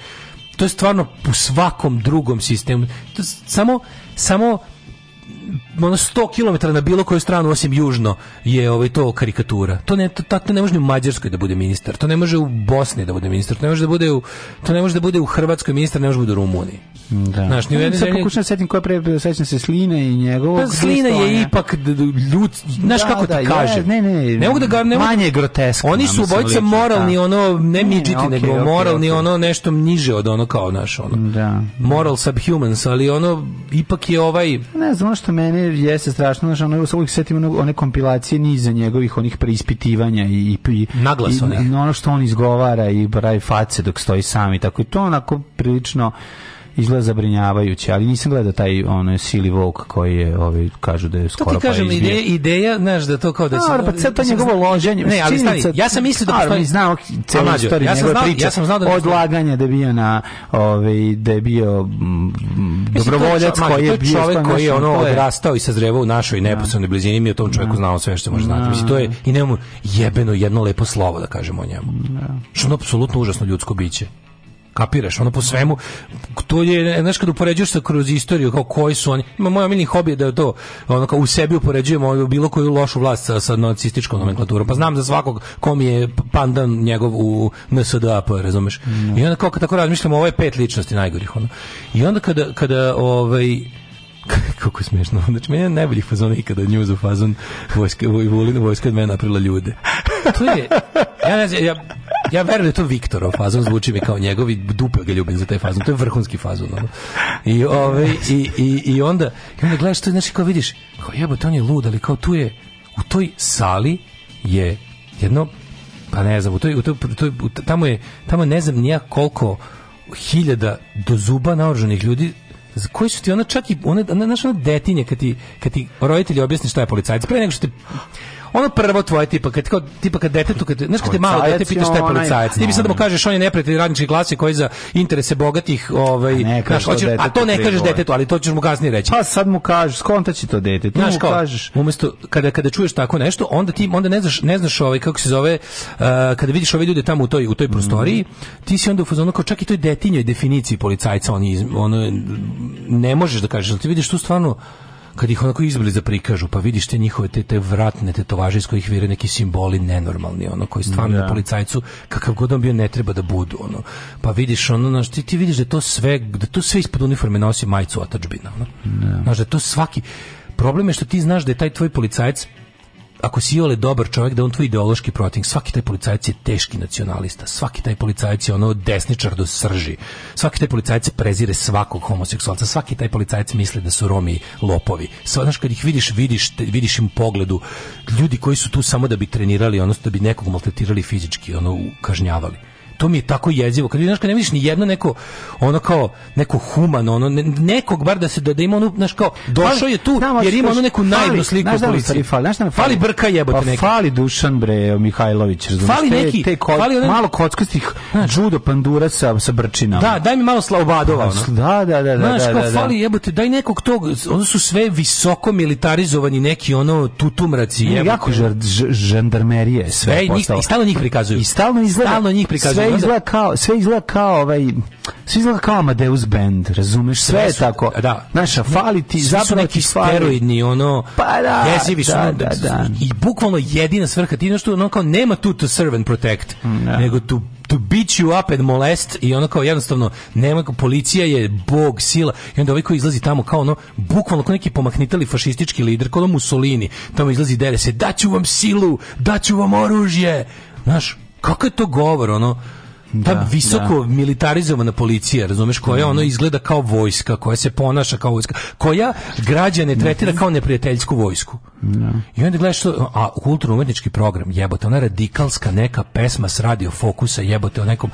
to je stvarno u svakom drugom sistemu. To je, samo, samo ono 100 km na bilo koju stranu osim južno je ovaj to karikatura. To ne to, to ne može ni u Mađarskoj da bude ministar, to ne može u Bosni da bude ministar, to ne može da bude u to ne može da bude u Hrvatskoj ministar, ne može da bude u Rumuniji. Da. Znaš, ni ja se pokušam da setim koja pre sećam se Sline i njegovog. Pa Slina je ipak ljud, znaš da, kako da, ti kažem. Ne, ne, ne, ne mogu da ga ne manje groteskno. Oni su obojica da. moralni da. ono ne midžiti ne, okay, nego okay, moralni okay. ono nešto niže od ono kao naš ono. Da. Moral subhumans, ali ono ipak je ovaj Ne znam što što mene jeste strašno, znaš, ono, uvijek setim one kompilacije niza njegovih onih preispitivanja i, i, Naglas i, ono što on izgovara i pravi face dok stoji sam i tako i to onako prilično izgleda zabrinjavajuće, ali nisam gledao taj onaj Silly Vogue koji je, ovaj kažu da je skoro pa izbio. Ideja, ideja, znaš, da to kao da se pa ceo to da njegovo loženje. Ne, ali stani, ja sam mislio da postoji, znao celu istoriju ja njegove priče. Ja sam znao da odlaganje da bio na ovaj da je bio dobrovoljac koji je bio čovjek koji je ono odrastao i sazrevao u našoj da. neposrednoj blizini, mi o tom čovjeku da. znamo sve što može znati. Mislim to je i nemamo jebeno jedno lepo slovo da kažemo o njemu. Što ono apsolutno užasno ljudsko biće. Kapiraš, ono po svemu. To je, znaš, kad upoređuješ sa kroz istoriju, kao koji su oni, ima moj omiljni hobi da je to, ono, kao u sebi upoređujemo ono, bilo koju lošu vlast sa, sa nacističkom nomenklaturom. Pa znam za svakog kom je pandan njegov u NSDAP, razumeš? Mm. I onda kao kad tako razmišljamo, ovo je pet ličnosti najgorih, ono. I onda kada, kada ovaj, kako je smiješno. Znači, meni je najboljih fazona ikada njuz u fazon vojska, vojska, vojska od mene napravila ljude. To je, ja, ja, ja Ja verujem da je to Viktorov fazon, zvuči mi kao njegovi dupe ga ljubim za taj fazon, to je vrhunski fazon. Ono. I, ove, i, i, i, onda, i onda gledaš to i znači kao vidiš, kao jebote, on je lud, ali kao tu je, u toj sali je jedno, pa ne znam, u toj, u toj, u toj, tamo je, tamo ne znam nija koliko hiljada do zuba naoruženih ljudi koji su ti ona čak i one, ona, naša ona detinje kad ti, kad ti roditelji objasni šta je policajac pre nego što te ono prvo tvoje tipa kad kao tipa kad detetu kad znaš kad te malo dete pitaš šta je policajac ti bi sad da mu kažeš on je neprijatelj radničke klase koji za interese bogatih ovaj ne, znaš, hoćeš, a to ne kažeš detetu ali to ćeš mu kasnije reći pa sad mu kažeš skonta će to dete ti znaš, mu kao, kažeš umesto kada kada čuješ tako nešto onda ti onda ne znaš ne znaš ovaj kako se zove uh, kada vidiš ove ljude tamo u toj u toj prostoriji mm. ti si onda u fazonu kao čak i toj detinjoj definiciji policajca on je, ono ne možeš da kažeš ti vidiš tu stvarno kad ih onako izbili za da prikažu, pa vidiš te njihove te, te vratne tetovaže iz kojih vire neki simboli nenormalni, ono, koji stvarno da. policajcu, kakav god on bio, ne treba da budu, ono. Pa vidiš, ono, znaš, ti, ti vidiš da to sve, da to sve ispod uniforme nosi majicu otačbina, ono. Da. Znaš, da to svaki... Problem je što ti znaš da je taj tvoj policajac ako si Jole dobar čovjek da on tvoj ideološki protiv svaki taj policajac je teški nacionalista svaki taj policajac je ono desničar do srži svaki taj policajac prezire svakog homoseksualca svaki taj policajac misli da su Romi lopovi svadaš kad ih vidiš vidiš vidiš im pogledu ljudi koji su tu samo da bi trenirali odnosno da bi nekog maltretirali fizički ono kažnjavali to mi je tako jezivo. Kad znaš kad ne vidiš ni jedno neko ono kao neko humano, ono ne, nekog bar da se da, da ima ono znaš kao došao je tu da, jer ima ono neku naivnu sliku znaš da li fali, fali, fali, fali brka jebote pa neki. fali Dušan bre Mihajlović, razumiješ? Fali neki, te, te ko, fali ono, malo kockastih judo pandura sa sa brčinama. Da, daj mi malo slobadova da, pa, Da, da, da, da. Znaš da, kao da, da, fali jebote, daj nekog tog, oni su sve visoko militarizovani neki ono tutumraci jebote. Jako žandarmerije sve. Sve i stalno njih prikazuju. I stalno izgleda. Stalno njih prikazuju onda... izgleda kao, sve izgleda kao ovaj sve izgleda kao Amadeus band, razumeš? Sve, sve je tako. Da. Naša fali ti zapravo neki steroidni ono. Pa da. Jezivi Da, da, da. I bukvalno jedina svrha ti nešto ono kao nema tu to serve and protect, mm, da. nego tu to beat you up and molest i ono kao jednostavno nema kao policija je bog sila i onda ovaj koji izlazi tamo kao ono bukvalno kao neki pomahnitali fašistički lider kao ono Mussolini tamo izlazi dere se daću vam silu daću vam oružje znaš kako je to govor ono ta pa da, visoko da. militarizovana policija, razumeš, koja mm. ono izgleda kao vojska, koja se ponaša kao vojska, koja građane tretira mhm. kao neprijateljsku vojsku. Da. I onda gledaš što, a kulturno-umetnički program, jebote, ona radikalska neka pesma s radio fokusa, jebote, o nekom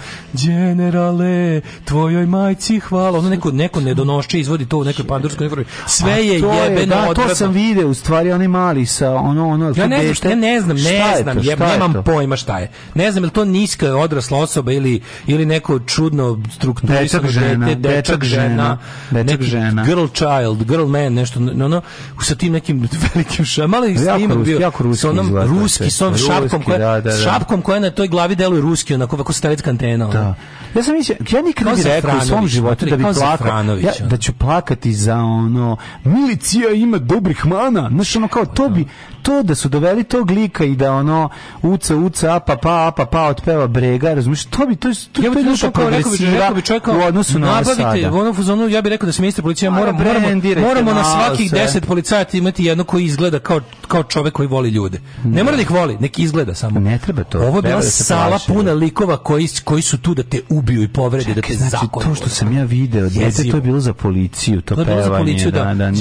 generale, tvojoj majci hvala, ono neko, neko nedonošće izvodi to u nekoj pandurskoj uniformi. Sve je to jebeno je, da, to odvratno. sam video, u stvari, oni mali sa ono, ono, ja ne znam, ja ne znam, ne znam, je jeb, nemam to? pojma šta je. Ne znam, je li to niska odrasla osoba ili ili, ili neko čudno strukturisano žena, dete, dečak, žena, dečak žena, girl child, girl man, nešto, no no sa tim nekim velikim šapom, malo je snimak bio, jako ruski sa onom izgleda, ruski, sa šapkom, koja, da, da, da. šapkom koja na toj glavi deluje ruski, onako, kako stavljati antena. Da. Ja sam mislio, ja nikad ne bih rekao u svom životu da pa bi plakao, ja, da ću plakati za ono, milicija ima dobrih mana, znaš, ono kao, to pa da. bi, to da su doveli tog lika i da ono uca uca pa pa pa pa otpeva brega razumiješ to bi to je to je duša progresiva u odnosu na nabavite ono fuzonu ja bih rekao da se ministar policije mora, moramo moramo na svakih 10 policajaca imati jedno koji izgleda kao kao čovjek koji voli ljude ne, mora da ih voli nek izgleda samo ne treba to ovo je da sala puna likova koji koji su tu da te ubiju i povrede da te znači, to što sam ja video dete to je bilo za policiju to, to je bilo za policiju da, da, da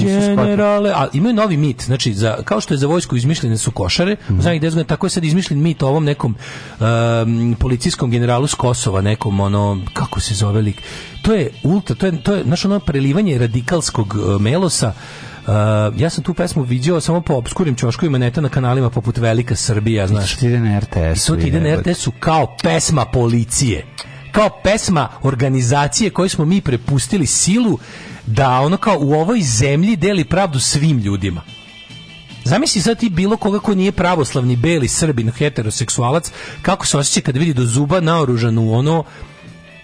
generale a imaju novi mit znači za kao što je za vojsku izmišljene su košare znači zadnjih tako je sad izmišljen mit o ovom nekom um, policijskom generalu Kosova nekom ono kako se zove lik to je ultra to je to je naš ono prelivanje radikalskog e, melosa Uh, ja sam tu pesmu vidio samo po obskurim čoškovima neta na kanalima poput Velika Srbija, znaš. I to ide na RTS-u. ti ide na rts su kao pesma policije. Kao pesma organizacije koju smo mi prepustili silu da ono kao u ovoj zemlji deli pravdu svim ljudima. Zamisli sad ti bilo koga ko nije pravoslavni, beli, srbin, heteroseksualac, kako se osjeća kad vidi do zuba naoružanu ono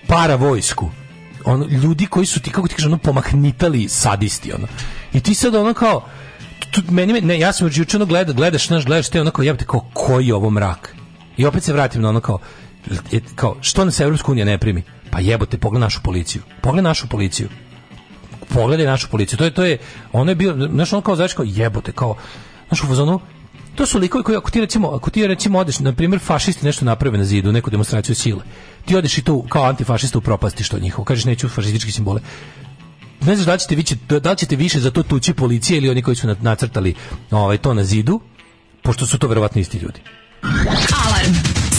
para vojsku. On, ljudi koji su ti, kako ti kažem, ono, pomahnitali sadisti, ono. I ti sad ono kao, tu, meni, ne, ja sam juče ono gleda, gledaš, naš, gledaš te ono kao, jebate, kao, koji je ovo mrak? I opet se vratim na ono kao, e, kao što nas Evropska unija ne primi? Pa jebote, pogledaj našu policiju. Pogledaj našu policiju. Pogledaj našu policiju. To je, to je, ono je bio, znaš, ono kao, znaš, kao, jebote, kao, Znaš, u fazonu, to su likovi koji ako ti recimo ako ti recimo odeš na primjer fašisti nešto naprave na zidu neku demonstraciju sile ti odeš i tu kao antifašista u propasti što njihovo kažeš neću fašističke simbole ne znaš da ćete, vi, da ćete više za to tući policije ili oni koji su nacrtali ovaj, to na zidu pošto su to verovatno isti ljudi Alarm!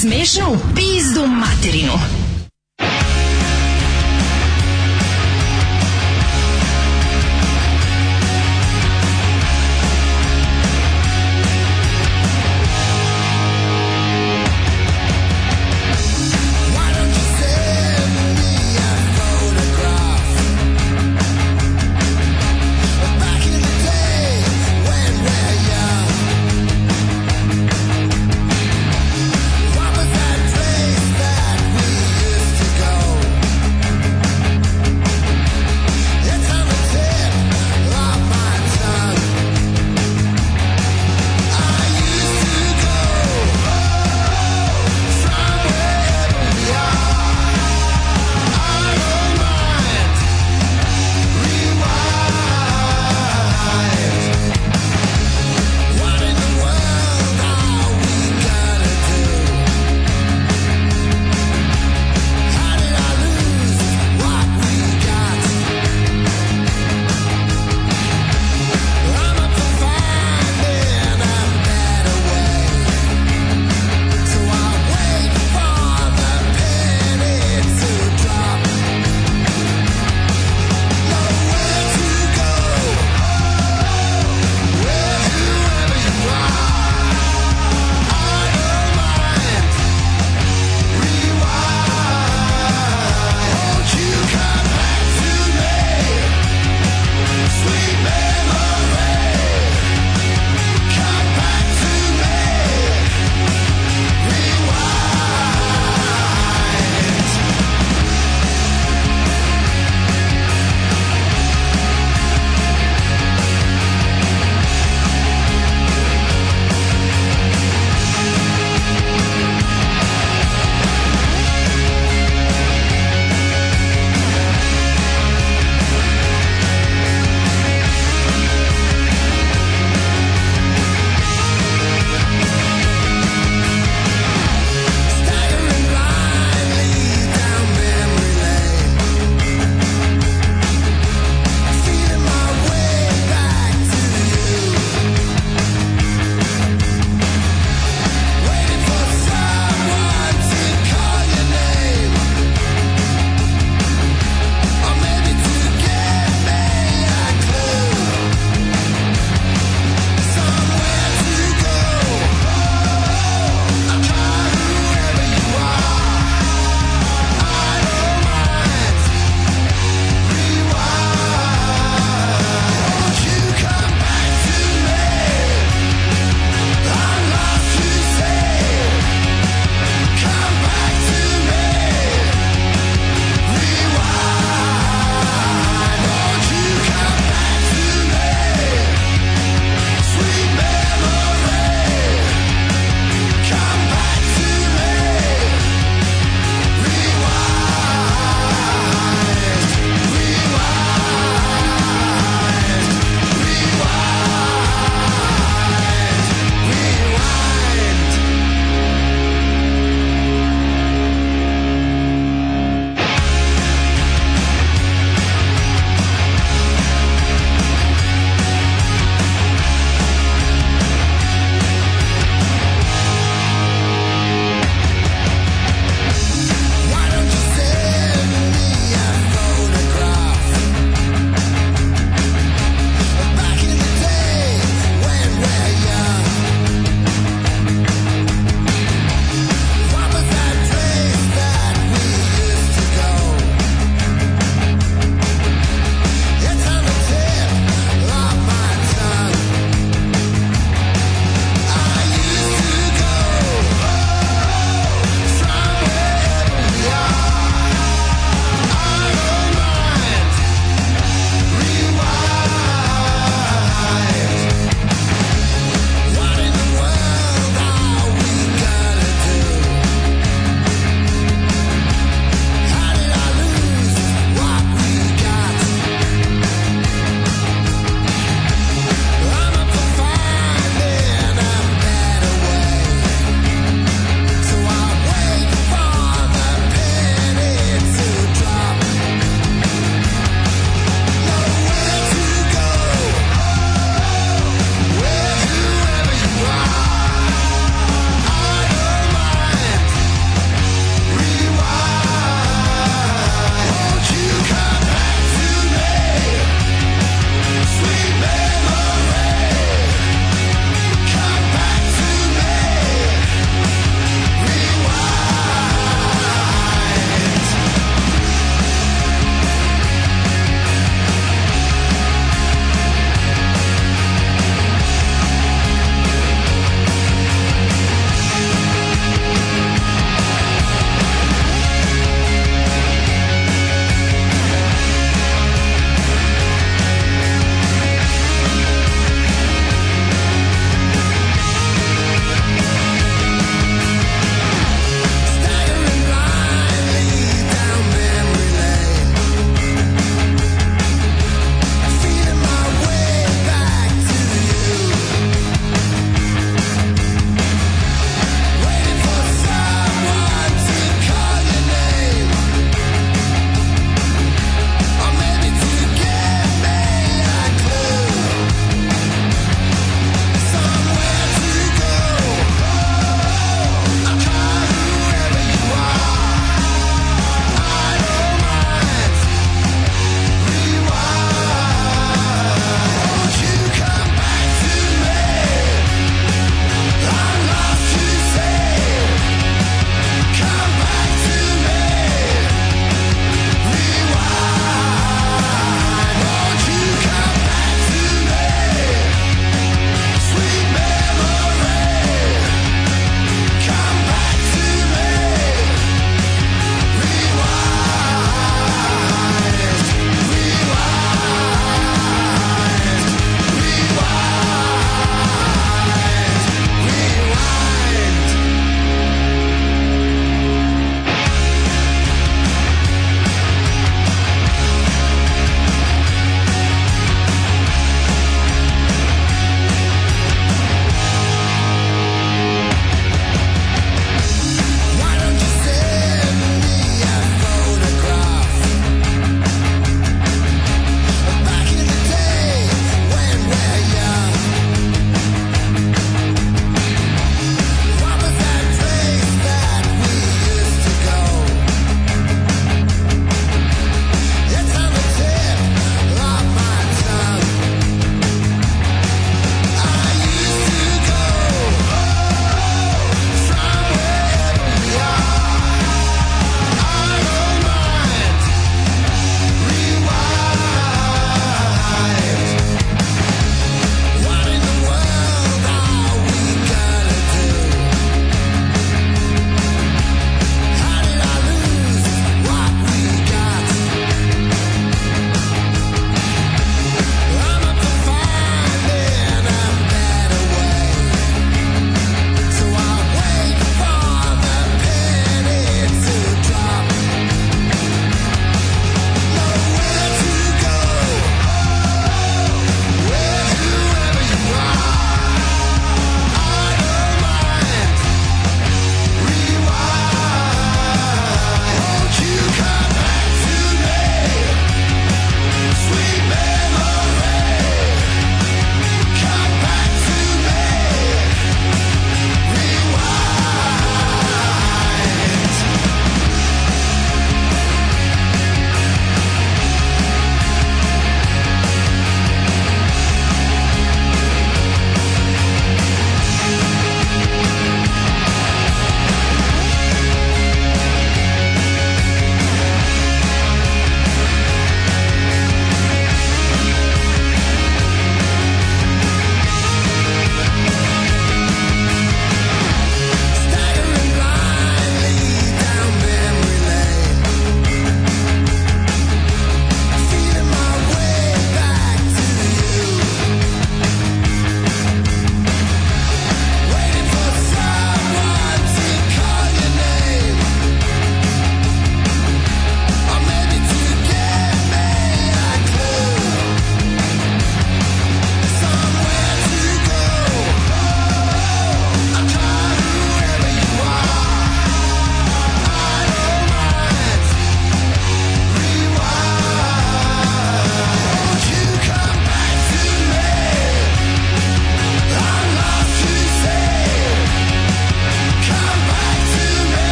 Smešnu pizdu materinu!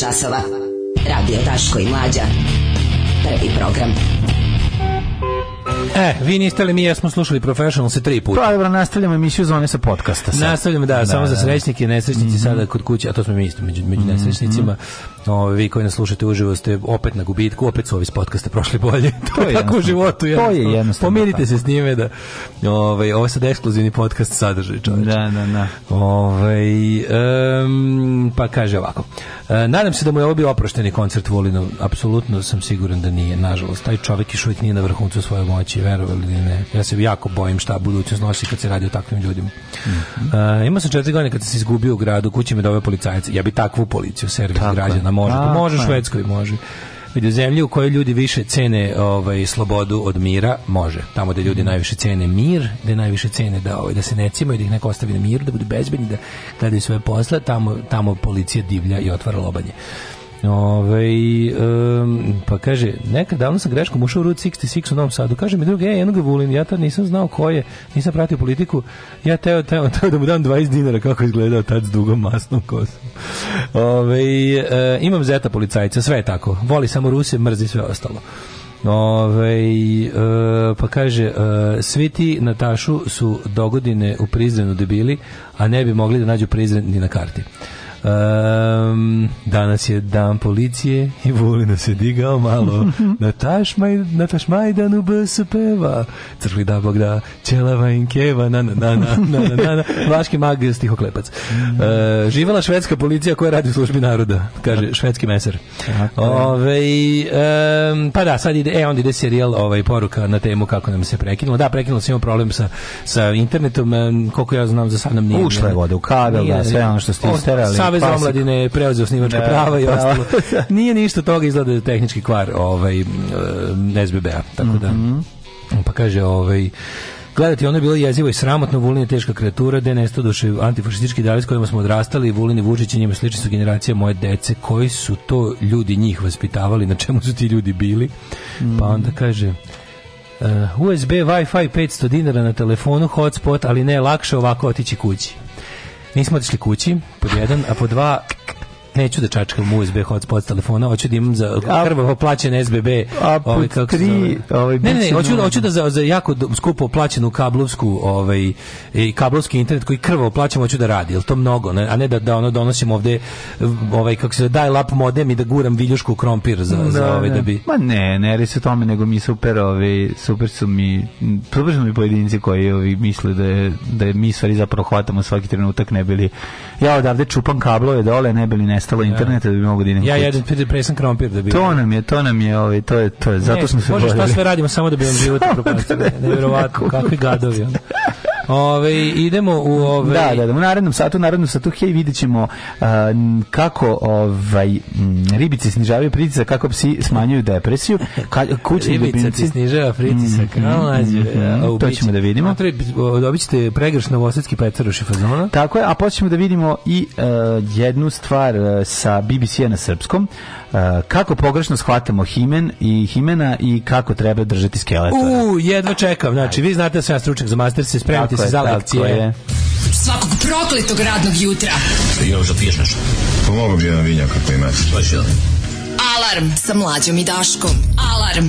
časova. Radio Taško i Mlađa. Prvi program. E, vi niste li mi, ja smo slušali Professional se tri puta. Pa, dobro, nastavljamo emisiju zone sa podcasta. Sad. Nastavljamo, da, da samo da, za da, da. srećnike, i nesrećnici mm -hmm. sada kod kuće, a to smo mi isto među, među mhm, nesrećnicima. Mm -hmm. Ove, ovaj, vi koji nas slušate uživo ste opet na gubitku, opet su ovi s podcasta prošli bolje. to, je tako u životu. To je jednostavno. Pomirite da. se s njime da ovaj ovo je sad ekskluzivni podcast sadržaj, čoveče. Da, da, da. Ovaj um, pa kaže ovako. E, nadam se da mu je ovo bio oprošteni koncert Volinu. Apsolutno sam siguran da nije, nažalost. Taj čovek još uvijek nije na vrhuncu svoje moći, verovali li ne. Ja se jako bojim šta budućnost nosi kad se radi o takvim ljudima. Mm -hmm. e, imao sam četiri godine kad se izgubio u gradu, kući me dove policajac. Ja bi takvu policiju, servis građana, može. A, može u pa. Švedskoj, može. U zemlji u kojoj ljudi više cene ovaj, slobodu od mira, može. Tamo gde ljudi mhm. najviše cene mir, gde najviše cene da, ovaj, da se ne cimaju, da ih neko ostavi na miru, da budu bezbedni, da gledaju svoje posle, tamo, tamo policija divlja i otvara lobanje. Ove, um, pa kaže, nekad davno sam greškom ušao u Route 66 u Novom Sadu. Kaže mi drugi, ej, jednoga Vulin, ja tad nisam znao ko je, nisam pratio politiku, ja teo, teo, teo da mu dam 20 dinara kako izgledao tad s dugom masnom kosom. Ove, e, imam zeta policajca, sve je tako. Voli samo Rusije, mrzi sve ostalo. Ove, e, pa kaže e, svi ti Natašu su dogodine u Prizrenu debili a ne bi mogli da nađu Prizren ni na karti Um, danas je dan policije i Vulina se digao malo na, tašmaj, na tašmajdanu BSP-va. Crkli da bog da, ćelava inkeva, na na na na na na na Vaški mag stihoklepac. Uh, mm. e, živela švedska policija koja radi u službi naroda, kaže švedski meser. Ove, um, pa da, sad ide, e, onda ide serijal ovaj, poruka na temu kako nam se prekinulo. Da, prekinulo se imamo problem sa, sa internetom, koliko ja znam za sad nam nije. Ušla je voda u kabel, da, sve ono što ste isterali Savez omladine je preuzeo snimačka da, prava i ostalo. Nije ništa toga izgleda da tehnički kvar ovaj, e, SBB-a, tako da... Mm -hmm. Pa kaže, ovaj, Gledati, ono je bilo jezivo i sramotno, Vulin je teška kreatura, da je duše antifašistički dalis kojima smo odrastali, Vulin i Vučić i njima slični su generacije moje dece, koji su to ljudi njih vaspitavali, na čemu su ti ljudi bili. Mm. Pa mhm. onda kaže, uh, e, USB Wi-Fi 500 dinara na telefonu, hotspot, ali ne, lakše ovako otići kući. Nismo otišli kući, pod jedan, a pod dva, neću da čačkam USB hotspot telefona, hoću da imam za krvavo plaćen SBB. A ovaj, kako tri, ovaj, ne, ne, ne, hoću, da, hoću da za, za jako skupo plaćenu kablovsku, ovaj, i kablovski internet koji krvavo plaćam, hoću da radi, jel to mnogo, ne? a ne da, da ono donosim ovde ovaj, kako se daj lap modem i da guram viljušku krompir za, da, za ovaj, da, da bi... Ma ne, ne, ali se tome, nego mi super, ovaj, super su mi, super su mi pojedinci koji ovi, misle da je, da je mi stvari zapravo hvatamo svaki trenutak, ne bili, ja odavde čupam kablove dole, ne bili nestali nestalo interneta da bi mogu da idem. Ja jedem presan krompir da bi. To nam je, to nam je, ovaj to je to je. Zato smo se Možeš šta sve radimo samo da bi on život upropastio. Da Neverovatno, kakvi gadovi. Ove, idemo u... Ove... Da, da, da, u narednom satu, u narednom satu, hej, vidjet ćemo uh, kako ovaj, ribice snižavaju pritisak, kako psi smanjuju depresiju, ka, kućni ljubimci... Ribica snižava pritisak, mm, -hmm. mm, To ćemo da vidimo. Dobit ćete pregrš novosadski petaruši fazona. Tako je, a poslije ćemo da vidimo i uh, jednu stvar uh, sa BBC-a na srpskom, e, kako pogrešno shvatamo himen i himena i kako treba držati skeletora. U, jedva čekam, znači vi znate da sam ja stručnjak za master, se spremati se je, zale akcije. Svakog prokletog radnog jutra. Još da piješ nešto? Pomogu bi jedan vinjak ako imate. Hoće Alarm sa mlađom i Daškom. Alarm.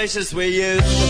places we used to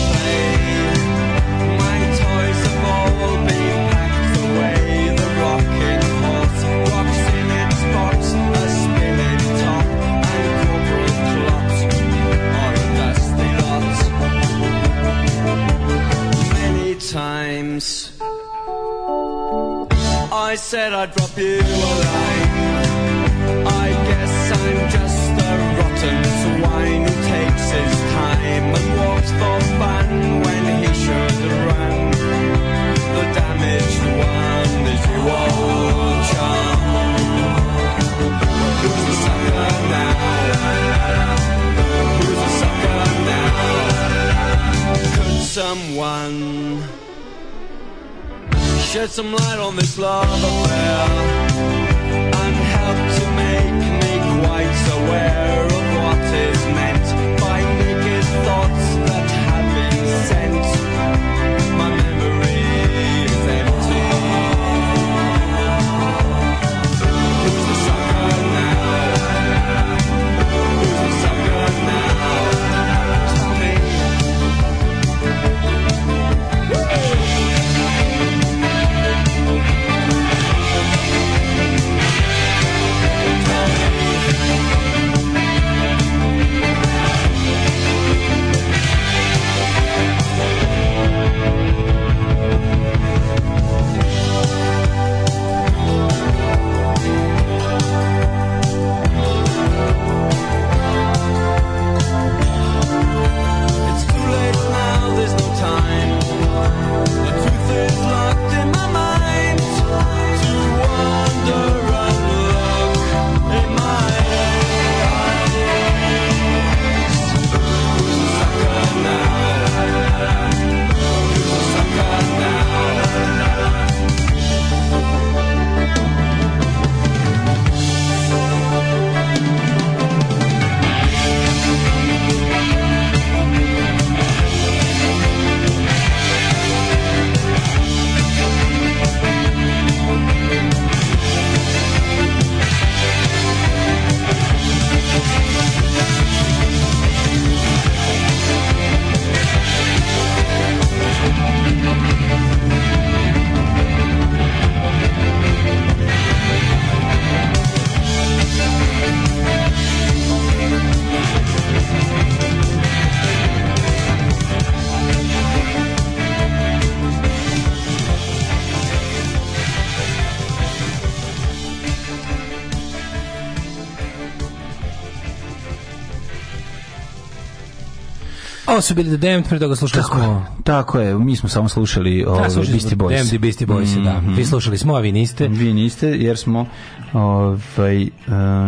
Ovo su bili The Damned, pre toga slušali tako, smo... Tako je, mi smo samo slušali da, ove, ovaj, Beastie Boys. Damned i Beastie Boys, mm -hmm. da. Mhm. Vi slušali smo, a vi niste. Vi niste, jer smo ovaj, e,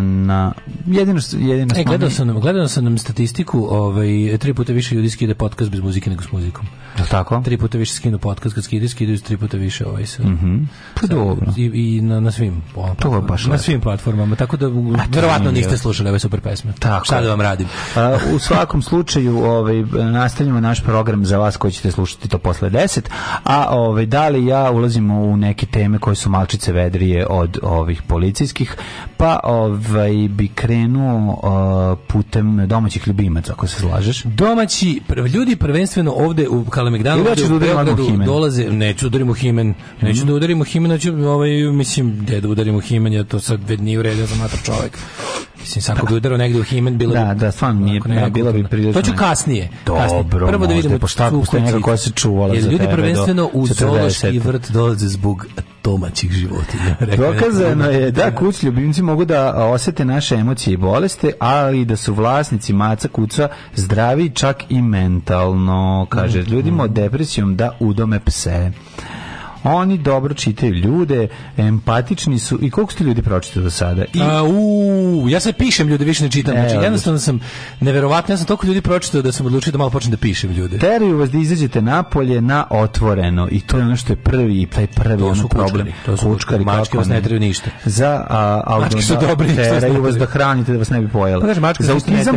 na... Jedino, jedino e, gledao, sam nam, gledao sam nam statistiku, ovaj, tri puta više ljudi skide podcast bez muzike nego s muzikom. Jel tako? Tri puta više skinu podcast, kad skidaju, skidaju tri puta više ovaj sa. Mhm. Mm pa dobro. I, i na, na svim to je baš na svim platformama, tako da verovatno niste slušali ove super pesme. Tako. Šta da vam radim? A, u svakom slučaju, ovaj nastavljamo naš program za vas koji ćete slušati to posle 10, a ovaj da li ja ulazimo u neke teme koje su malčice vedrije od ovih policijskih, pa ovaj bi krenuo uh, putem domaćih ljubimaca, ako se slažeš. Domaći ljudi prvenstveno ovde u Kalemegdanu. Ili hoćeš da udarimo Himen? Dolaze, neću da udarimo Himen. Neću mhm. da udarimo Himen, hoću, ovaj, mislim, gde da udarimo Himen, ja to sad već nije uredio za matar čovek. Mislim, sam ko bi udarao negde u himen, bilo da, bi... Da, stvarno nije, ne, da, bilo bi prilično... To ću kasnije. Dobro, kasnije. Prvo da vidimo pošto postoje neka koja se čuvala za tebe. Ljudi prvenstveno u Zološki vrt dolaze zbog domaćih životinja. Dokazano je da kuć ljubimci mogu da osete naše emocije i boleste, ali da su vlasnici maca kuca zdravi čak i mentalno, kaže mm-hmm. ljudima o depresijom da udome pse. Oni dobro čitaju ljude, empatični su. I koliko ste ljudi pročitali do sada? I... A, u, ja se pišem ljude, više ne čitam. Znači, jednostavno sam neverovatno, ja sam toliko ljudi pročitao da sam odlučio da malo počnem da pišem ljude. Teraju vas da izađete napolje na otvoreno i to je ono što je prvi i taj prvi to ono problem. Kučkari, to su kučkari, mačke vas ne trebaju ništa. Za a, a, mačke su dobri. Teraju vas da hranite da vas ne bi pojeli. Pa, mačke za autizam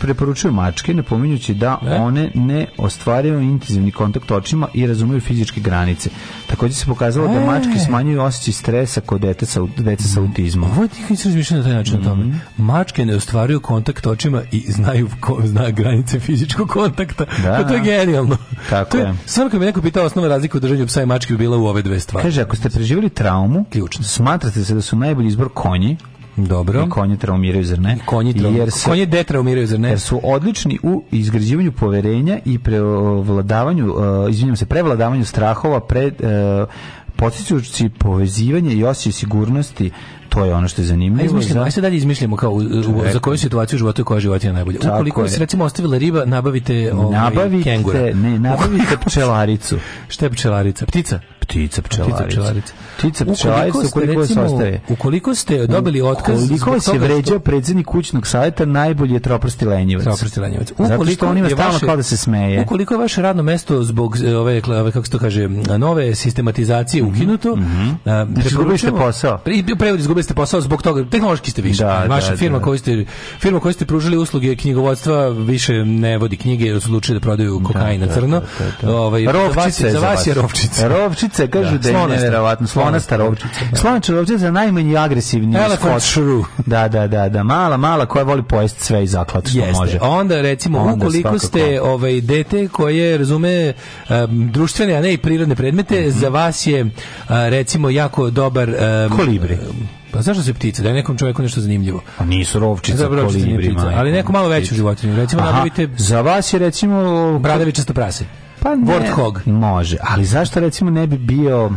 preporučuju mačke, napominjući da ne? one ne ostvaraju intenzivni kontakt očima i razumiju fizičke granice. Tako Takođe se pokazalo da e. da mačke smanjuju osjećaj stresa kod dete sa, dece sa autizmom. Ovo je tih nisam na taj način mm -hmm. tome. Mačke ne ostvaruju kontakt očima i znaju ko, zna granice fizičkog kontakta. Da. Pa to je genijalno. Tako je. je. Sam kad bi neko pitao osnovna razlika u držanju psa i mačke bi bila u ove dve stvari. Kaže, ako ste preživjeli traumu, ključno. smatrate se da su najbolji izbor konji, Dobro. I konje traumiraju, zar ne? I traum... jer se, konje detraumiraju, zar ne? Jer su odlični u izgrađivanju poverenja i prevladavanju, uh, e, izvinjam se, prevladavanju strahova pred... Uh, e, potičući povezivanje i osjećaj sigurnosti to je ono što je zanimljivo. Ajde, da. izmislimo, ajde sad dalje izmislimo kao u, u, za koju situaciju u životu je koja životinja najbolja. Ukoliko se recimo ostavila riba, nabavite, ovaj, nabavite kengura. Ne, nabavite pčelaricu. Šta je pčelarica? Ptica? Ptica pčelarica. Ptica pčelarica. Ptica pčelarica ukoliko, ste, ukoliko recimo, Ukoliko ste dobili otkaz... Ukoliko vas je vređao što... predsjednik kućnog savjeta, najbolje je troprsti lenjivac. Troprsti lenjivac. Ukoliko Zato što on ima stalno kao da se smeje. Ukoliko je vaše radno mesto zbog e, ove, ove kako se to kaže, nove sistematizacije ukinuto, mm -hmm. znači, posao. Pre, izgubili ste posao zbog toga. Tehnološki ste više. Da, Vaša da, firma da. koju ste firma koju ste pružili usluge knjigovodstva više ne vodi knjige, odlučili da prodaju da, kokain na da, crno. Da, ovaj rovčice za vas je rovčice. Rovčice kažu da, je neverovatno slonasta rovčica. Slonasta rovčica najmanje agresivni Elephant shrew. Da, da, da, da. Mala, mala koja voli pojesti sve i zaklad što Jeste. može. Onda recimo Onda ukoliko ste ovaj dete koje razume um, društvene a ne i prirodne predmete, mm -hmm. za vas je uh, recimo jako dobar um, kolibri Pa zašto se ptice? Da je nekom čovjeku nešto zanimljivo. A nisu rovčice, kolibri, Ali neko malo veću životinju. Recimo, Aha, nabavite... Za vas je, recimo... Bradavičasto prase. Pa ne. Warthog. Može, ali zašto recimo ne bi bio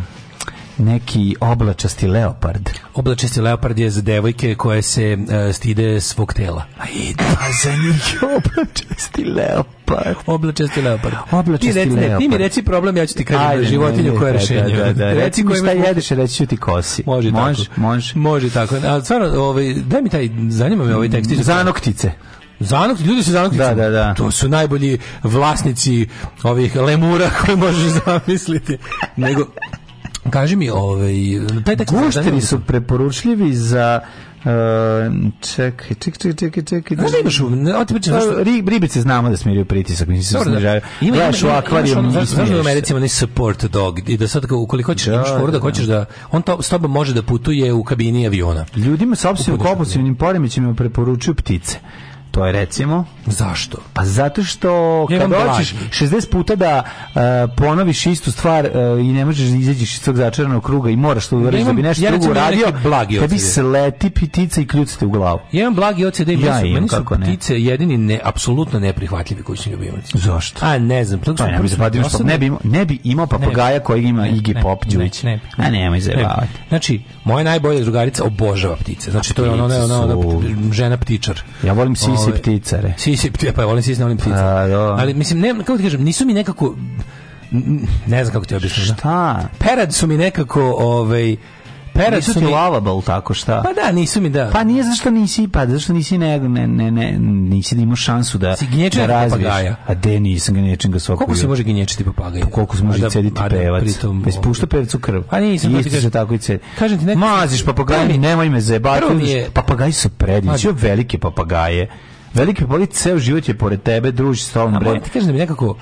neki oblačasti leopard. Oblačasti leopard je za devojke koje se uh, stide svog tela. A i da, za njih oblačasti leopard. Oblačasti leopard. Oblačasti ti reci, leopard. Ne, ti mi reci problem, ja ću ti kažem životinju koje je rešenje. Da, da, da. Reci mi šta jedeš, reći ću ti kosi. Može, može tako. Može. Može tako. A stvarno, ovaj, daj mi taj, zanima me ovaj tekst. Zanoktice. Zanok, ljudi su zanoktice. Da, da, da. To su najbolji vlasnici ovih lemura koje možeš zamisliti. Nego, Kaži mi, ovaj, taj Gušteri su preporučljivi za čekaj, čekaj, čekaj, čekaj, čekaj. Znaš da imaš, o ti pričam, Ri, ribice znamo da smiraju pritisak, mislim se snižaju. Ima, Gledaš u akvarijum, znaš, znaš da u Americi ima support dog i da sad ukoliko hoćeš, da, imaš da, da, hoćeš da, on to, s tobom može da putuje u kabini aviona. Ljudima sa opcijom kopulsivnim poremećima preporučuju ptice. To je recimo. Zašto? Pa zato što kad hoćeš 60 puta da uh, ponoviš istu stvar uh, i ne možeš da izaći iz tog začaranog kruga i moraš to uradiš da bi nešto ja drugo radio, blagi se leti pitica i kljucate u glavu. Ja imam blagi OCD i ja imam, meni su kako ptice jedini ne, apsolutno neprihvatljivi koji kućni ljubimci. Zašto? A ne znam. Pa ne, bi pa, ne, bi imao, ne bi imao papagaja koji ima Iggy Pop Đujić. Ne, ne, A nemoj zajebavati. Znači, moja najbolja drugarica obožava ptice. Znači, to je ona, ona, žena ptičar. Ja volim sise Sisi ptica, re. Sisi ptica, e, pa ja volim sisi na volim ptica. A, do. Da. Ali, mislim, ne, kako ti kažem, nisu mi nekako... Ne znam kako ti objasnim. Da. Šta? Perad su mi nekako, ovaj... Pera nisu ti mi... lovable, tako šta? Pa da, nisu mi da. Pa nije zašto nisi, pa zašto nisi ne, ne, ne, ne nisi da imao šansu da, si da Papagaja. A de nisam gnječen ga svako. Koliko se može gnječiti papagaja? Pa koliko se može da, cediti a da, pevac? Pritom, Bez ovaj- pušta pevcu krv. Pa nisam. Pa Isto se tako i cedi. Kažem ti nekako. Maziš papagaja, nemoj me zajebati. Papagaji su predivni, velike papagaje Veliki polit ceo život je pored tebe, druži s tobom, bre. A ti kažeš da mi nekako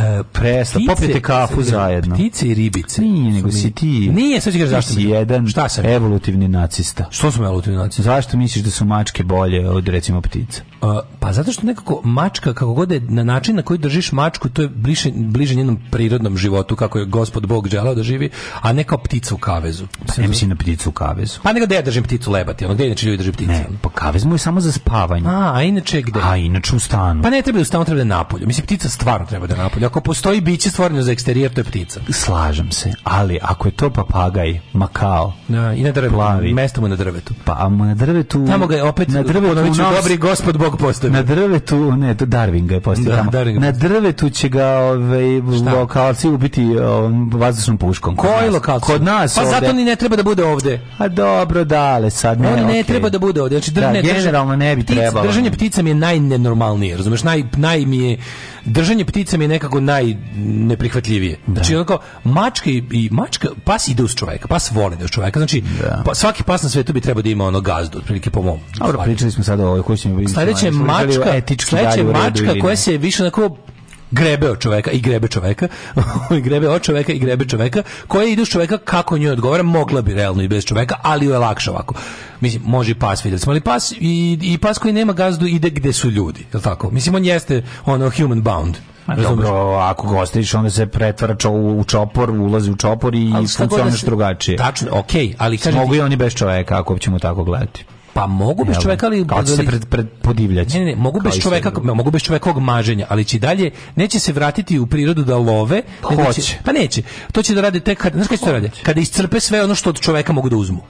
E, presta, popijete kafu zajedno. Ptice i ribice. Nije, nego si ti. Nije, sad ću kaži zašto. Ti si jedan šta sam? evolutivni nacista. Što sam evolutivni nacista? Zašto misliš da su mačke bolje od, recimo, ptica? Uh, pa zato što nekako mačka, kako god je, na način na koji držiš mačku, to je bliže, bliže njenom prirodnom životu, kako je gospod Bog želao da živi, a ne kao ptica u kavezu. Pa ne mislim na pticu u kavezu. Pa nego da ja držim pticu lebati, ono gde inače ljudi drži ptice? Ne, pa kavez mu je samo za spavanje. A, a inače gde? A inače u stanu. Pa ne treba da u stanu, treba da napolju. Mislim, ptica stvarno treba da napolju ako postoji biće stvoreno za eksterijer, to je ptica. Slažem se, ali ako je to papagaj, makao, da, i na drvetu, plavi, mesto mu na drvetu. Pa a mu na drvetu... Tamo ga je opet, na drvetu, ponovit ću, dobri gospod Bog postavio. Na drvetu, ne, to Darwin ga je postavio da, tamo. Darwin na drvetu će ga ove, ovaj, lokalci ubiti um, vazdušnom puškom. Koji lokalci? Kod nas Pa ovde. zato ni ne treba da bude ovde. A dobro, dale, sad ne, On ne okay. treba da bude ovde. Znači, drne, da, generalno ne bi trebalo. Držanje ptica mi je najnenormalnije, razumeš? Naj, naj mi je držanje pticama je nekako najneprihvatljivije. Da. Znači, onako, mačka i, i mačka, pas ide uz čoveka, pas voli da uz čoveka. Znači, da. pa, svaki pas na svetu bi trebao da ima ono gazdu, otprilike po mom. Dobro, pričali smo sada o ovoj koji će mi biti. Sledeće mačka, etički mačka koja se više onako grebe od čoveka i grebe čoveka, i grebe od čoveka i grebe čoveka, koja ide uz čoveka kako njoj odgovara, mogla bi realno i bez čoveka, ali joj je lakše ovako. Mislim, može i pas, vidjeti ali pas i, i pas koji nema gazdu ide gde su ljudi, je tako? Mislim, on jeste ono human bound. Dobro, ako gostiš, onda se pretvara čo, u čopor, ulazi u čopor i da funkcioniš drugačije. Tačno, okej, okay, ali... Mogu i oni bez čoveka, ako ćemo tako gledati. Pa mogu bez da? čoveka ali kako da se pred, pred podivljaći. Ne, ne, mogu bez čoveka, mogu bez čovekog maženja, ali će dalje neće se vratiti u prirodu da love, neće. pa neće. To će da radi tek kad, znaš kako će to rade? Kada iscrpe sve ono što od čoveka mogu da uzmu.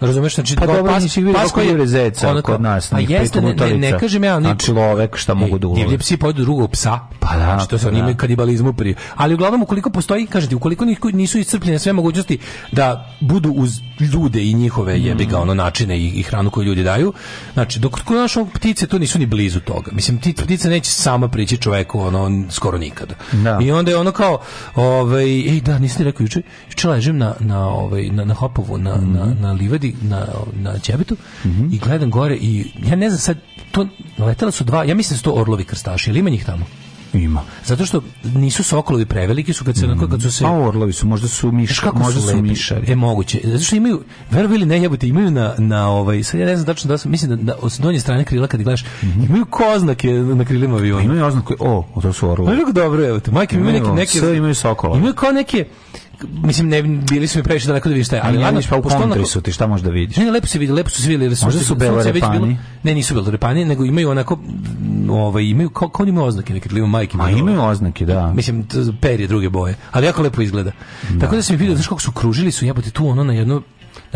Razumeš znači pa, dobro, pas, vidio pas koji je zeca kod nas, a pa jeste ne, ne, ne kažem ja ni človek znači, šta e, mogu da Divlji psi pojedu drugog psa. Pa da, znači to se pa oni da. imaju kanibalizmu pri. Ali uglavnom ukoliko postoji, kažete, ukoliko nisu iscrpljene sve mogućnosti da budu uz ljude i njihove mm. jebi ga ono načine i, i hranu koju ljudi daju. Znači dok kod našo ptice to nisu ni blizu toga. Mislim ti ptica neće sama prići čoveku ono skoro nikada. Da. I onda je ono kao ovaj ej da nisi rekao juče, juče ležim na na ovaj na, na hopovu na, mm -hmm. na, na livadi ljudi na, na Čebetu mm -hmm. i gledam gore i ja ne znam sad, to, letela su dva, ja mislim da su to orlovi krstaši, ili ima njih tamo? ima. Zato što nisu sokolovi preveliki su kad se mm. kad su se Pa orlovi su, možda su miš, kako možda su, su mišari. E moguće. Zato što imaju verovili ne jebote, imaju na na ovaj sad ja ne znam tačno da sam mislim da, da donje strane krila kad gledaš mm imaju koznake na krilima aviona. Imaju oznaku O, to su orlovi. Pa dobro, evo Majke imaju neke neke sve imaju sokola. Imaju kao neke mislim ne bili su mi previše daleko da vidiš šta je. Ali Lagos pa u kontri su ti, šta možeš da vidiš? Ne, ne, lepo se vidi, lepo su svi ili da su. Možda su belorepani. Ne, nisu belorepani, nego imaju onako ovaj imaju kao kao imaju oznake neke klimo majke. A imaju oznake, da. Mislim perje druge boje, ali jako lepo izgleda. Da, Tako da se mi vidio, znači kako su kružili su jebote tu ono na jedno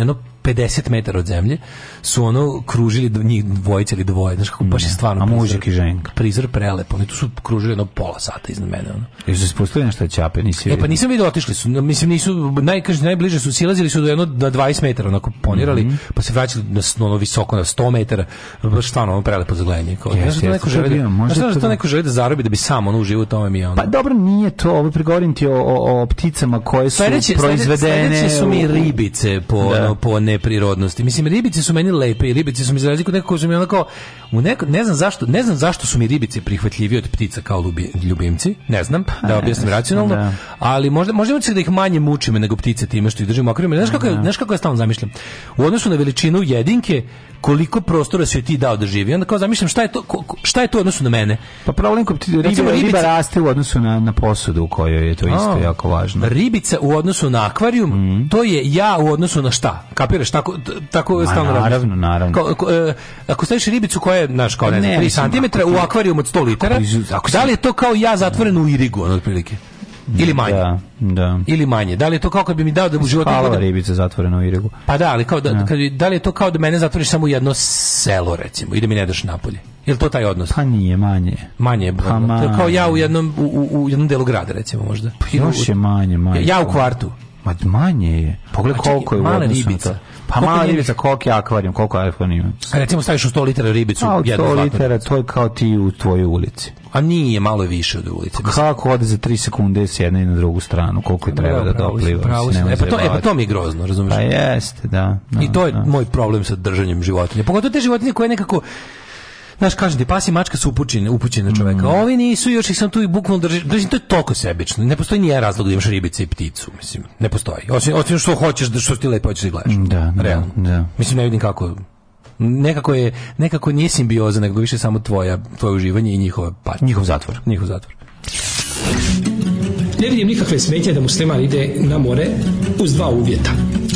jedno 50 metara od zemlje su ono kružili njih dvojice ili dvoje znaš kako baš je stvarno a mužik i ženka prizor prelep oni tu su kružili jedno pola sata iznad mene ono jesu se spustili nešto ćape nisi e pa nisam vidio otišli su mislim nisu naj kaže najbliže su silazili su do jedno na 20 metara onako ponirali mm -hmm. pa se vraćali na ono visoko na 100 metara baš stvarno ono prelepo za gledanje kao yes, znaš, da neko želi da, možda znaš, da to, to neko želi da zarobi da bi sam ono uživo u tome mi je ono pa dobro nije to ovo prigovorim ti o, o, o pticama koje su sledeće, proizvedene sledeće su mi ribice po da po neprirodnosti. Mislim ribice su meni lepe i ribice su mi za razliku nekako mi onako u neko, ne znam zašto, ne znam zašto su mi ribice prihvatljivije od ptica kao ljubimci, ne znam, pa, da objasnim racionalno, da. ali možda možda imate da ih manje mučimo nego ptice time što ih držimo akvarijum. Znaš kako, da. znaš kako ja stalno zamišljam? U odnosu na veličinu jedinke, koliko prostora si ti dao da živi. Onda kao zamišljam šta je to šta je to u odnosu na mene. Pa problem kod riba, riba, riba raste u odnosu na na posudu u kojoj je to isto A, jako važno. Ribica u odnosu na akvarijum, mm. to je ja u odnosu na šta šta, da, kapiraš, tako, tako je stalno radiš. Naravno, naravno. Ko, ko, e, ako staviš ribicu koja je, naš kao ne, pa ne, ne 3 cm u akvarijum od 100 litara, ako, da li je to kao ja zatvoren u irigu, otprilike? ili manje. Da, da. Ili manje. Da li je to kao kad bi mi dao da u životu da... ribice zatvorena u Irigu. Pa da, ali kao da, ja. Da. kad, da li je to kao da mene zatvoriš samo jedno selo recimo i da mi ne daš napolje. Je to taj odnos? Pa nije manje. Manje. Pa manje. kao ja u jednom u, u jednom delu grada recimo možda. Pa još je manje, manje. Ja u kvartu. Ma manje je. Pogledaj koliko je mala ribica. Pa mala ribica, koliko je akvarijum, koliko je akvarijum ima. Recimo staviš u 100 litara ribicu. A od 100 litara, to je kao ti u tvojoj ulici. A nije, malo je više od ulice. Pa kako ode za 3 sekunde s jedne i na drugu stranu, koliko je treba da dopliva. Pravo e, pa to, e, pa to mi je grozno, razumiješ? Pa jeste, da. No, I da, to je no. Da. moj problem sa držanjem životinja. Pogotovo te životinje koje nekako znaš, kažem ti, pas i mačka su upućene, upućene čoveka. Mm. Ovi nisu, još ih sam tu i bukvalno držim. Držim, to je toliko sebično. Ne postoji nijedan razlog da imaš ribice i pticu, mislim. Ne postoji. Osim, osim što hoćeš, da što ti lepo hoćeš da gledaš. Da, da Realno. da, da. Mislim, ne vidim kako nekako je nekako nije simbioza nego više samo tvoja tvoje uživanje i njihova pa njihov zatvor njihov zatvor ne vidim nikakve smetje da musliman ide na more uz dva uvjeta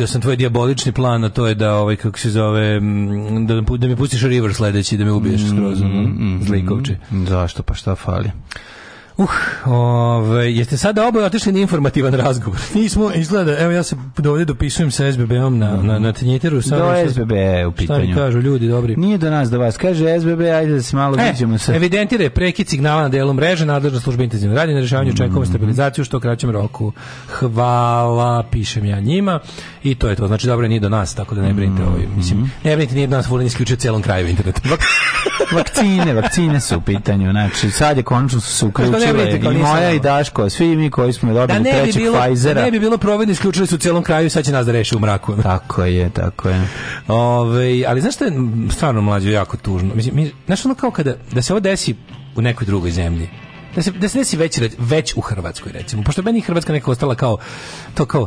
vidio sam tvoj diabolični plan, a to je da ovaj kako se zove da da mi pustiš river sledeći da me ubiješ mm, skroz mm, mm, mm, zlikovči. Zašto pa šta fali? Uh, ove, ovaj, jeste sada oboje otišli na informativan razgovor? Nismo, izgleda, evo ja se ovdje dopisujem sa SBB-om na, na, na Tinjiteru. Do SBB je u pitanju. Šta mi kažu ljudi, dobri? Nije do nas, do vas. Kaže SBB, ajde da se malo e, vidimo sa... Evidentira je prekid signala na delu mreže, nadležna služba intenzivno radi na rešavanju mm. očekujemo stabilizaciju u što kraćem roku. Hvala, pišem ja njima. I to je to. Znači, dobro, nije do nas, tako da ne brinite. Ovaj, mm-hmm. mislim, ne brinite, nije do nas, volim isključiti celom kraju interneta. vakcine, vakcine su u pitanju. Znači, sad je konačno su se Da ne brinite, kao i moja i Daško, svi mi koji smo dobili da, da trećeg bi Pfizera. Da ne bi bilo provedno, isključili su u cijelom kraju i sad će nas da reši u mraku. Tako je, tako je. Ove, ali znaš što je stvarno mlađe jako tužno? Mislim, mi, znaš ono kao kada, da se ovo desi u nekoj drugoj zemlji, da se, da se desi već, već u Hrvatskoj recimo, pošto meni Hrvatska neka ostala kao to kao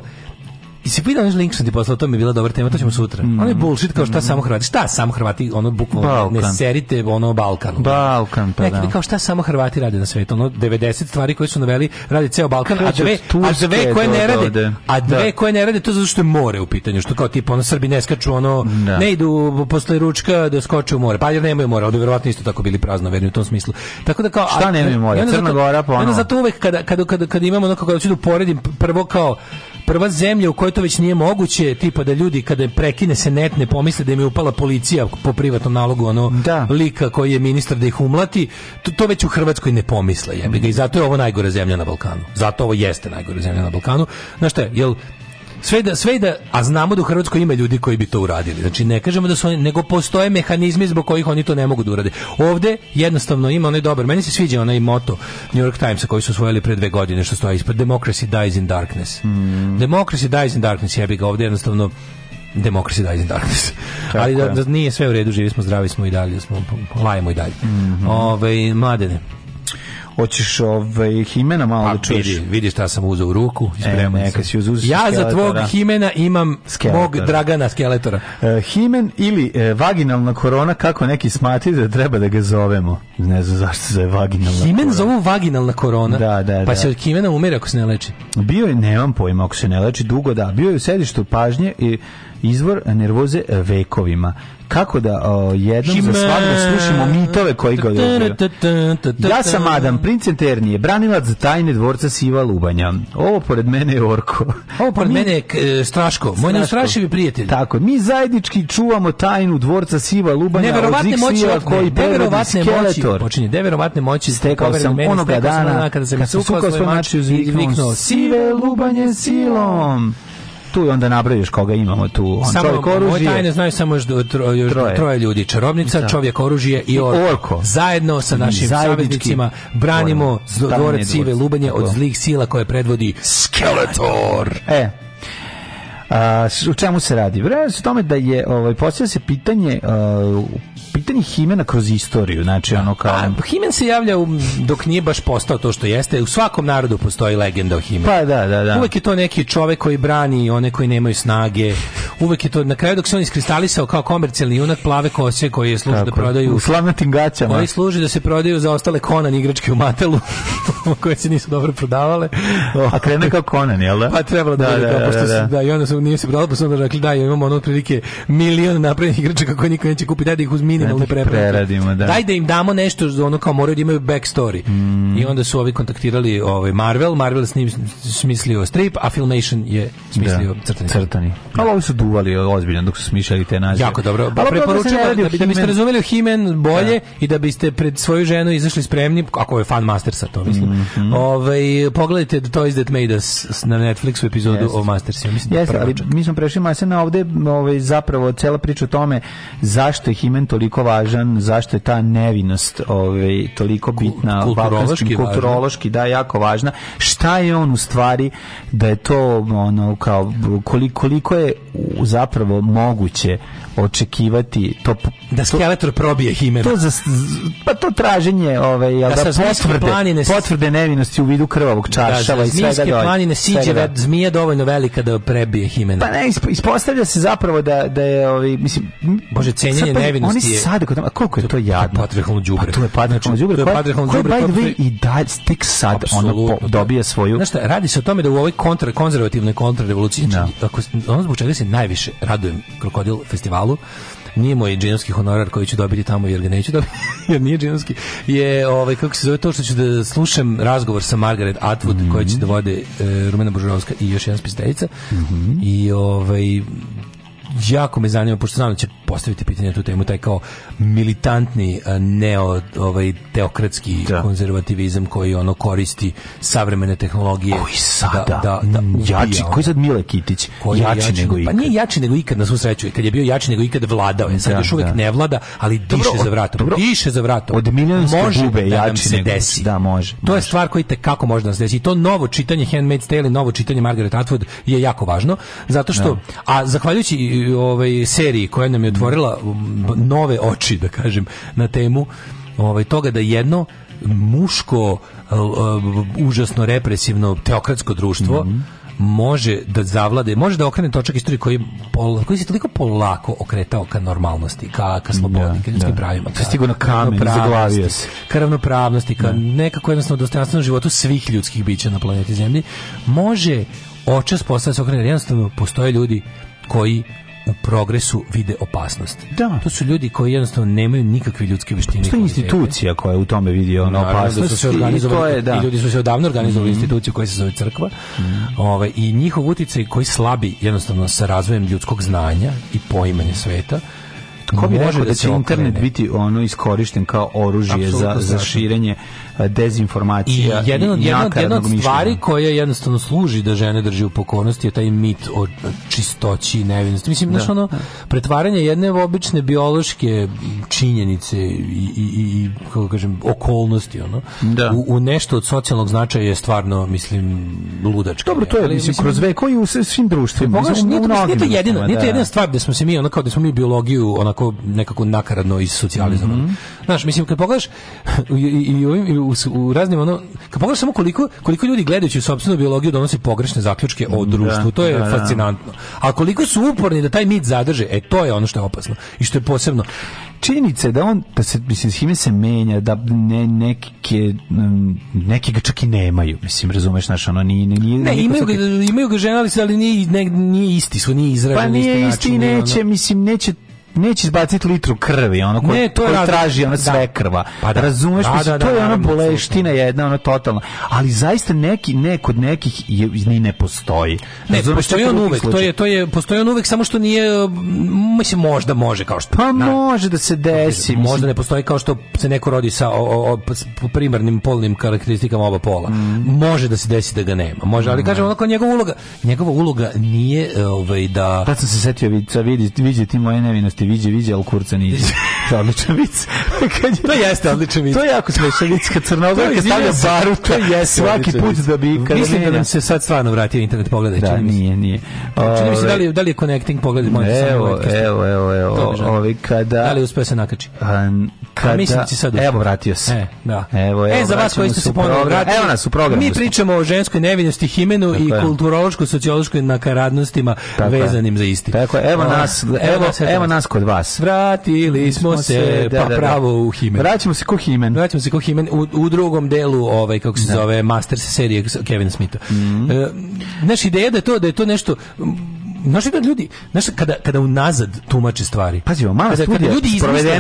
I se pitao onaj link što ti poslao, to mi je bila dobra tema, to ćemo sutra. Mm. Ono je bullshit kao šta samo Hrvati. Šta samo Hrvati, ono bukvalno ne serite ono Balkanu. Balkan, pa Neki, da. kao šta samo Hrvati rade na svetu. Ono 90 stvari koje su naveli, radi ceo Balkan, a dve, a dve koje ne rade. A dve da. koje ne rade, to zato što je more u pitanju, što kao tipa ono Srbi ne skaču, ono da. ne idu posle ručka da skoče u more. Pa jer nemaju mora, ovde verovatno isto tako bili praznoverni u tom smislu. Tako da kao Šta nemaju mora? Crna Gora pa ono. zato uvek kada kada kada, kada imamo ono kako da poredim prvo kao prva zemlja u kojoj to već nije moguće, tipa da ljudi kada prekine se net ne pomisle da im je upala policija po privatnom nalogu ono da. lika koji je ministar da ih umlati, to, to već u Hrvatskoj ne pomisle, Jebiga. I zato je ovo najgore zemlja na Balkanu. Zato ovo jeste najgore zemlja na Balkanu. Znaš šta, je, jel sve da sve da a znamo da u Hrvatskoj ima ljudi koji bi to uradili. Znači ne kažemo da su oni nego postoje mehanizmi zbog kojih oni to ne mogu da urade. Ovde jednostavno ima onaj dobar. Meni se sviđa onaj moto New York Timesa koji su osvojili pre dve godine što stoji ispred Democracy dies in darkness. Mm. Democracy dies in darkness je bih ga ovde jednostavno Democracy Dies in Darkness. Tako Ali da, da, nije sve u redu, živi smo, zdravi smo i dalje, smo, lajemo i dalje. Mm -hmm. Ove, mladene, Hoćeš ovaj Himena malo pa, da čuješ. Vidi, vidi šta sam uzeo u ruku. E, neka si Ja za tvog Himena imam skeletora. mog Dragana Skeletora. E, himen ili e, vaginalna korona, kako neki smatri da treba da ga zovemo. Ne znam zašto zove vaginalna Himen korona. zovu vaginalna korona. Da, da, pa da. Pa se od Himena umire ako se ne leči. Bio je, nemam pojma, ako se ne leči, dugo da. Bio je u sedištu pažnje i izvor nervoze vekovima kako da o, jednom Hime. za svadbu slušamo mitove koji ga Ja sam Adam, princ Enternije, branilac tajne dvorca Siva Lubanja. Ovo pored mene je Orko. Ovo pored mi, mene je e, Straško, moj neustrašivi prijatelj. Tako, mi zajednički čuvamo tajnu dvorca Siva Lubanja neverovatne od moći koji neverovatne moći, počinje neverovatne moći stekao sam mene, onoga dana kada sam sukao svoj mač i Sive Lubanje silom tu onda nabraviš koga imamo tu. On samo čovjek oružje. Moje tajne znaju samo još, tro, još troje. troje. ljudi. Čarobnica, da. čovjek oružje i orko. orko. Zajedno sa našim saveznicima branimo dvorac Sive Lubanje od zlih sila koje predvodi Skeletor. E, A, u čemu se radi? Vredi se tome da je, ovaj, postavlja se pitanje uh, pitanje Himena kroz istoriju, znači da. ono kao... A, Himen se javlja u, dok nije baš postao to što jeste, u svakom narodu postoji legenda o Himenu. Pa da, da, da. Uvek je to neki čovek koji brani one koji nemaju snage, uvek je to, na kraju dok se on iskristalisao kao komercijalni junak plave kose koji je služi da Tako, da prodaju... U slavnatim gaćama. Koji služi da se prodaju za ostale Conan igračke u Matelu, koje se nisu dobro prodavale. A krene kao Conan, jel da? Pa trebalo da, da, da, da, da, da, da, da, da, da, da, da, da, da, nije se prodalo, pa su onda rekli da, imamo ono otprilike milion napravljenih igrača kako niko neće kupiti, daj da ih uz minimalne prepreke. Da. Daj da im damo nešto, za ono kao moraju da imaju backstory. Mm. I onda su ovi kontaktirali ovaj Marvel, Marvel s njim smislio strip, a Filmation je smislio da. crtani. crtani. Ali ovi su duvali ozbiljno dok su smišljali te nazive. Jako dobro. Pa preporučujem da, bi, da biste razumeli Himen bolje da. i da biste pred svoju ženu izašli spremni, ako je fan sa to mislim. Mm -hmm. Ove, ovaj, pogledajte The Toys That Made Us na Netflixu epizodu yes. o Mastersima. Da Jeste, ali Maslidžan. Mi smo prešli Maslina, ovde ovaj, zapravo cela priča o tome zašto je Himen toliko važan, zašto je ta nevinost ovaj, toliko bitna, kulturološki, kulturološki da, jako važna. Šta je on u stvari da je to ono kao koliko, koliko je zapravo moguće očekivati to da skeletor probije himena. To za, pa to traženje ovaj da, da potvrde, planine, potvrde nevinosti u vidu krvavog da, čaršava da, i svega planine siđe da, zmija dovoljno velika da prebije njihovih imena. Pa ne, ispostavlja se zapravo da, da je, ovi, mislim... Bože, cenjenje nevinosti oni je... Oni sad, a koliko je to jadno? Patrihalno džubre. Pa to je patrihalno džubre. Znači, to je patrihalno džubre. Koje, by the way, i da, tek sad Absolutno, ono dobija svoju... Znaš šta, radi se o tome da u ovoj kontra, konzervativnoj kontrarevoluciji, no. Znači, da. ono zbog čega se najviše radujem Krokodil festivalu, nije moj džinovski honorar koji ću dobiti tamo jer ga neću dobiti, jer nije džinovski, je ovaj, kako se zove to što ću da slušam razgovor sa Margaret Atwood mm -hmm. koja će da vode e, Rumena Božarovska i još jedan spisteljica mm -hmm. i ovaj, jako me zanima, pošto znam da će postaviti pitanje tu temu, taj kao militantni e, neo, ovaj, teokratski da. konzervativizam koji ono koristi savremene tehnologije. Koji sada? Da, da, da mm, jači, koji sad Mile Kitić? Koji jači, jači nego pa ikad. Pa nije jači nego ikad, na svu sreću. Kad je bio jači nego ikad, vladao je. Sad da, još uvek da. ne vlada, ali diše dobro, za vratom. Dobro, diše za vratom. Od milionske bube da jači se nego, desi. Da, može. To je stvar koja te kako može da nas desi. I to novo čitanje Handmaid's Tale novo čitanje Margaret Atwood je jako važno, zato što, da. a zahvaljujući ovaj seriji koja nam je otvorila nove oči da kažem na temu ovaj toga da jedno muško užasno represivno teokratsko društvo mm -hmm može da zavlade, može da okrene točak istorije koji, pol, koji se toliko polako okretao ka normalnosti, ka, ka da, slobodi, ka ljudskim da. pravima. Ka, stigo na kamen, se. Ka ravnopravnosti, ka da. nekako jednostavno dostojanstvenom životu svih ljudskih bića na planeti Zemlji, može očas postati se okrene, jednostavno postoje ljudi koji u progresu vide opasnost. Da. To su ljudi koji jednostavno nemaju nikakve ljudske veštine. To je institucija koja u tome vidi ono opasnost. Da su se je, da. I ljudi su se odavno organizovali mm -hmm. instituciju koja se zove crkva. Mm -hmm. Ove, ovaj, I njihov uticaj koji slabi jednostavno sa razvojem ljudskog znanja i poimanja sveta, Ko bi rekao da, da će internet okrene. biti ono iskorišten kao oružje Absolutno za, za širenje dezinformacija i, jedan, od, jedan, jedna od stvari koje jednostavno služi da žene drži u pokornosti je taj mit o čistoći i nevinosti. Mislim, da. Znaš, ono, da. pretvaranje jedne obične biološke činjenice i, i, i kako kažem, okolnosti ono, da. U, u, nešto od socijalnog značaja je stvarno, mislim, ludačka. Dobro, to je, ali, mislim, kroz veko i u svim društvima. Pa Pogaš, nije, to, nije to jedina, da. nije to jedina stvar da smo se mi, ono, kao da smo mi biologiju onako nekako nakaradno iz socijalizma. Mm -hmm. Znaš, mislim, kad pogledaš i, i, i, i u, u raznim ono kad pogledaš samo koliko koliko ljudi gledajući sopstvenu biologiju donose pogrešne zaključke o da, društvu, to je da, da, fascinantno. A koliko su uporni da taj mit zadrže, e to je ono što je opasno i što je posebno činjenica je da on da se mislim s se menja da ne neke mm, neki ga čak i nemaju mislim razumeš naš ono ni ni ne imaju ga, imaju ga žena ali ali nije ne, nije isti su nije izražen pa nije isti, način, isti neće ono... mislim neće neće izbaciti litru krvi, ono ko, ne, to koji traži ona da. sve krva. Pa da, razumeš, da, da, da, to je ona boleština jedna, ono totalno. Ali zaista neki ne kod nekih je, ni ne postoji. Ne, razumeš, postoji on uvek, to je to je postoji on uvek samo što nije mm, mislim možda može kao što. Pa na, da. može da se desi, možda ne postoji kao što se neko rodi sa o, o, o primarnim polnim karakteristikama oba pola. Mm. Može da se desi da ga nema. Može, ali mm. kažem onako njegova uloga, njegova uloga nije ovaj da Tad sam se setio vidi, vidi, vidi ti moje nevinosti te viđe, viđe, al kurca niđe. to je odličan vic. kad je, to jeste odličan vic. To je jako smešan vic kad Crnogorka stavlja baru. To jeste svaki put da bi... Kad Mislim da nam se sad stvarno vratio internet, pogledaj. Da, nije, nije. Čini mi se da li, ovaj, da li je connecting, pogledaj. Evo, evo, evo, evo. Ovi kada... Da li uspeo da se nakači? Pa kada... Mislim da sad Evo, vratio se. E, da. Evo, e, evo, e, za vas koji ste se ponovno vratili. Evo nas u programu. Mi pričamo o ženskoj nevinosti, himenu i kulturološko-sociološkoj nakaradnostima vezanim za isti. Tako evo ovaj, nas, evo, evo nas kod vas. Vratili smo se da, pa da, da, pravo u Himen. Vraćamo se ko Himen. Vraćamo se ko Himen u, u drugom delu ovaj kako se da. zove Masters serije Kevin Smitha. Mm -hmm. e, naša ideja da je to da je to nešto Znaš da ljudi, znaš kada kada unazad tumače stvari. Pazi, mala kada, studija kada ljudi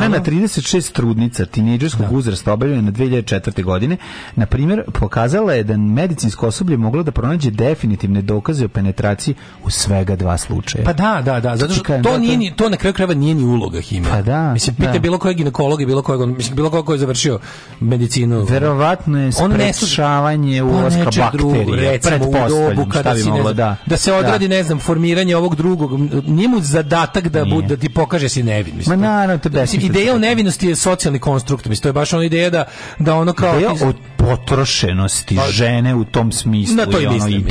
na 36 trudnica tinejdžerskog da. uzrasta na 2004. godine, na primjer, pokazala je da medicinsko osoblje moglo da pronađe definitivne dokaze o penetraciji u svega dva slučaja. Pa da, da, da, zato znači, što to da, nije ni to na kraju krajeva nije ni uloga himija. Pa da. Mislim pita da. bilo kojeg ginekologa, bilo kojeg, mislim bilo kojeg ko je završio medicinu. Verovatno je sprečavanje ulaska pa bakterija, recimo u dobu kada si, ne znam, da. da se odradi, da. ne znam, formiranje krivljenje ovog drugog, njemu zadatak da, bude da ti pokaže si nevin. Mislim, Ma naravno, to Ideja o nevinosti je socijalni konstrukt, mislim, to je baš ona ideja da, da ono kao... Ideja o potrošenosti pa, žene u tom smislu na to i,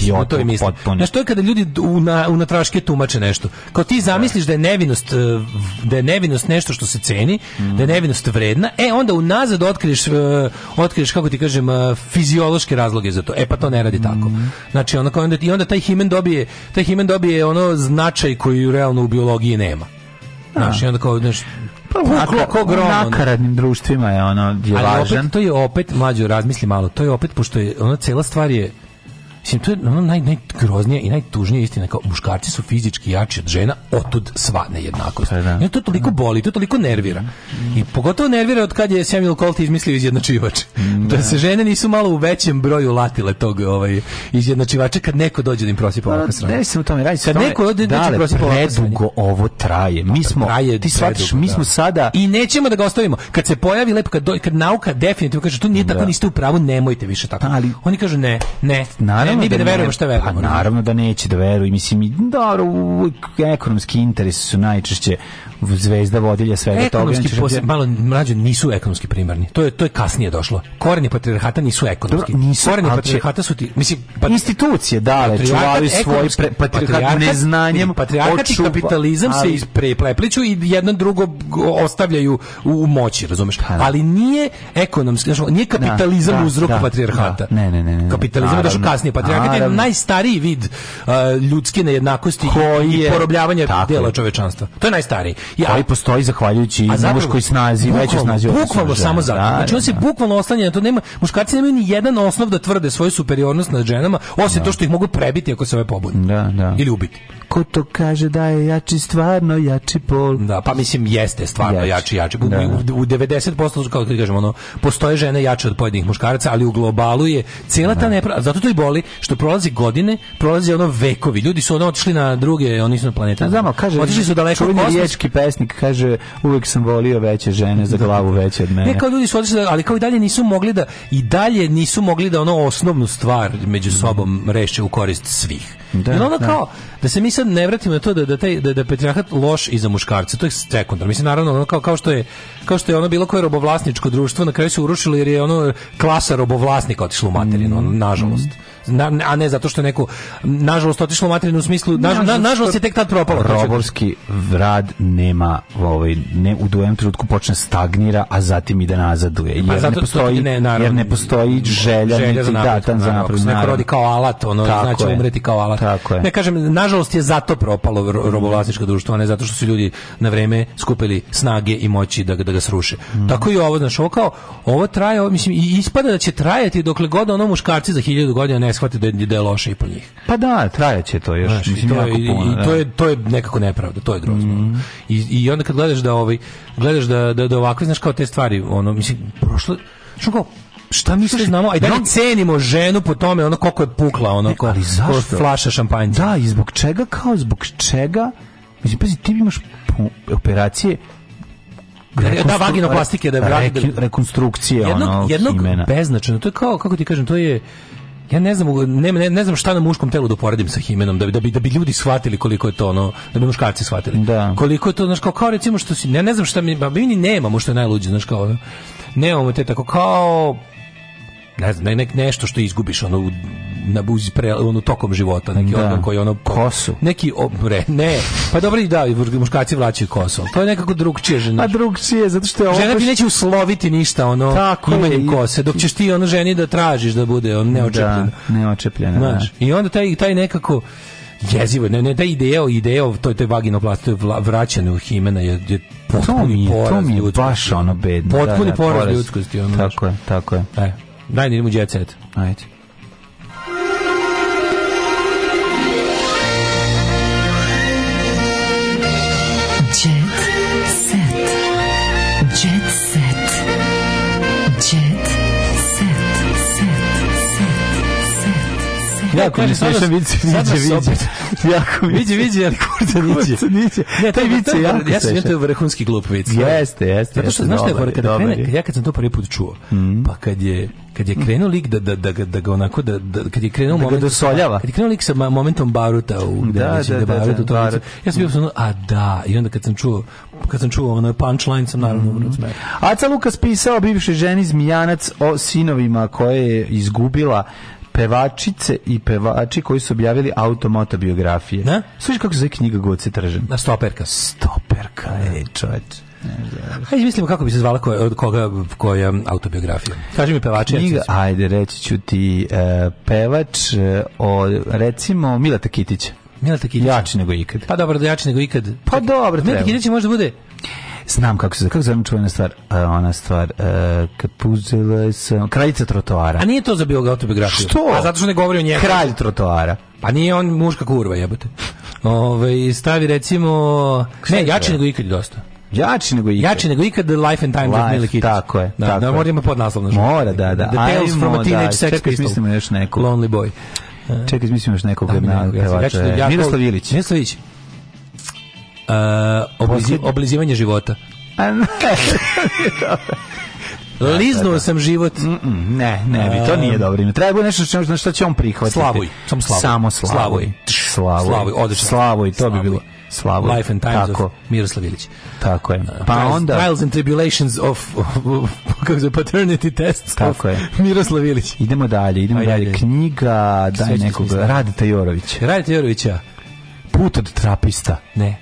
i ono mislim, na to i Znaš, to je kada ljudi u, na, u natraške tumače nešto. Kao ti zamisliš da je nevinost e, da je nevinost nešto što se ceni, mm. da je nevinost vredna, e onda unazad otkriješ e, otkriješ kako ti kažem e, fiziološke razloge za to. E pa to ne radi mm. tako. Znači onda onda i onda taj himen dobije taj himen dobije ono značaj koji realno u biologiji nema. Znaš, da. i onda kao, znaš, Pa u nakaradnim društvima je ono je Ali važan. Opet, to je opet mlađo razmisli malo. To je opet pošto je ona cela stvar je Mislim, to je ono naj, najgroznija i najtužnija istina, kao muškarci su fizički jači od žena, otud sva nejednakost. Pa, da. I to toliko boli, to toliko nervira. I pogotovo nervira od kad je Samuel Colt izmislio izjednačivač. Mm, da. da. se žene nisu malo u većem broju latile tog ovaj, izjednačivača kad neko dođe da im prosipa ovakva pa, strana. Ne se u tome, radi se kad tome, neko dođe da im prosipa predugo ovo traje. Mi smo, traje ti shvatiš, mi da. smo sada... I nećemo da ga ostavimo. Kad se pojavi lepo, kad, do, kad nauka definitivno kaže, to nije da. tako, niste u pravu, nemojte više tako. Ali, Oni kažu ne, ne, naravno, Da ne, bi da verujemo šta verujemo. Pa naravno da neće da veruju. Mislim, dobro, ekonomski interesi su najčešće zvezda vodilja svega toga. Znači, Poseb, malo mlađe nisu ekonomski primarni. To je to je kasnije došlo. Koreni patrijarhata nisu ekonomski. Dobro, nisu, Koreni patrijarhata su ti mislim pat, institucije dale čuvali svoj pre, patrijarhat neznanjem. Patrijarhat i kapitalizam ali, se isprepliću i jedno drugo ostavljaju u moći, razumeš? Pa da. Ali nije ekonomski, znači nije da, kapitalizam da, uzrok da, patrijarhata. Da, ne, ne, ne, ne. Kapitalizam je došao kasnije. Patrijarhat je najstariji vid uh, ljudske nejednakosti Koji i porobljavanja dela čovečanstva. To je najstariji. Ja, koji postoji zahvaljujući muškoj snazi, većoj snazi. Bukvalno samo zato. Znači on se da, da. bukvalno oslanja na to nema muškarci nemaju ni jedan osnov da tvrde svoju superiornost nad ženama, osim da. to što ih mogu prebiti ako se ove pobude. Da, da. Ili ubiti. Ko to kaže da je jači stvarno jači pol. Da, pa mislim jeste stvarno jači, jači. jači. Da. U, u 90% kao kad kažemo ono, postoje žene jače od pojedinih muškaraca, ali u globalu je cela ta nepravda. Zato to i boli što prolazi godine, prolazi ono vekovi. Ljudi su ono otišli na druge, oni su na planeta. Znamo, kaže. Otišli su daleko u kosmos pesnik, kaže, uvek sam volio veće žene za glavu veće od mene. Ne, kao ljudi su odlični, ali kao i dalje nisu mogli da, i dalje nisu mogli da ono osnovnu stvar među sobom reše u korist svih. Da, Jer ono da. kao, da se mi sad ne vratimo na to da, da, taj, da, da patrijarhat loš i za muškarce, to je sekundar. Mislim, naravno, ono kao, kao, što je, kao što je ono bilo koje robovlasničko društvo, na kraju se urušilo jer je ono klasa robovlasnika otišla u materinu, mm. ono, nažalost. Mm na, a ne zato što je neko nažalost otišlo u materinu u smislu nažalost, na, nažalost je tek tad propalo. Pa Roborski rad nema ovaj, ne, u dojem trenutku počne stagnira, a zatim ide nazaduje. Pa jer, zato, ne, postoji, ne, naravno, jer ne postoji želja, želja za datan za napredak. Neko rodi kao alat, ono, znači da je. umreti kao alat. Tako ne je. kažem, nažalost je zato propalo robovlasničko društvo, a ne zato što su ljudi na vreme skupili snage i moći da, da ga sruše. Mm. Tako i ovo, znaš, ovo kao, ovo traje, ovo, mislim, i ispada da će trajati dokle god ono muškarci za hiljadu godina ne ne shvate da je, da je loše i po njih. Pa da, trajaće to još. Znaš, mislim, i, to je, puno, i da. to, je, to je nekako nepravda, to je grozno. Mm. I, I onda kad gledaš da ovaj, gledaš da, da, da ovakve, znaš, kao te stvari, ono, mislim, prošlo, što kao, šta mi sve znamo, Ajde, i da cenimo ženu po tome ono koliko je pukla, ono e, ko, flaša šampanjca. Da, i zbog čega kao, zbog čega, mislim, pazi, ti imaš operacije da, da vaginoplastike da je rekonstrukcije jednog, ono, jednog beznačajno to je kao kako ti kažem to je ja ne znam, ne, ne, ne znam šta na muškom telu da uporedim sa himenom, da bi, da bi, da bi ljudi shvatili koliko je to ono, da bi muškarci shvatili. Da. Koliko je to, znači kao, kao recimo što si, ne, ne znam šta mi, ba, mi ni nemamo što je najluđe, znaš, kao, ono, nemamo te tako kao ne znam, ne, ne, nešto što izgubiš ono na buzi pre ono tokom života neki da. koji ono kosu neki obre ne pa dobro i da muškarci vraćaju kosu to je nekako drugčije žena a pa drugčije zato što je žena opraš... ti neće usloviti ništa ono Tako imanjem kose dok ćeš ti ono ženi da tražiš da bude on neočepljena da, neočepljena da. i onda taj taj nekako jezivo, ne, ne, da ideja, ideja, to je te vaginoplastije vraćane u himena, je, je potpuni to mi, poraz To mi je baš ono bedno. Potpuni da, da, poraz, poraz ljudskosti. Ono, tako je, tako je. E, Daj, idemo u Jet Set. Ajde. Jako mi smiješan vice, vice, vice. Jako mi. Vice, vice, ali kurta niće. niće. Ne, taj vice je jako Ja sam to vrhunski glup vic. Jeste, jeste. Zato što, znaš što je, kada ja kad sam to prvi put čuo, pa kad je kad je krenuo lik da, da, da, da ga onako da, da kad je krenuo da moment, dosoljava kad je krenuo lik sa momentom baruta u da, da, da, da, da, da, da, ja sam bio sam a da i onda kad sam čuo kad sam čuo ono punchline sam naravno mm -hmm. Aca Lukas pisao bivšoj ženi Zmijanac o sinovima koje je izgubila pevačice i pevači koji su objavili automota biografije. Ne? Sviš kako se zove knjiga Goce Tržan? Na stoperka. Stoperka, ej čoveče. Hajde mislimo kako bi se zvala koja, od koga koja autobiografija. Kaži mi pevače. Knjiga, ajde, reći ću ti uh, pevač uh, o, recimo, Milata Kitića. Milata Kitića. Jači nego ikad. Pa dobro, da jači nego ikad. Pa dobro, Milata Kitić možda bude znam kako se kako zovem čuvena stvar e, ona stvar kad puzela sam kraljica trotoara a nije to za ga autobiografiju što a zato što ne govori o njemu kralj trotoara pa nije on muška kurva jebote Ove, ovaj, stavi recimo ne jači nego ikad dosta Jači nego ikad. Jači nego ikad Life and Times Life, of Millie Kitty. Tako je. Da, tako da, mora ima podnaslov. Mora, da, da. The Tales from a da, Teenage da, Sex Čekaj, mislimo još neku. Lonely Boy. Uh, Čekaj, mislimo još nekog pevača. Da ja Miroslav Ilić. Miroslav Ilić. Uh, oblizi, oblizivanje života. Liznuo sam život. Mm -mm, ne, ne, bi, to nije um, dobro ime. Treba je nešto čemu, što će on prihvatiti. Slavuj. Sam slavuj. Samo slavuj. Slavuj. Slavuj, slavuj, slavuj to slavuj. bi bilo. Slavoj. Life and Times tako. of Miroslav Ilić. Tako je. Uh, pa trials, onda... Trials and Tribulations of, of, of kako se, Paternity Tests tako je. Miroslav Ilić. Idemo dalje, idemo Ajde. dalje. Knjiga, daj nekog, Radita Jorović. Radita Jorovića. Put od trapista. Ne.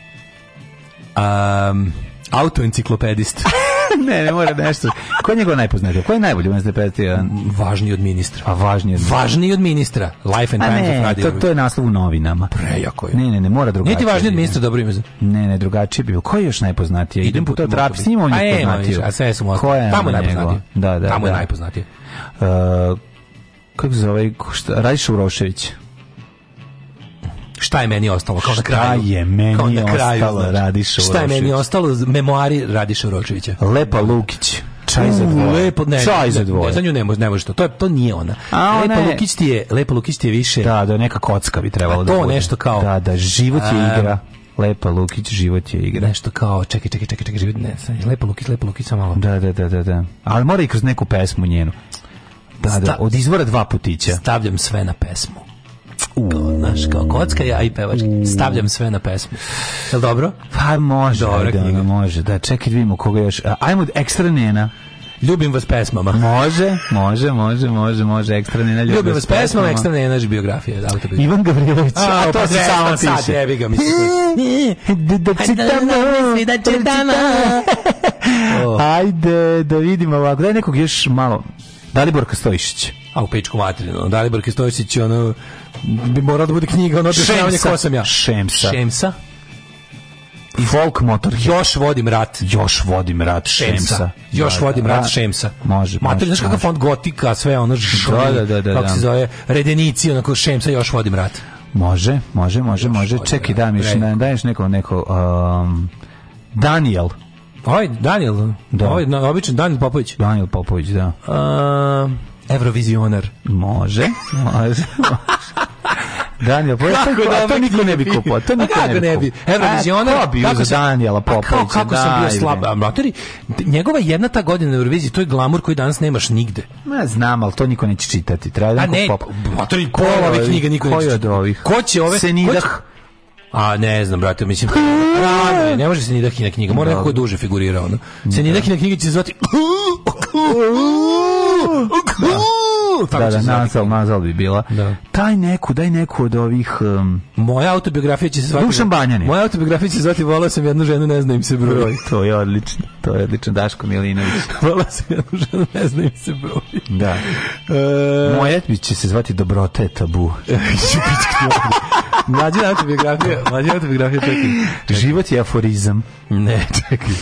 Um, autoenciklopedist. ne, ne mora nešto. Ko je njegov najpoznatiji? Ko je najbolji u SDP-u? Važniji od ministra. A važniji od ministra. Važniji od ministra. Life and Times of Radio. To, to je naslov u novinama. Prejako je. Ne, ne, ne, mora drugačije. Niti važniji od ministra, dobro ime. Ne, ne, drugačije bi bio. Ko je još najpoznatiji? Idem po to trap s njim, on je pa e, poznatiji. A sve su mu Tamo je najpoznatiji. Da, da. Tamo je da. najpoznatiji. Uh, kako se zove? Radiš Urošević šta je meni ostalo kao na kraju. je meni kao na kraju, ostalo znači. Radiša Šta je meni ostalo memoari Radiša Uročevića. Lepa Lukić čaj za dvoje. Lepo, ne, čaj za dvoje. Ne, za nju ne može, ne može to. To je to nije ona. A ona Lepa Lukić ti je, Lepa Lukić ti je više. Da, da neka kocka bi trebalo da bude. To nešto kao. Da, da, život je igra. Lepa Lukić, život je igra. Nešto kao, čekaj, čekaj, čekaj, čekaj, život, ne, sam, Lepa Lukić, Lepa Lukić, samo malo. Da, da, da, da, da. Ali mora i kroz neku pesmu njenu. Da, da, od izvora dva putića. Stavljam sve na pesmu kao, znaš, kao kocka ja i pevački. Mm. Stavljam sve na pesmu. Je li dobro? Pa može, Dobra da, knjiga. može. Da, čekaj, da vidimo koga još. Ajmo ekstra njena. Ljubim vas pesmama. Može, može, može, može, može, ekstra ne ljubim, ljubim vas pesmama, ekstra ne naš biografija, da autobiografija. Ivan Gavrilović. A, a, to pa se samo sad jebi ga, mislim. Da, da, da čitamo, da čitamo. Oh. Ajde, da vidimo ovako, daj nekog još malo. Dalibor Kastojišić. A u Pečku materinu, Dalibor Kastojišić, ono, bi morala da bude knjiga ono objašnjavanje ko sam ja. Šemsa. Šemsa. I Volk motor. Još vodim rat. Još vodim rat Šemsa. šemsa. Još da, vodim da, rat da. Šemsa. Može. Mater, znaš kakav fond gotika, sve ono što da, da, da, da, kako da. se zove, redenici, onako Šemsa, još vodim rat. Može, može, može, još može. Čekaj, da mi da, daješ neko neko um, Daniel. Oj, ovaj, Daniel. Da. Ovaj, no, običan Daniel Popović. Daniel Popović, da. Um, Eurovizionar. Može, može, Daniel Popović. Pa kako da, to niko ne bi kupo, to niko pa kako ne bi. Eurovizionar, e, pa, bio kako za Daniela Popovića. Kako, kako sam bio slab, amatori. Njegova jedna ta godina na Euroviziji, to je glamur koji danas nemaš nigde. Ma znam, al to niko neće čitati. Treba da kupo. pop. Amatori, pola ovih ovaj- knjiga niko neće. Ko od ovih? Ko će ove? Senidah. A ne znam, brate, mislim, rano ne može se ni dahina knjiga, mora neko duže figurirao. Se ni dahina knjiga će zvati da, da, nazal, nazal bi bila. Da. Taj neku, daj neku od ovih... Um, moja autobiografija će se zvati... Dušan Banjanin. Moja autobiografija će se zvati Volao sam jednu ženu, ne znam im se broj. to je odlično, to je odlično, Daško Milinović. Volao sam jednu ženu, ne znam im se broj. Da. E... Moja će se zvati Dobrota je tabu. Mlađa autobiografija, mlađa autobiografija, čekaj. Život je aforizam. Ne, čekaj.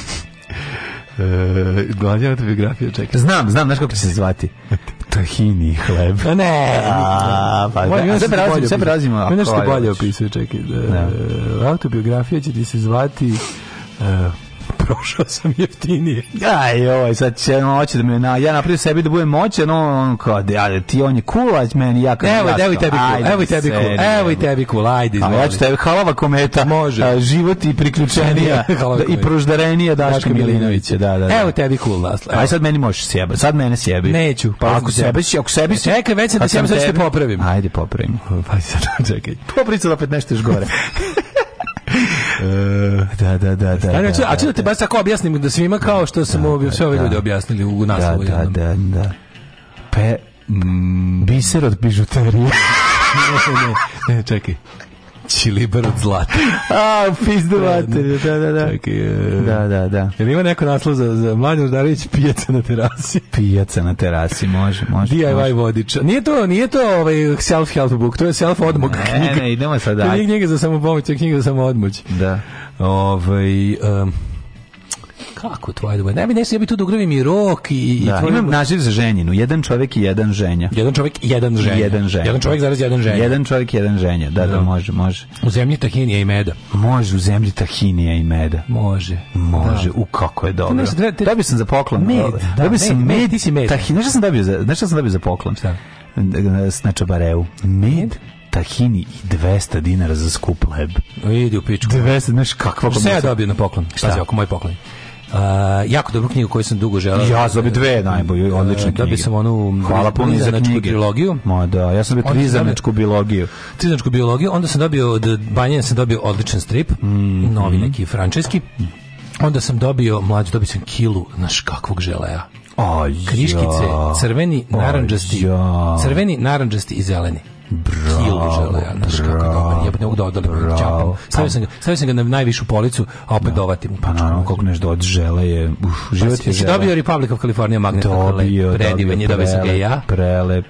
Mlađana e, autobiografija, čekaj. Znam, znam, znaš kako će se zvati. Tahini hleb. A pa ne, a, pa, pa Moj, da, sve prelazimo, sve prelazimo. Mi nešto bolje opisuje, čekaj. Da, e, Autobiografija će ti se zvati... Uh, prošao sam jeftinije. Aj, ovaj, sad će, on hoće da me, na, ja napravim sebi da budem moćan, on, on kao, ali ti on je cool, a meni ja kao Evo, evo i tebi cool, evo i tebi cool, evo i tebi cool, ajde, izvoli. A ja ću tebi, halava kometa, Može. A, život i priključenija, da, i proždarenija Daška Milinovića, da, da, da. Evo tebi cool, Lasla. Aj, sad meni možeš sjeba, sad mene sjebi. Neću. Pa ako sebi si, ako sebi si... E, čekaj, već da sjebam, sad ću da te popravim. Ajde, popravim. Pa sad, čekaj. Popravim se opet nešto još gore. E, da, da, da, da. a da, da te da. baš tako objasnim da svima kao što smo da, da, sve ove ljude objasnili u naslovu da, da, da, Pe, biser od bižuterije. ne, ne, ne, čekaj. Čilibar od zlata. A, pizde da, da. mater, da, da, da. Čekaj, e... da, da, da. Jel ima neko naslov za, za Mladen Udarević pijaca na terasi? Pijaca na terasi, može, može. DIY može. vodič. Nije to, nije to ovaj self-help book, to je self-odmog knjiga. Ne, ne, idemo sad dalje. Knjiga za samopomoć, knjiga za samoodmoć. Da. Ovaj, um, Kako tvoje dvoje? Ne bi nešto, ja bi tu dogrovim i rok i... Da, i tvoj... imam naziv za ženjinu. Jedan čovjek i jedan ženja. Jedan čovjek i jedan ženja. Jedan ženja. Jedan čovjek zaraz jedan ženja. Jedan čovjek i jedan ženja. Da, da, da, može, može. U zemlji tahinija i meda. Može, u zemlji tahinija i meda. Može. Može, da. u kako je dobro. Nešto, treba, te... Dobio sam za poklon. Med, ovaj, da, dobio sam med, med, med, ti si med. Tahin, nešto sam dobio za, nešto sam dobio za poklon. Šta? Na čabareu. Med, tahini i 200 dinara za skup leb. Idi u pičku. 200, znaš kakva... Šta ja dobio na poklon? Šta? Pazi, oko moj poklon. Uh, jako dobru knjigu koju sam dugo želeo. Ja za bi dve najbolje, odlične knjige. Da bi sam onu Hvala puno za knjige. trilogiju. Ma da, ja sam bi trizanačku biologiju. Trizanačku biologiju, onda sam dobio od Banjana sam dobio odličan strip, mm, mm. novi mm. neki frančeski. Onda sam dobio, mlađu dobio sam kilu, znaš kakvog želeja. Kriškice, crveni, narandžasti, crveni, narandžasti i zeleni. Bravo, kilu želea, znaš kako dobar, jebate, ovog da odolim, čapam. Stavio sam, ga, stavio sam ga na najvišu policu, a opet da. dovatim u pa pačku. No, koliko nešto od žele je, uf, pa život je je žele. Dobio Republic of California Magnet, dobio, dakle, predivan je, dobio sam ga ja. Prelep.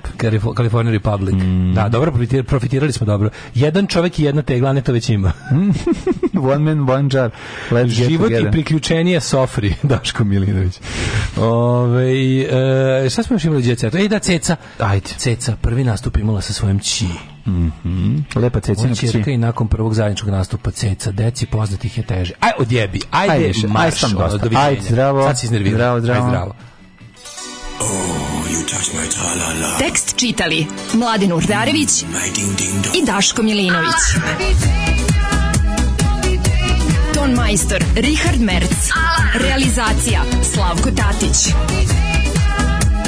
California Republic. Mm. Da, dobro, profitirali smo dobro. Jedan čovek i jedna tegla, ne to već ima. Mm. one man, one jar. Let's život i priključenje Sofri, Daško Milinović. Ove, e, šta smo još imali djeca? Ej, da, Ceca. Ajde. Ceca, prvi nastup imala sa svojim kući. Mhm. Lepa cecina kući. i nakon prvog zajedničkog nastupa ceca deci poznatih je teže. Aj odjebi. Ajde, ajde više, marš, aj sam dosta. Ono, aj zdravo. Sad si iznervirao. Zdravo, zdravo. Aj zdravo. Oh, Tekst čitali Mladin Urdarević mm, i Daško Milinović. Ton majstor Richard Merc. Realizacija Slavko Tatić